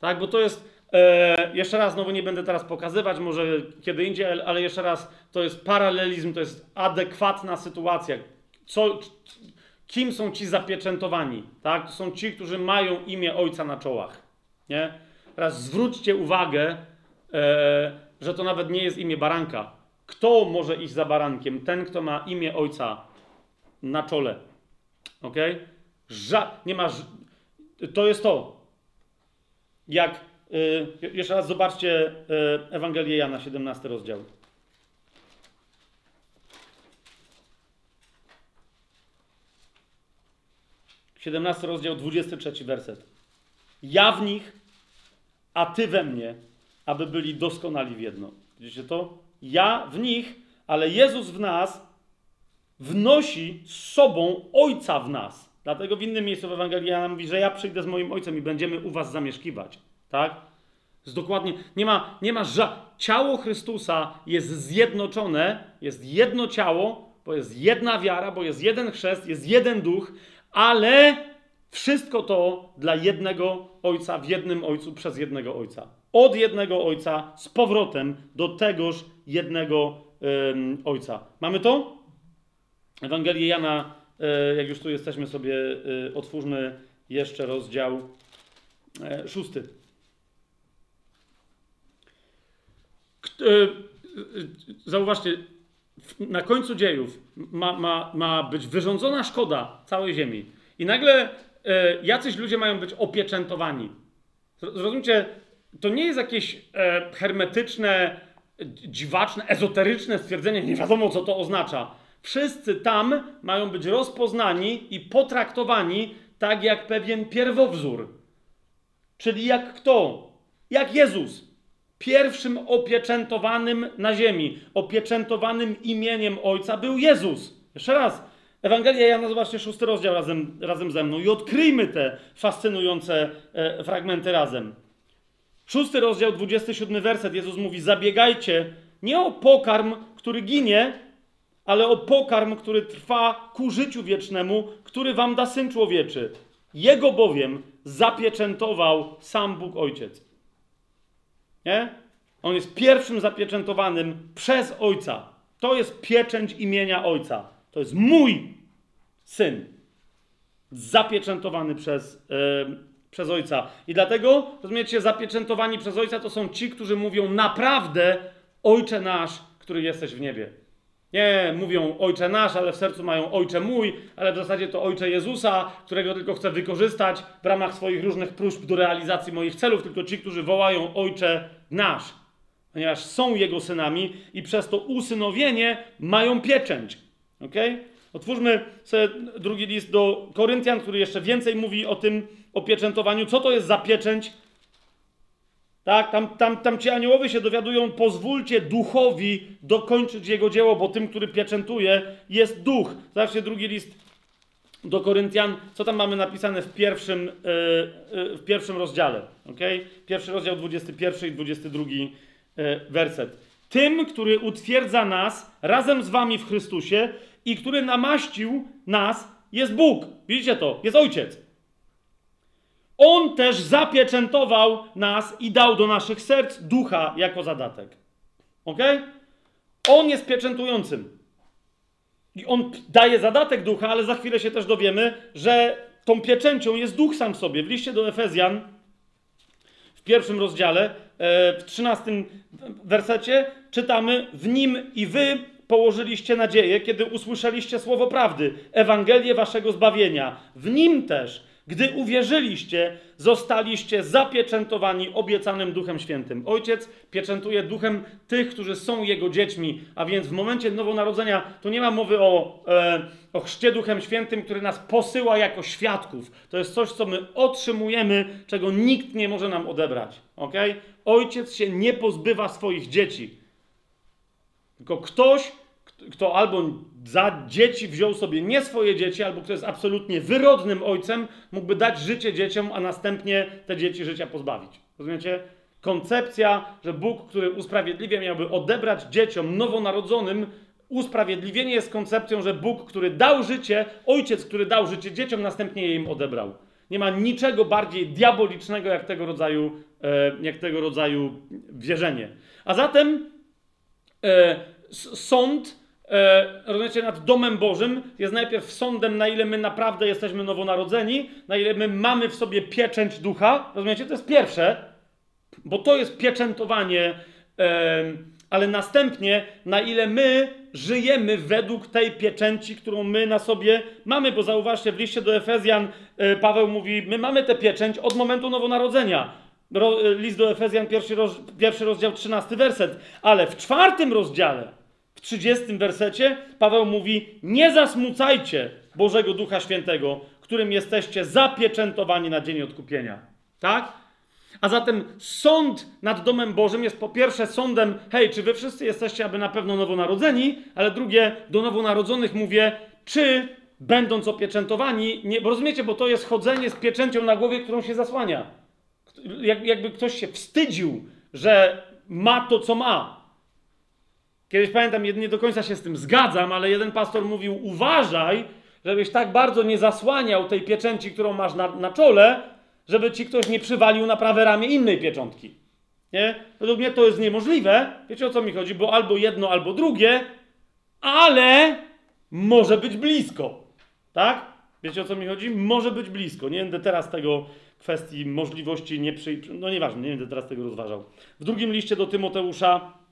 Tak, bo to jest. E, jeszcze raz, znowu nie będę teraz pokazywać, może kiedy indziej, ale- ale jeszcze raz, to jest paralelizm, to jest adekwatna sytuacja. Co, kim są ci zapieczętowani? Tak? To są ci, którzy mają imię ojca na czołach. Nie? Teraz zwróćcie uwagę, e, że to nawet nie jest imię baranka. Kto może iść za barankiem? Ten, kto ma imię ojca na czole. Ok? Ża- nie ma. To jest to. Jak. Y, jeszcze raz zobaczcie y, Ewangelię Jana, 17 rozdział. Siedemnasty rozdział, 23 werset. Ja w nich, a ty we mnie, aby byli doskonali w jedno. Widzicie to? Ja w nich, ale Jezus w nas wnosi z sobą Ojca w nas. Dlatego w innym miejscu w Ewangelii Jana mówi, że ja przyjdę z moim Ojcem i będziemy u was zamieszkiwać. Tak? Jest dokładnie, nie ma, nie ma ża- ciało Chrystusa jest zjednoczone, jest jedno ciało, bo jest jedna wiara, bo jest jeden chrzest, jest jeden duch, ale wszystko to dla jednego Ojca, w jednym Ojcu, przez jednego Ojca. Od jednego Ojca z powrotem do tegoż jednego Ojca. Mamy to? Ewangelię Jana, e, jak już tu jesteśmy sobie, e, otwórzmy jeszcze rozdział e, szósty. K- Zauważcie, na końcu dziejów ma, ma, ma być wyrządzona szkoda całej ziemi. I nagle jacyś ludzie mają być opieczętowani. Zro- Zrozumcie, to nie jest jakieś e, hermetyczne, e, dziwaczne, ezoteryczne stwierdzenie, nie wiadomo co to oznacza. Wszyscy tam mają być rozpoznani i potraktowani tak jak pewien pierwowzór. Czyli jak kto? Jak Jezus. Pierwszym opieczętowanym na ziemi, opieczętowanym imieniem Ojca był Jezus. Jeszcze raz. Ewangelia Jana, zobaczcie, szósty rozdział razem, razem ze mną i odkryjmy te fascynujące e, fragmenty razem. Szósty rozdział, 27 werset. Jezus mówi: Zabiegajcie nie o pokarm, który ginie, ale o pokarm, który trwa ku życiu wiecznemu, który wam da syn człowieczy. Jego bowiem zapieczętował sam Bóg Ojciec. Nie? On jest pierwszym zapieczętowanym przez Ojca. To jest pieczęć imienia Ojca. To jest mój syn. Zapieczętowany przez, e, przez Ojca. I dlatego, rozumiecie, zapieczętowani przez Ojca to są ci, którzy mówią naprawdę Ojcze nasz, który jesteś w niebie. Nie mówią Ojcze nasz, ale w sercu mają Ojcze mój, ale w zasadzie to Ojcze Jezusa, którego tylko chcę wykorzystać w ramach swoich różnych próśb do realizacji moich celów, tylko ci, którzy wołają Ojcze nasz, ponieważ są Jego synami i przez to usynowienie mają pieczęć. Ok? Otwórzmy sobie drugi list do Koryntian, który jeszcze więcej mówi o tym opieczętowaniu. Co to jest za pieczęć? Tak, tam, tam, tam ci aniołowie się dowiadują, pozwólcie duchowi dokończyć jego dzieło, bo tym, który pieczętuje, jest duch. Zobaczcie drugi list do Koryntian, co tam mamy napisane w pierwszym, yy, yy, w pierwszym rozdziale. Okay? Pierwszy rozdział 21 i 22 yy, werset. Tym, który utwierdza nas razem z wami w Chrystusie i który namaścił nas, jest Bóg. Widzicie to? Jest Ojciec. On też zapieczętował nas i dał do naszych serc ducha jako zadatek. Ok? On jest pieczętującym. I on daje zadatek ducha, ale za chwilę się też dowiemy, że tą pieczęcią jest duch sam sobie. W liście do Efezjan, w pierwszym rozdziale, e, w trzynastym wersecie, czytamy: W nim i wy położyliście nadzieję, kiedy usłyszeliście słowo prawdy, Ewangelię waszego zbawienia. W nim też gdy uwierzyliście, zostaliście zapieczętowani obiecanym Duchem Świętym. Ojciec pieczętuje duchem tych, którzy są Jego dziećmi, a więc w momencie nowonarodzenia to nie ma mowy o, e, o chrzcie Duchem Świętym, który nas posyła jako świadków. To jest coś, co my otrzymujemy, czego nikt nie może nam odebrać. Okay? Ojciec się nie pozbywa swoich dzieci. Tylko ktoś, kto albo za dzieci wziął sobie nie swoje dzieci, albo kto jest absolutnie wyrodnym ojcem, mógłby dać życie dzieciom, a następnie te dzieci życia pozbawić. Rozumiecie? Koncepcja, że Bóg, który usprawiedliwia, miałby odebrać dzieciom nowonarodzonym, usprawiedliwienie jest koncepcją, że Bóg, który dał życie, ojciec, który dał życie dzieciom, następnie je im odebrał. Nie ma niczego bardziej diabolicznego jak tego rodzaju, e, jak tego rodzaju wierzenie. A zatem e, sąd e, rozumiecie, nad domem Bożym jest najpierw sądem, na ile my naprawdę jesteśmy nowonarodzeni, na ile my mamy w sobie pieczęć ducha. Rozumiecie? To jest pierwsze, bo to jest pieczętowanie, e, ale następnie na ile my żyjemy według tej pieczęci, którą my na sobie mamy, bo zauważcie, w liście do Efezjan e, Paweł mówi, my mamy tę pieczęć od momentu nowonarodzenia. Ro, e, list do Efezjan, pierwszy rozdział, trzynasty werset. Ale w czwartym rozdziale, w 30 wersecie Paweł mówi: Nie zasmucajcie Bożego Ducha Świętego, którym jesteście zapieczętowani na dzień odkupienia. Tak? A zatem sąd nad domem Bożym jest po pierwsze sądem, hej, czy wy wszyscy jesteście aby na pewno nowonarodzeni, ale drugie, do nowonarodzonych mówię, czy będąc opieczętowani, nie, bo rozumiecie, bo to jest chodzenie z pieczęcią na głowie, którą się zasłania. Jak, jakby ktoś się wstydził, że ma to, co ma. Kiedyś pamiętam, nie do końca się z tym zgadzam, ale jeden pastor mówił: Uważaj, żebyś tak bardzo nie zasłaniał tej pieczęci, którą masz na, na czole, żeby ci ktoś nie przywalił na prawe ramię innej pieczątki. Nie? Według mnie to jest niemożliwe. Wiecie o co mi chodzi? Bo albo jedno, albo drugie, ale może być blisko. Tak? Wiecie o co mi chodzi? Może być blisko. Nie będę teraz tego kwestii możliwości nie przy... No nieważne, nie będę teraz tego rozważał. W drugim liście do Tymoteusza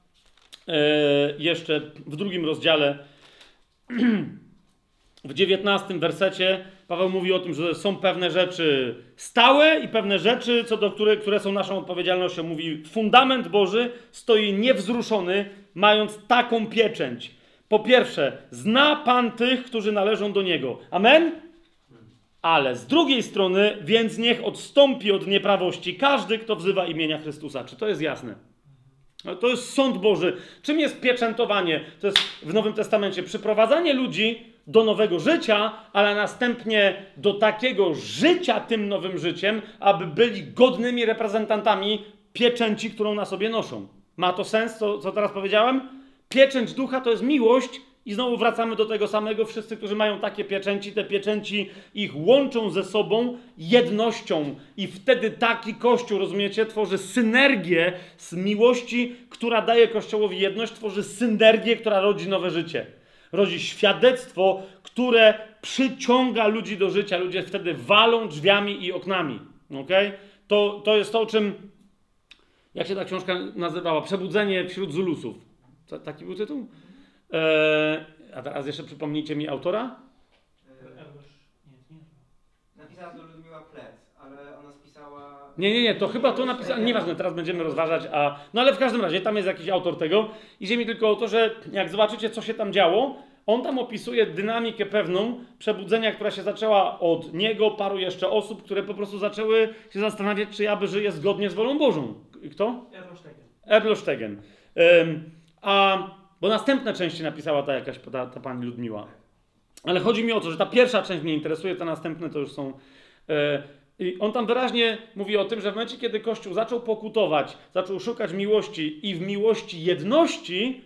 jeszcze w drugim rozdziale, w dziewiętnastym wersecie, Paweł mówi o tym, że są pewne rzeczy stałe i pewne rzeczy, co do których, które są naszą odpowiedzialnością. Mówi, fundament Boży stoi niewzruszony, mając taką pieczęć. Po pierwsze, zna Pan tych, którzy należą do Niego. Amen? Ale z drugiej strony, więc niech odstąpi od nieprawości każdy, kto wzywa imienia Chrystusa. Czy to jest jasne? No, to jest sąd Boży. Czym jest pieczętowanie? To jest w Nowym Testamencie przyprowadzanie ludzi do nowego życia, ale następnie do takiego życia tym nowym życiem, aby byli godnymi reprezentantami pieczęci, którą na sobie noszą. Ma to sens, co, co teraz powiedziałem? Pieczęć ducha to jest miłość, i znowu wracamy do tego samego. Wszyscy, którzy mają takie pieczęci, te pieczęci ich łączą ze sobą jednością. I wtedy taki kościół, rozumiecie, tworzy synergię z miłości, która daje kościołowi jedność, tworzy synergię, która rodzi nowe życie. Rodzi świadectwo, które przyciąga ludzi do życia. Ludzie wtedy walą drzwiami i oknami. Okay? To, to jest to, o czym. Jak się ta książka nazywała? Przebudzenie wśród Zulusów. Taki był tytuł? Eee, a teraz jeszcze przypomnijcie mi autora? Napisała to Ludmiła Plec, ale ona spisała... Nie, nie, nie, to chyba to napisała, nieważne, teraz będziemy rozważać, a... No ale w każdym razie, tam jest jakiś autor tego. Idzie mi tylko o to, że jak zobaczycie, co się tam działo, on tam opisuje dynamikę pewną przebudzenia, która się zaczęła od niego, paru jeszcze osób, które po prostu zaczęły się zastanawiać, czy ja by żyję zgodnie z wolą Bożą. kto? Erlosztegen. Erlosztegen. Ym, a, bo następne części napisała ta jakaś, ta, ta pani Ludmiła. Ale chodzi mi o to, że ta pierwsza część mnie interesuje, te następne to już są... e, I on tam wyraźnie mówi o tym, że w momencie, kiedy Kościół zaczął pokutować, zaczął szukać miłości i w miłości jedności,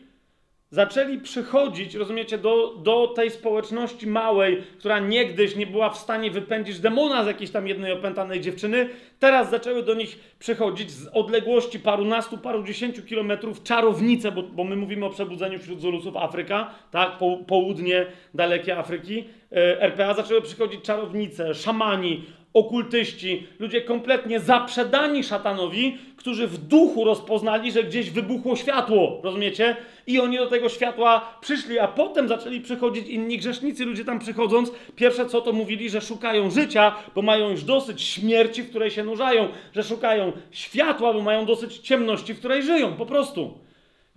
zaczęli przychodzić, rozumiecie, do, do tej społeczności małej, która niegdyś nie była w stanie wypędzić demona z jakiejś tam jednej opętanej dziewczyny, teraz zaczęły do nich przychodzić z odległości parunastu, parudziesięciu kilometrów czarownice, bo, bo my mówimy o przebudzeniu wśród Zulusów Afryka, tak, po, południe dalekie Afryki, e, RPA zaczęły przychodzić czarownice, szamani, okultyści, ludzie kompletnie zaprzedani szatanowi, którzy w duchu rozpoznali, że gdzieś wybuchło światło, rozumiecie? I oni do tego światła przyszli, a potem zaczęli przychodzić inni grzesznicy. Ludzie tam przychodząc, pierwsze co to mówili, że szukają życia, bo mają już dosyć śmierci, w której się nurzają, że szukają światła, bo mają dosyć ciemności, w której żyją, po prostu.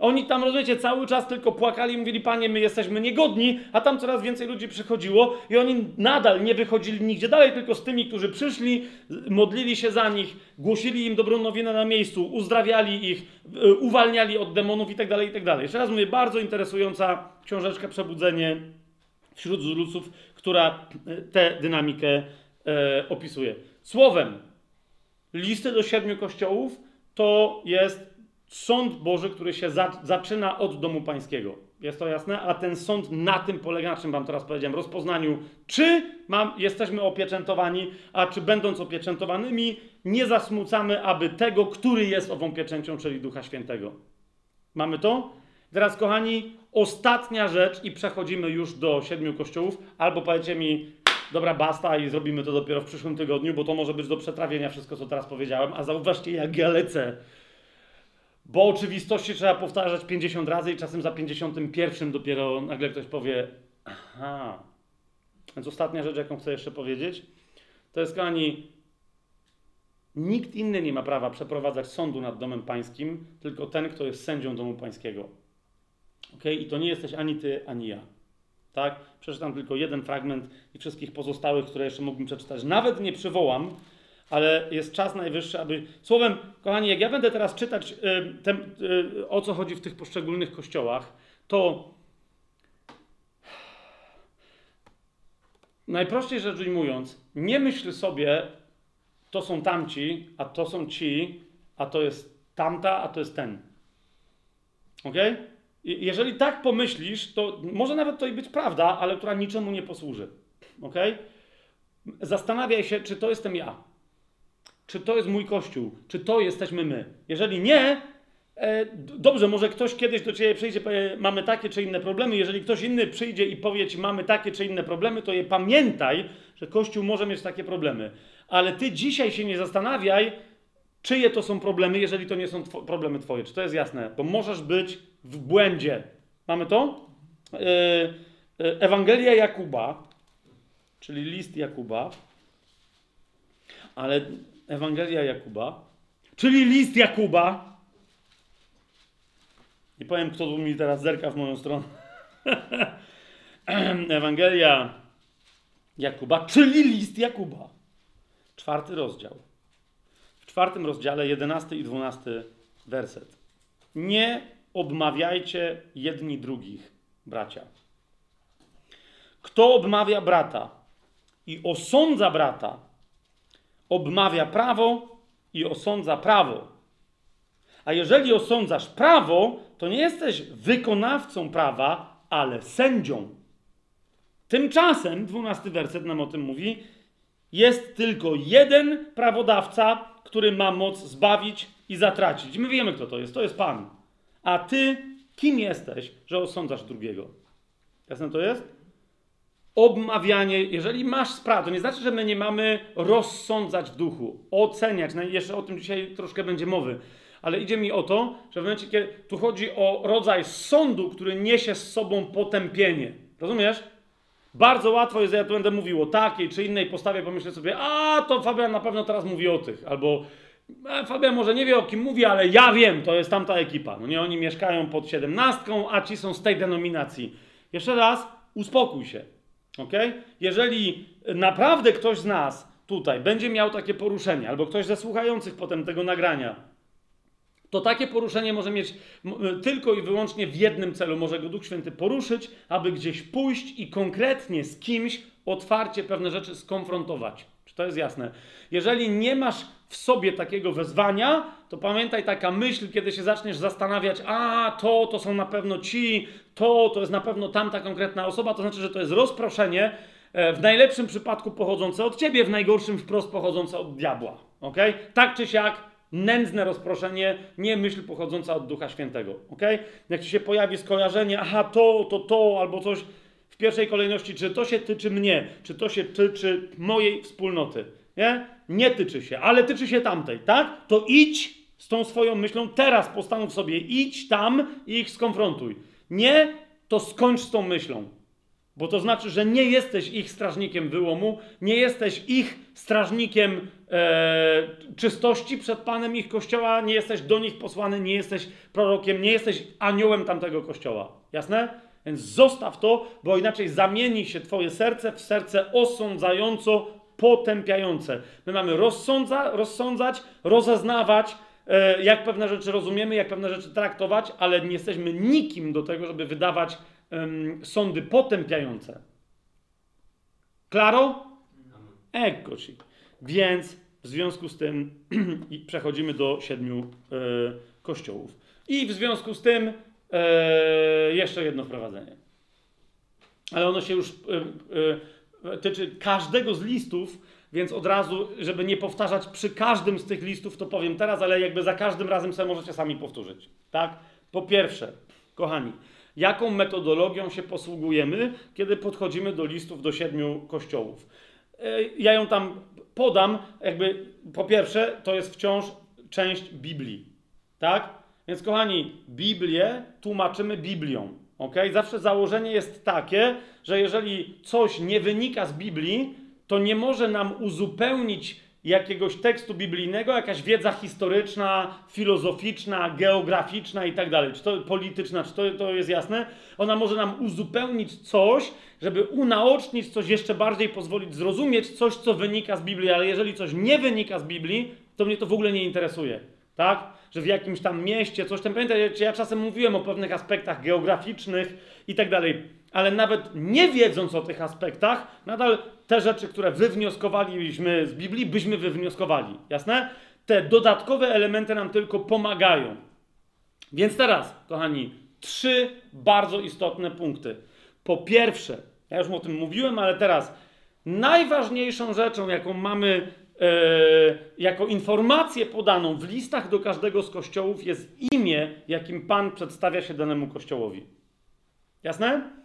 Oni tam, rozumiecie, cały czas tylko płakali mówili, panie, my jesteśmy niegodni, a tam coraz więcej ludzi przychodziło i oni nadal nie wychodzili nigdzie dalej, tylko z tymi, którzy przyszli, modlili się za nich, głosili im dobrą nowinę na miejscu, uzdrawiali ich, y, uwalniali od demonów itd., itd. Jeszcze raz mówię, bardzo interesująca książeczka Przebudzenie wśród Zulusów, która y, tę dynamikę e, opisuje. Słowem, listy do siedmiu kościołów to jest sąd Boży, który się za, zaczyna od domu pańskiego. Jest to jasne? A ten sąd na tym polega, na czym wam teraz powiedziałem, rozpoznaniu, czy mam, jesteśmy opieczętowani, a czy będąc opieczętowanymi, nie zasmucamy, aby tego, który jest ową pieczęcią, czyli Ducha Świętego. Mamy to? Teraz, kochani, ostatnia rzecz i przechodzimy już do siedmiu kościołów, albo powiecie mi, dobra, basta i zrobimy to dopiero w przyszłym tygodniu, bo to może być do przetrawienia wszystko, co teraz powiedziałem, a zauważcie, jak ja lecę. Bo oczywistości trzeba powtarzać 50 razy i czasem za 51 dopiero nagle ktoś powie, aha. Więc ostatnia rzecz, jaką chcę jeszcze powiedzieć, to jest, kochani, nikt inny nie ma prawa przeprowadzać sądu nad domem pańskim, tylko ten, kto jest sędzią domu pańskiego. Ok? I to nie jesteś ani ty, ani ja. Tak? Przeczytam tylko jeden fragment i wszystkich pozostałych, które jeszcze mógłbym przeczytać. Nawet nie przywołam, ale jest czas najwyższy, aby. Słowem, kochani, jak ja będę teraz czytać, y, y, o co chodzi w tych poszczególnych kościołach, to najprościej rzecz ujmując, nie myśl sobie, to są tamci, a to są ci, a to jest tamta, a to jest ten. Ok? Jeżeli tak pomyślisz, to może nawet to i być prawda, ale która niczemu nie posłuży. Ok? Zastanawiaj się, czy to jestem ja. Czy to jest mój kościół? Czy to jesteśmy my? Jeżeli nie, e, dobrze, może ktoś kiedyś do ciebie przyjdzie, powie, mamy takie czy inne problemy. Jeżeli ktoś inny przyjdzie i powie ci, mamy takie czy inne problemy, to je pamiętaj, że kościół może mieć takie problemy. Ale ty dzisiaj się nie zastanawiaj, czyje to są problemy, jeżeli to nie są problemy twoje. Czy to jest jasne? Bo możesz być w błędzie. Mamy to? E, e, Ewangelia Jakuba, czyli list Jakuba, ale Ewangelia Jakuba, czyli list Jakuba. Nie powiem, kto tu mi teraz zerka w moją stronę. Ewangelia Jakuba, czyli list Jakuba. Czwarty rozdział. W czwartym rozdziale, jedenasty i dwunasty werset. Nie obmawiajcie jedni drugich, bracia. Kto obmawia brata i osądza brata, obmawia prawo i osądza prawo. A jeżeli osądzasz prawo, to nie jesteś wykonawcą prawa, ale sędzią. Tymczasem, dwunasty werset nam o tym mówi, jest tylko jeden prawodawca, który ma moc zbawić i zatracić. My wiemy, kto to jest. To jest Pan. A ty kim jesteś, że osądzasz drugiego? Jasne to jest? Obmawianie, jeżeli masz sprawę, to nie znaczy, że my nie mamy rozsądzać w duchu, oceniać, no jeszcze o tym dzisiaj troszkę będzie mowy, ale idzie mi o to, że w momencie, kiedy tu chodzi o rodzaj sądu, który niesie z sobą potępienie. Rozumiesz? Bardzo łatwo jest, ja tu będę mówił o takiej czy innej postawie, pomyślę sobie, a to Fabian na pewno teraz mówi o tych, albo e, Fabian może nie wie o kim mówi, ale ja wiem, to jest tamta ekipa. No nie, oni mieszkają pod siedemnastką, a ci są z tej denominacji. Jeszcze raz, uspokój się. Ok? Jeżeli naprawdę ktoś z nas tutaj będzie miał takie poruszenie, albo ktoś ze słuchających potem tego nagrania, to takie poruszenie może mieć tylko i wyłącznie w jednym celu. Może go Duch Święty poruszyć, aby gdzieś pójść i konkretnie z kimś otwarcie pewne rzeczy skonfrontować. Czy to jest jasne? Jeżeli nie masz w sobie takiego wezwania, to pamiętaj taka myśl, kiedy się zaczniesz zastanawiać, a to, to są na pewno ci, to, to jest na pewno tamta konkretna osoba, to znaczy, że to jest rozproszenie, e, w najlepszym przypadku pochodzące od ciebie, w najgorszym wprost pochodzące od diabła. ok? Tak czy siak, nędzne rozproszenie, nie myśl pochodząca od Ducha Świętego. ok? Jak ci się pojawi skojarzenie, aha, to, to, to, albo coś w pierwszej kolejności, czy to się tyczy mnie, czy to się tyczy mojej wspólnoty. Nie? Nie tyczy się, ale tyczy się tamtej, tak? To idź z tą swoją myślą, teraz postanów sobie, idź tam i ich skonfrontuj. Nie, to skończ z tą myślą. Bo to znaczy, że nie jesteś ich strażnikiem wyłomu, nie jesteś ich strażnikiem e, czystości przed Panem ich kościoła, nie jesteś do nich posłany, nie jesteś prorokiem, nie jesteś aniołem tamtego kościoła. Jasne? Więc zostaw to, bo inaczej zamieni się Twoje serce w serce osądzająco potępiające. My mamy rozsądza, rozsądzać, rozeznawać, jak pewne rzeczy rozumiemy, jak pewne rzeczy traktować, ale nie jesteśmy nikim do tego, żeby wydawać sądy potępiające. Klaro? Eccoci. Więc w związku z tym przechodzimy do siedmiu e, kościołów. I w związku z tym e, jeszcze jedno wprowadzenie. Ale ono się już e, e, tyczy każdego z listów, więc od razu, żeby nie powtarzać przy każdym z tych listów, to powiem teraz, ale jakby za każdym razem sobie możecie sami powtórzyć. Tak? Po pierwsze, kochani, jaką metodologią się posługujemy, kiedy podchodzimy do listów do siedmiu kościołów? E, Ja ją tam podam, jakby po pierwsze, to jest wciąż część Biblii. Tak? Więc kochani, Biblię tłumaczymy Biblią. ok? Zawsze założenie jest takie, że jeżeli coś nie wynika z Biblii, to nie może nam uzupełnić jakiegoś tekstu biblijnego, jakaś wiedza historyczna, filozoficzna, geograficzna i tak dalej, czy to polityczna, czy to, to jest jasne? Ona może nam uzupełnić coś, żeby unaocznić coś jeszcze bardziej, pozwolić zrozumieć coś, co wynika z Biblii, ale jeżeli coś nie wynika z Biblii, to mnie to w ogóle nie interesuje, tak? Że w jakimś tam mieście coś tam, pamiętajcie, ja czasem mówiłem o pewnych aspektach geograficznych i tak dalej, ale nawet nie wiedząc o tych aspektach, nadal te rzeczy, które wywnioskowaliśmy z Biblii, byśmy wywnioskowali. Jasne? Te dodatkowe elementy nam tylko pomagają. Więc teraz, kochani, trzy bardzo istotne punkty. Po pierwsze, ja już o tym mówiłem, ale teraz najważniejszą rzeczą, jaką mamy e, jako informację podaną w listach do każdego z kościołów, jest imię, jakim Pan przedstawia się danemu kościołowi. Jasne?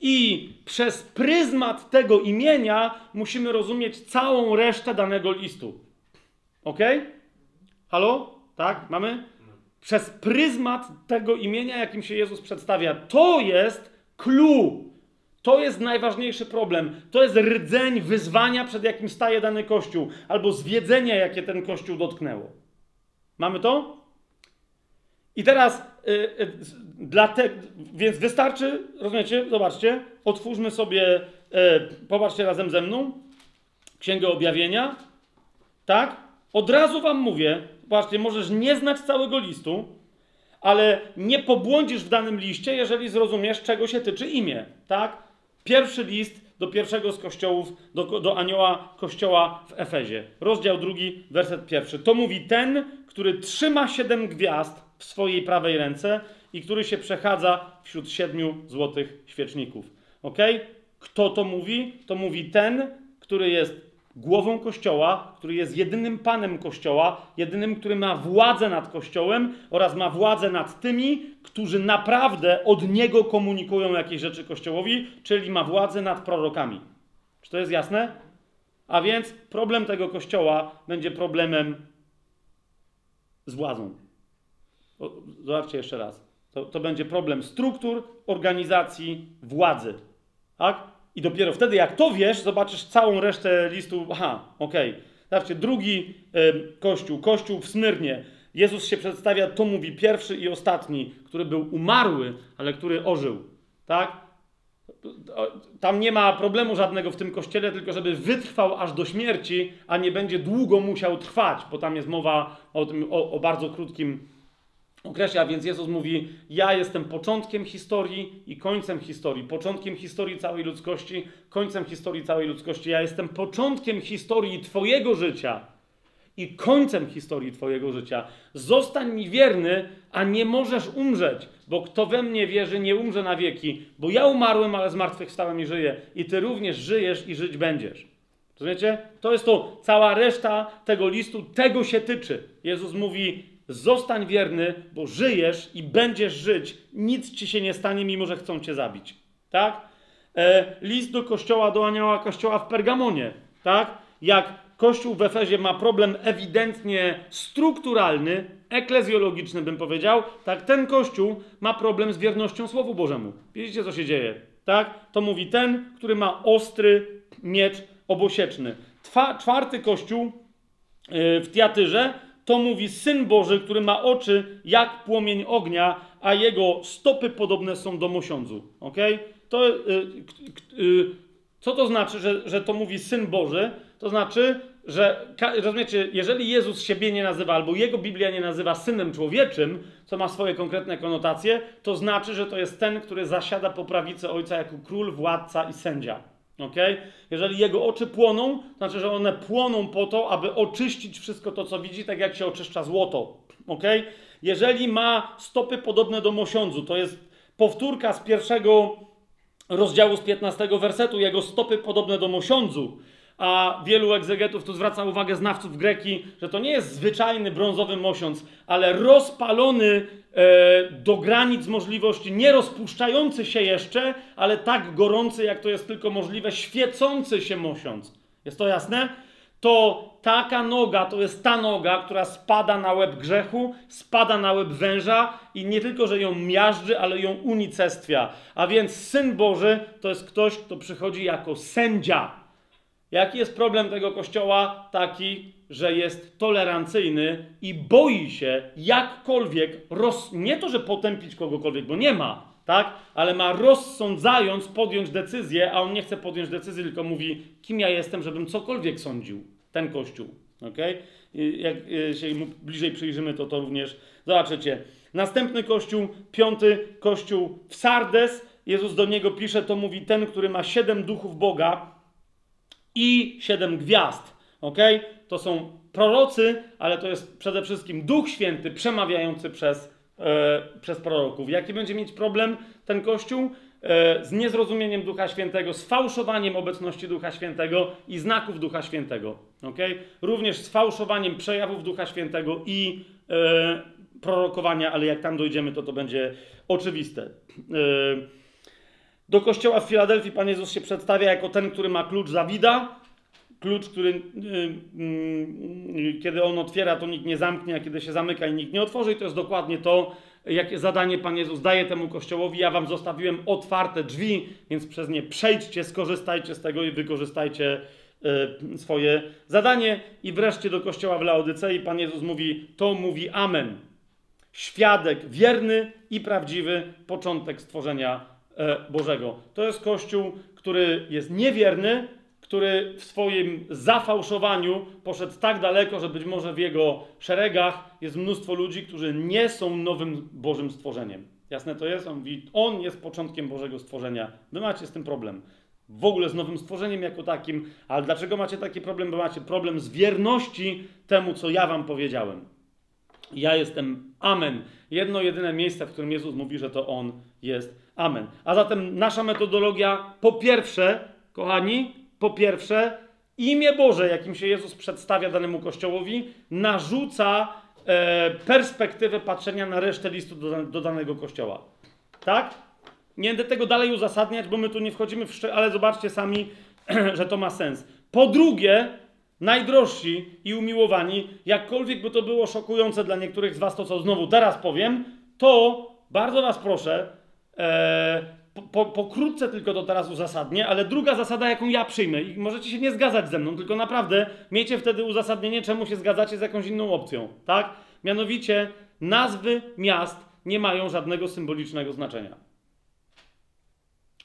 I przez pryzmat tego imienia musimy rozumieć całą resztę danego listu. Ok? Halo? Tak? Mamy? Przez pryzmat tego imienia, jakim się Jezus przedstawia. To jest clue. To jest najważniejszy problem. To jest rdzeń wyzwania, przed jakim staje dany kościół, albo zwiedzenia, jakie ten kościół dotknęło. Mamy to? I teraz, dla te, więc wystarczy, rozumiecie? Zobaczcie, otwórzmy sobie, y, popatrzcie razem ze mną, Księgę Objawienia, tak? Od razu wam mówię, zobaczcie, możesz nie znać całego listu, ale nie pobłądzisz w danym liście, jeżeli zrozumiesz, czego się tyczy imię, tak? Pierwszy list do pierwszego z kościołów, do, do anioła kościoła w Efezie. Rozdział drugi, werset pierwszy. To mówi ten, który trzyma siedem gwiazd w swojej prawej ręce i który się przechadza wśród siedmiu złotych świeczników. Ok? Kto to mówi? To mówi ten, który jest głową Kościoła, który jest jedynym panem Kościoła, jedynym, który ma władzę nad Kościołem oraz ma władzę nad tymi, którzy naprawdę od niego komunikują jakieś rzeczy Kościołowi, czyli ma władzę nad prorokami. Czy to jest jasne? A więc problem tego Kościoła będzie problemem z władzą. Zobaczcie jeszcze raz. To, to będzie problem struktur, organizacji, władzy. Tak? I dopiero wtedy, jak to wiesz, zobaczysz całą resztę listu. Aha, okej. Zobaczcie, drugi y, kościół, kościół w Smyrnie. Jezus się przedstawia, to mówi pierwszy i ostatni, który był umarły, ale który ożył. Tak? Tam nie ma problemu żadnego w tym kościele, tylko żeby wytrwał aż do śmierci, a nie będzie długo musiał trwać, bo tam jest mowa o, tym, o, o bardzo krótkim określa, więc Jezus mówi: Ja jestem początkiem historii i końcem historii. Początkiem historii całej ludzkości, końcem historii całej ludzkości. Ja jestem początkiem historii Twojego życia i końcem historii Twojego życia. Zostań mi wierny, a nie możesz umrzeć, bo kto we mnie wierzy, nie umrze na wieki, bo ja umarłem, ale zmartwychwstałem i żyję. I Ty również żyjesz i żyć będziesz. Rozumiecie? To jest to, cała reszta tego listu, tego się tyczy. Jezus mówi, zostań wierny, bo żyjesz i będziesz żyć. Nic ci się nie stanie, mimo że chcą cię zabić. Tak? E, list do kościoła, do anioła kościoła w Pergamonie. Tak? Jak kościół w Efezie ma problem ewidentnie strukturalny, eklezjologiczny bym powiedział, tak ten kościół ma problem z wiernością Słowu Bożemu. Widzicie, co się dzieje? Tak? To mówi ten, który ma ostry miecz obosieczny. Twa, czwarty kościół yy, w Tiatyrze to mówi Syn Boży, który ma oczy jak płomień ognia, a jego stopy podobne są do mosiądzu. Okay? To, yy, yy, co to znaczy, że, że to mówi Syn Boży? To znaczy, że rozumiecie, jeżeli Jezus siebie nie nazywa, albo jego Biblia nie nazywa synem człowieczym, co ma swoje konkretne konotacje, to znaczy, że to jest ten, który zasiada po prawicy Ojca jako król, władca i sędzia. Okay? Jeżeli jego oczy płoną, to znaczy, że one płoną po to, aby oczyścić wszystko to, co widzi, tak jak się oczyszcza złoto. Okay? Jeżeli ma stopy podobne do mosiądzu, to jest powtórka z pierwszego rozdziału z 15 wersetu, jego stopy podobne do mosiądzu. A wielu egzegetów tu zwraca uwagę znawców greki, że to nie jest zwyczajny brązowy mosiądz, ale rozpalony e, do granic możliwości, nie rozpuszczający się jeszcze, ale tak gorący, jak to jest tylko możliwe, świecący się mosiądz. Jest to jasne? To taka noga to jest ta noga, która spada na łeb grzechu, spada na łeb węża i nie tylko, że ją miażdży, ale ją unicestwia. A więc Syn Boży to jest ktoś, kto przychodzi jako sędzia Jaki jest problem tego kościoła? Taki, że jest tolerancyjny i boi się jakkolwiek, roz... nie to, że potępić kogokolwiek, bo nie ma, tak? Ale ma rozsądzając podjąć decyzję, a on nie chce podjąć decyzji, tylko mówi, kim ja jestem, żebym cokolwiek sądził. Ten kościół, ok? Jak y, się mu bliżej przyjrzymy, to to również zobaczycie. Następny kościół, piąty kościół w Sardes. Jezus do niego pisze, to mówi ten, który ma siedem duchów Boga i siedem gwiazd. Ok? To są prorocy, ale to jest przede wszystkim Duch Święty przemawiający przez, e, przez proroków. Jaki będzie mieć problem ten Kościół? E, z niezrozumieniem Ducha Świętego, z fałszowaniem obecności Ducha Świętego i znaków Ducha Świętego. Okay? Również z fałszowaniem przejawów Ducha Świętego i e, prorokowania, ale jak tam dojdziemy, to to będzie oczywiste. E, do kościoła w Filadelfii Pan Jezus się przedstawia jako ten, który ma klucz Zawida. Klucz, który y, y, y, kiedy on otwiera, to nikt nie zamknie, a kiedy się zamyka i nikt nie otworzy. I to jest dokładnie to, jakie zadanie Pan Jezus daje temu kościołowi. Ja wam zostawiłem otwarte drzwi, więc przez nie przejdźcie, skorzystajcie z tego i wykorzystajcie swoje zadanie. I wreszcie do kościoła w Laodycei Pan Jezus mówi, to mówi Amen. Świadek wierny i prawdziwy, początek stworzenia Bożego. To jest Kościół, który jest niewierny, który w swoim zafałszowaniu poszedł tak daleko, że być może w jego szeregach jest mnóstwo ludzi, którzy nie są nowym Bożym stworzeniem. Jasne to jest? On mówi, on jest początkiem Bożego stworzenia. Wy macie z tym problem. W ogóle z nowym stworzeniem jako takim. Ale dlaczego macie taki problem? Bo macie problem z wierności temu, co ja wam powiedziałem. Ja jestem Amen. Jedno, jedyne miejsce, w którym Jezus mówi, że to On jest Amen. A zatem nasza metodologia, po pierwsze, kochani, po pierwsze, imię Boże, jakim się Jezus przedstawia danemu kościołowi, narzuca e, perspektywę patrzenia na resztę listu do, do danego kościoła. Tak? Nie będę tego dalej uzasadniać, bo my tu nie wchodzimy w szczegóły, ale zobaczcie sami, że to ma sens. Po drugie, najdrożsi i umiłowani, jakkolwiek by to było szokujące dla niektórych z Was, to co znowu teraz powiem, to bardzo Was proszę, e, po, po, pokrótce tylko to teraz uzasadnię, ale druga zasada, jaką ja przyjmę, i możecie się nie zgadzać ze mną, tylko naprawdę miejcie wtedy uzasadnienie, czemu się zgadzacie z jakąś inną opcją, tak? Mianowicie, nazwy miast nie mają żadnego symbolicznego znaczenia.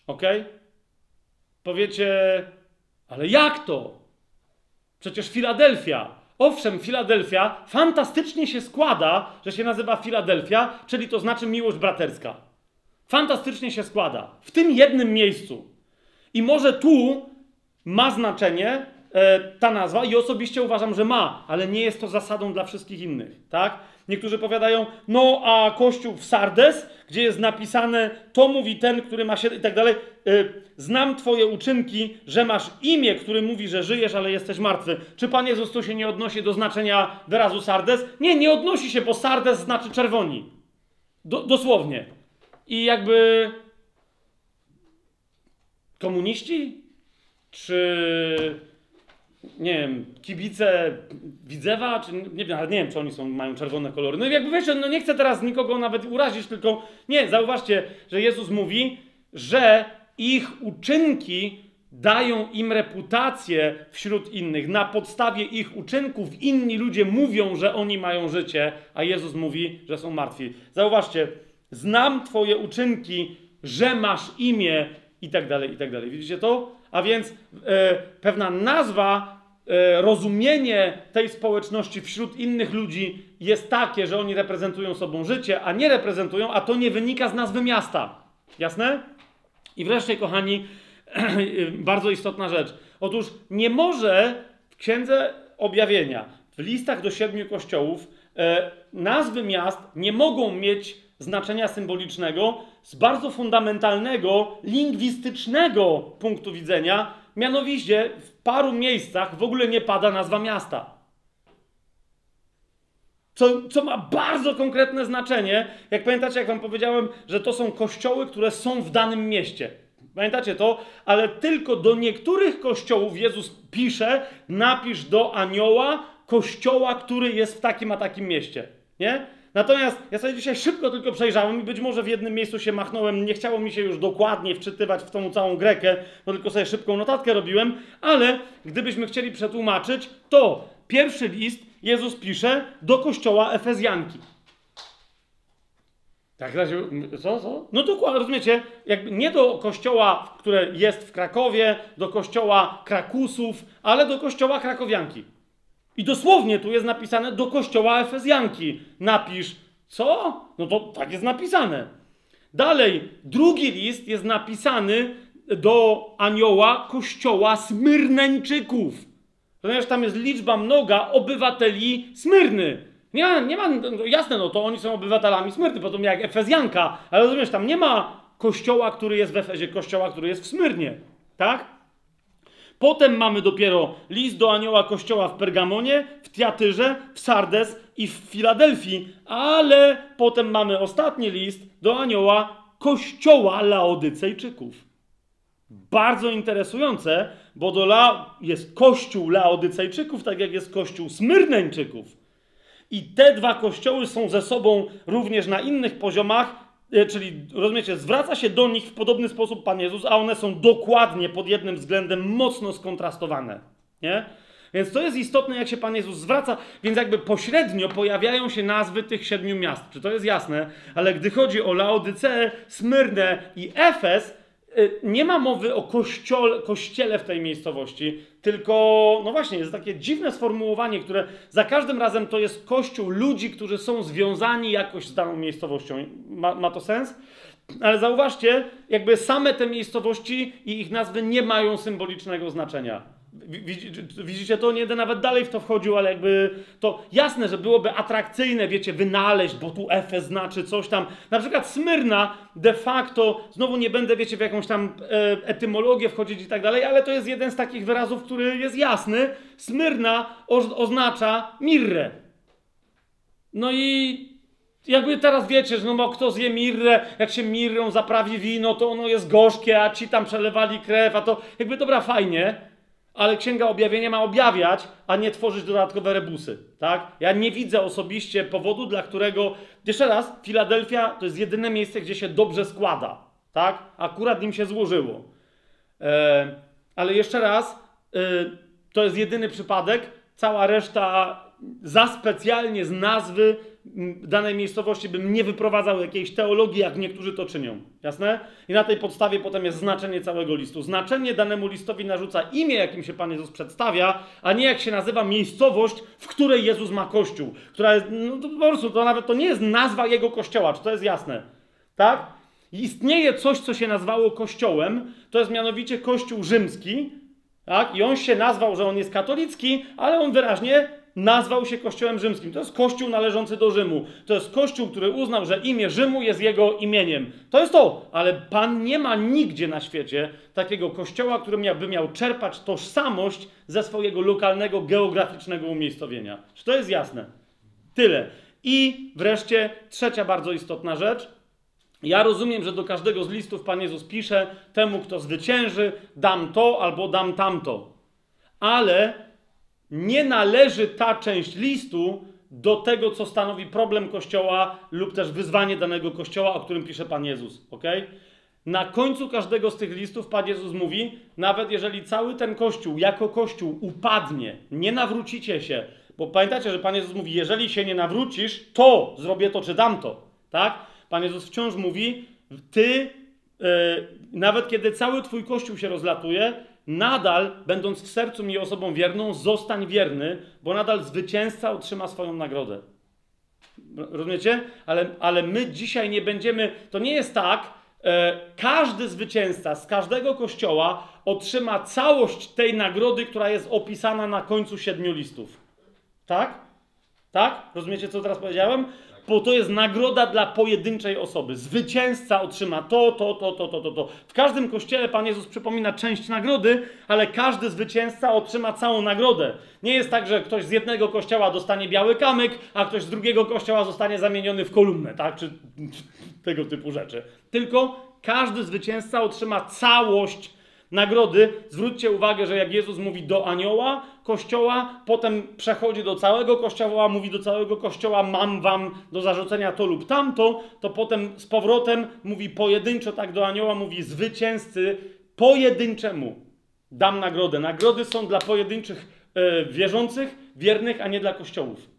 Ok? Powiecie, ale jak to? Przecież Filadelfia. Owszem, Filadelfia fantastycznie się składa, że się nazywa Filadelfia, czyli to znaczy miłość braterska. Fantastycznie się składa. W tym jednym miejscu. I może tu ma znaczenie e, ta nazwa i osobiście uważam, że ma, ale nie jest to zasadą dla wszystkich innych, tak? Niektórzy powiadają, no a kościół w Sardes, gdzie jest napisane, to mówi ten, który ma się i tak dalej, e, znam twoje uczynki, że masz imię, który mówi, że żyjesz, ale jesteś martwy. Czy Pan Jezus tu się nie odnosi do znaczenia wyrazu Sardes? Nie, nie odnosi się, bo Sardes znaczy czerwoni. Do, dosłownie. I jakby komuniści? Czy nie wiem, kibice Widzewa, czy nie wiem, nie wiem, czy oni są, mają czerwone kolory. No i jakby wiecie, no nie chcę teraz nikogo nawet urazić, tylko nie, zauważcie, że Jezus mówi, że ich uczynki dają im reputację wśród innych. Na podstawie ich uczynków inni ludzie mówią, że oni mają życie, a Jezus mówi, że są martwi. Zauważcie, znam Twoje uczynki, że masz imię i tak dalej, i tak dalej. Widzicie to? A więc e, pewna nazwa, e, rozumienie tej społeczności wśród innych ludzi jest takie, że oni reprezentują sobą życie, a nie reprezentują, a to nie wynika z nazwy miasta. Jasne? I wreszcie, kochani, bardzo istotna rzecz. Otóż nie może w Księdze Objawienia, w listach do siedmiu kościołów, e, nazwy miast nie mogą mieć znaczenia symbolicznego z bardzo fundamentalnego, lingwistycznego punktu widzenia. Mianowicie w paru miejscach w ogóle nie pada nazwa miasta. Co, co ma bardzo konkretne znaczenie. Jak pamiętacie, jak wam powiedziałem, że to są kościoły, które są w danym mieście. Pamiętacie to? Ale tylko do niektórych kościołów Jezus pisze: napisz do anioła kościoła, który jest w takim a takim mieście. Nie? Natomiast ja sobie dzisiaj szybko tylko przejrzałem i być może w jednym miejscu się machnąłem, nie chciało mi się już dokładnie wczytywać w tą całą grekę, bo tylko sobie szybką notatkę robiłem, ale gdybyśmy chcieli przetłumaczyć, to pierwszy list Jezus pisze do kościoła Efezjanki. Tak, razie, co, co? No dokładnie, rozumiecie, jakby nie do kościoła, które jest w Krakowie, do kościoła Krakusów, ale do kościoła Krakowianki. I dosłownie tu jest napisane do kościoła Efezjanki. Napisz, co? No to tak jest napisane. Dalej, drugi list jest napisany do anioła kościoła Smyrneńczyków. Ponieważ tam jest liczba mnoga obywateli Smyrny. Nie ma, nie ma, no jasne, no to oni są obywatelami Smyrny, potem jak Efezjanka, ale rozumiesz, tam nie ma kościoła, który jest w Efezie, kościoła, który jest w Smyrnie. Tak? Potem mamy dopiero list do anioła kościoła w Pergamonie, w Tiatyrze, w Sardes i w Filadelfii, ale potem mamy ostatni list do anioła kościoła Laodycejczyków. Bardzo interesujące, bo do La jest kościół Laodycejczyków, tak jak jest kościół Smyrneńczyków. I te dwa kościoły są ze sobą również na innych poziomach, czyli rozumiecie, zwraca się do nich w podobny sposób Pan Jezus, a one są dokładnie pod jednym względem mocno skontrastowane. Nie? Więc to jest istotne, jak się Pan Jezus zwraca, więc jakby pośrednio pojawiają się nazwy tych siedmiu miast. Czy to jest jasne? Ale gdy chodzi o Laodyceę, Smyrnę i Efes, nie ma mowy o kościole, kościele w tej miejscowości, tylko, no właśnie, jest takie dziwne sformułowanie, które za każdym razem to jest kościół ludzi, którzy są związani jakoś z daną miejscowością. Ma, ma to sens? Ale zauważcie, jakby same te miejscowości i ich nazwy nie mają symbolicznego znaczenia. Widzicie to? Nie będę nawet dalej w to wchodził, ale jakby to jasne, że byłoby atrakcyjne, wiecie, wynaleźć, bo tu Efes znaczy coś tam. Na przykład Smyrna de facto, znowu nie będę, wiecie, w jakąś tam e, etymologię wchodzić i tak dalej, ale to jest jeden z takich wyrazów, który jest jasny. Smyrna oznacza mirrę. No i jakby teraz wiecie, że no bo kto zje mirrę, jak się mirrą zaprawi wino, to ono jest gorzkie, a ci tam przelewali krew, a to jakby dobra, fajnie ale Księga Objawienia ma objawiać, a nie tworzyć dodatkowe rebusy, tak? Ja nie widzę osobiście powodu, dla którego... Jeszcze raz, Filadelfia to jest jedyne miejsce, gdzie się dobrze składa, tak? Akurat im się złożyło. E, ale jeszcze raz, e, to jest jedyny przypadek, cała reszta za specjalnie z nazwy danej miejscowości bym nie wyprowadzał jakiejś teologii, jak niektórzy to czynią. Jasne? I na tej podstawie potem jest znaczenie całego listu. Znaczenie danemu listowi narzuca imię, jakim się Pan Jezus przedstawia, a nie jak się nazywa miejscowość, w której Jezus ma kościół. Która jest, no to po prostu to nawet to nie jest nazwa jego kościoła, czy to jest jasne? Tak? Istnieje coś, co się nazwało kościołem, to jest mianowicie kościół rzymski, tak? I on się nazwał, że on jest katolicki, ale on wyraźnie nazwał się kościołem rzymskim. To jest kościół należący do Rzymu. To jest kościół, który uznał, że imię Rzymu jest jego imieniem. To jest to, ale Pan nie ma nigdzie na świecie takiego kościoła, który miałby miał czerpać tożsamość ze swojego lokalnego, geograficznego umiejscowienia. Czy to jest jasne? Tyle. I wreszcie trzecia bardzo istotna rzecz. Ja rozumiem, że do każdego z listów Pan Jezus pisze, temu kto zwycięży, dam to albo dam tamto. Ale nie należy ta część listu do tego, co stanowi problem Kościoła lub też wyzwanie danego Kościoła, o którym pisze Pan Jezus. ok? Na końcu każdego z tych listów Pan Jezus mówi, nawet jeżeli cały ten Kościół jako Kościół upadnie, nie nawrócicie się, bo pamiętacie, że Pan Jezus mówi, jeżeli się nie nawrócisz, to zrobię to czy dam to. Tak? Pan Jezus wciąż mówi, ty, e, nawet kiedy cały twój Kościół się rozlatuje, nadal, będąc w sercu mi osobą wierną, zostań wierny, bo nadal zwycięzca otrzyma swoją nagrodę. Rozumiecie? Ale, ale my dzisiaj nie będziemy. To nie jest tak. E, każdy zwycięzca z każdego kościoła otrzyma całość tej nagrody, która jest opisana na końcu siedmiu listów. Tak? Tak? Rozumiecie, co teraz powiedziałem? Bo to jest nagroda dla pojedynczej osoby. Zwycięzca otrzyma to, to, to, to, to, to, to. W każdym kościele Pan Jezus przypomina część nagrody, ale każdy zwycięzca otrzyma całą nagrodę. Nie jest tak, że ktoś z jednego kościoła dostanie biały kamyk, a ktoś z drugiego kościoła zostanie zamieniony w kolumnę, tak? Czy tego typu rzeczy. Tylko każdy zwycięzca otrzyma całość nagrody. Zwróćcie uwagę, że jak Jezus mówi do anioła kościoła, potem przechodzi do całego kościoła, mówi do całego kościoła, mam wam do zarzucenia to lub tamto, to potem z powrotem mówi pojedynczo tak do anioła, mówi zwycięzcy pojedynczemu dam nagrodę. Nagrody są dla pojedynczych e, wierzących, wiernych, a nie dla kościołów.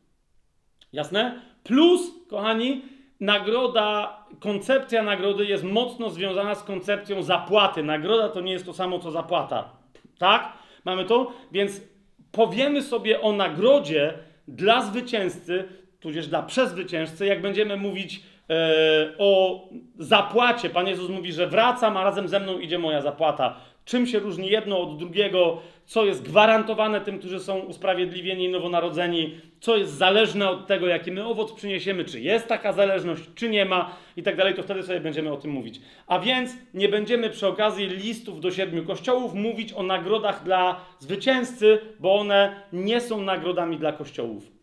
Jasne? Plus, kochani, nagroda, koncepcja nagrody jest mocno związana z koncepcją zapłaty. Nagroda to nie jest to samo co zapłata. Tak? Mamy to? Więc powiemy sobie o nagrodzie dla zwycięzcy, tudzież dla przezwycięzcy, jak będziemy mówić e, o zapłacie. Pan Jezus mówi, że wracam, a razem ze mną idzie moja zapłata. Czym się różni jedno od drugiego, co jest gwarantowane tym, którzy są usprawiedliwieni i nowonarodzeni, co jest zależne od tego, jaki my owoc przyniesiemy, czy jest taka zależność, czy nie ma i tak dalej, to wtedy sobie będziemy o tym mówić. A więc nie będziemy przy okazji listów do siedmiu kościołów mówić o nagrodach dla zwycięzcy, bo one nie są nagrodami dla kościołów.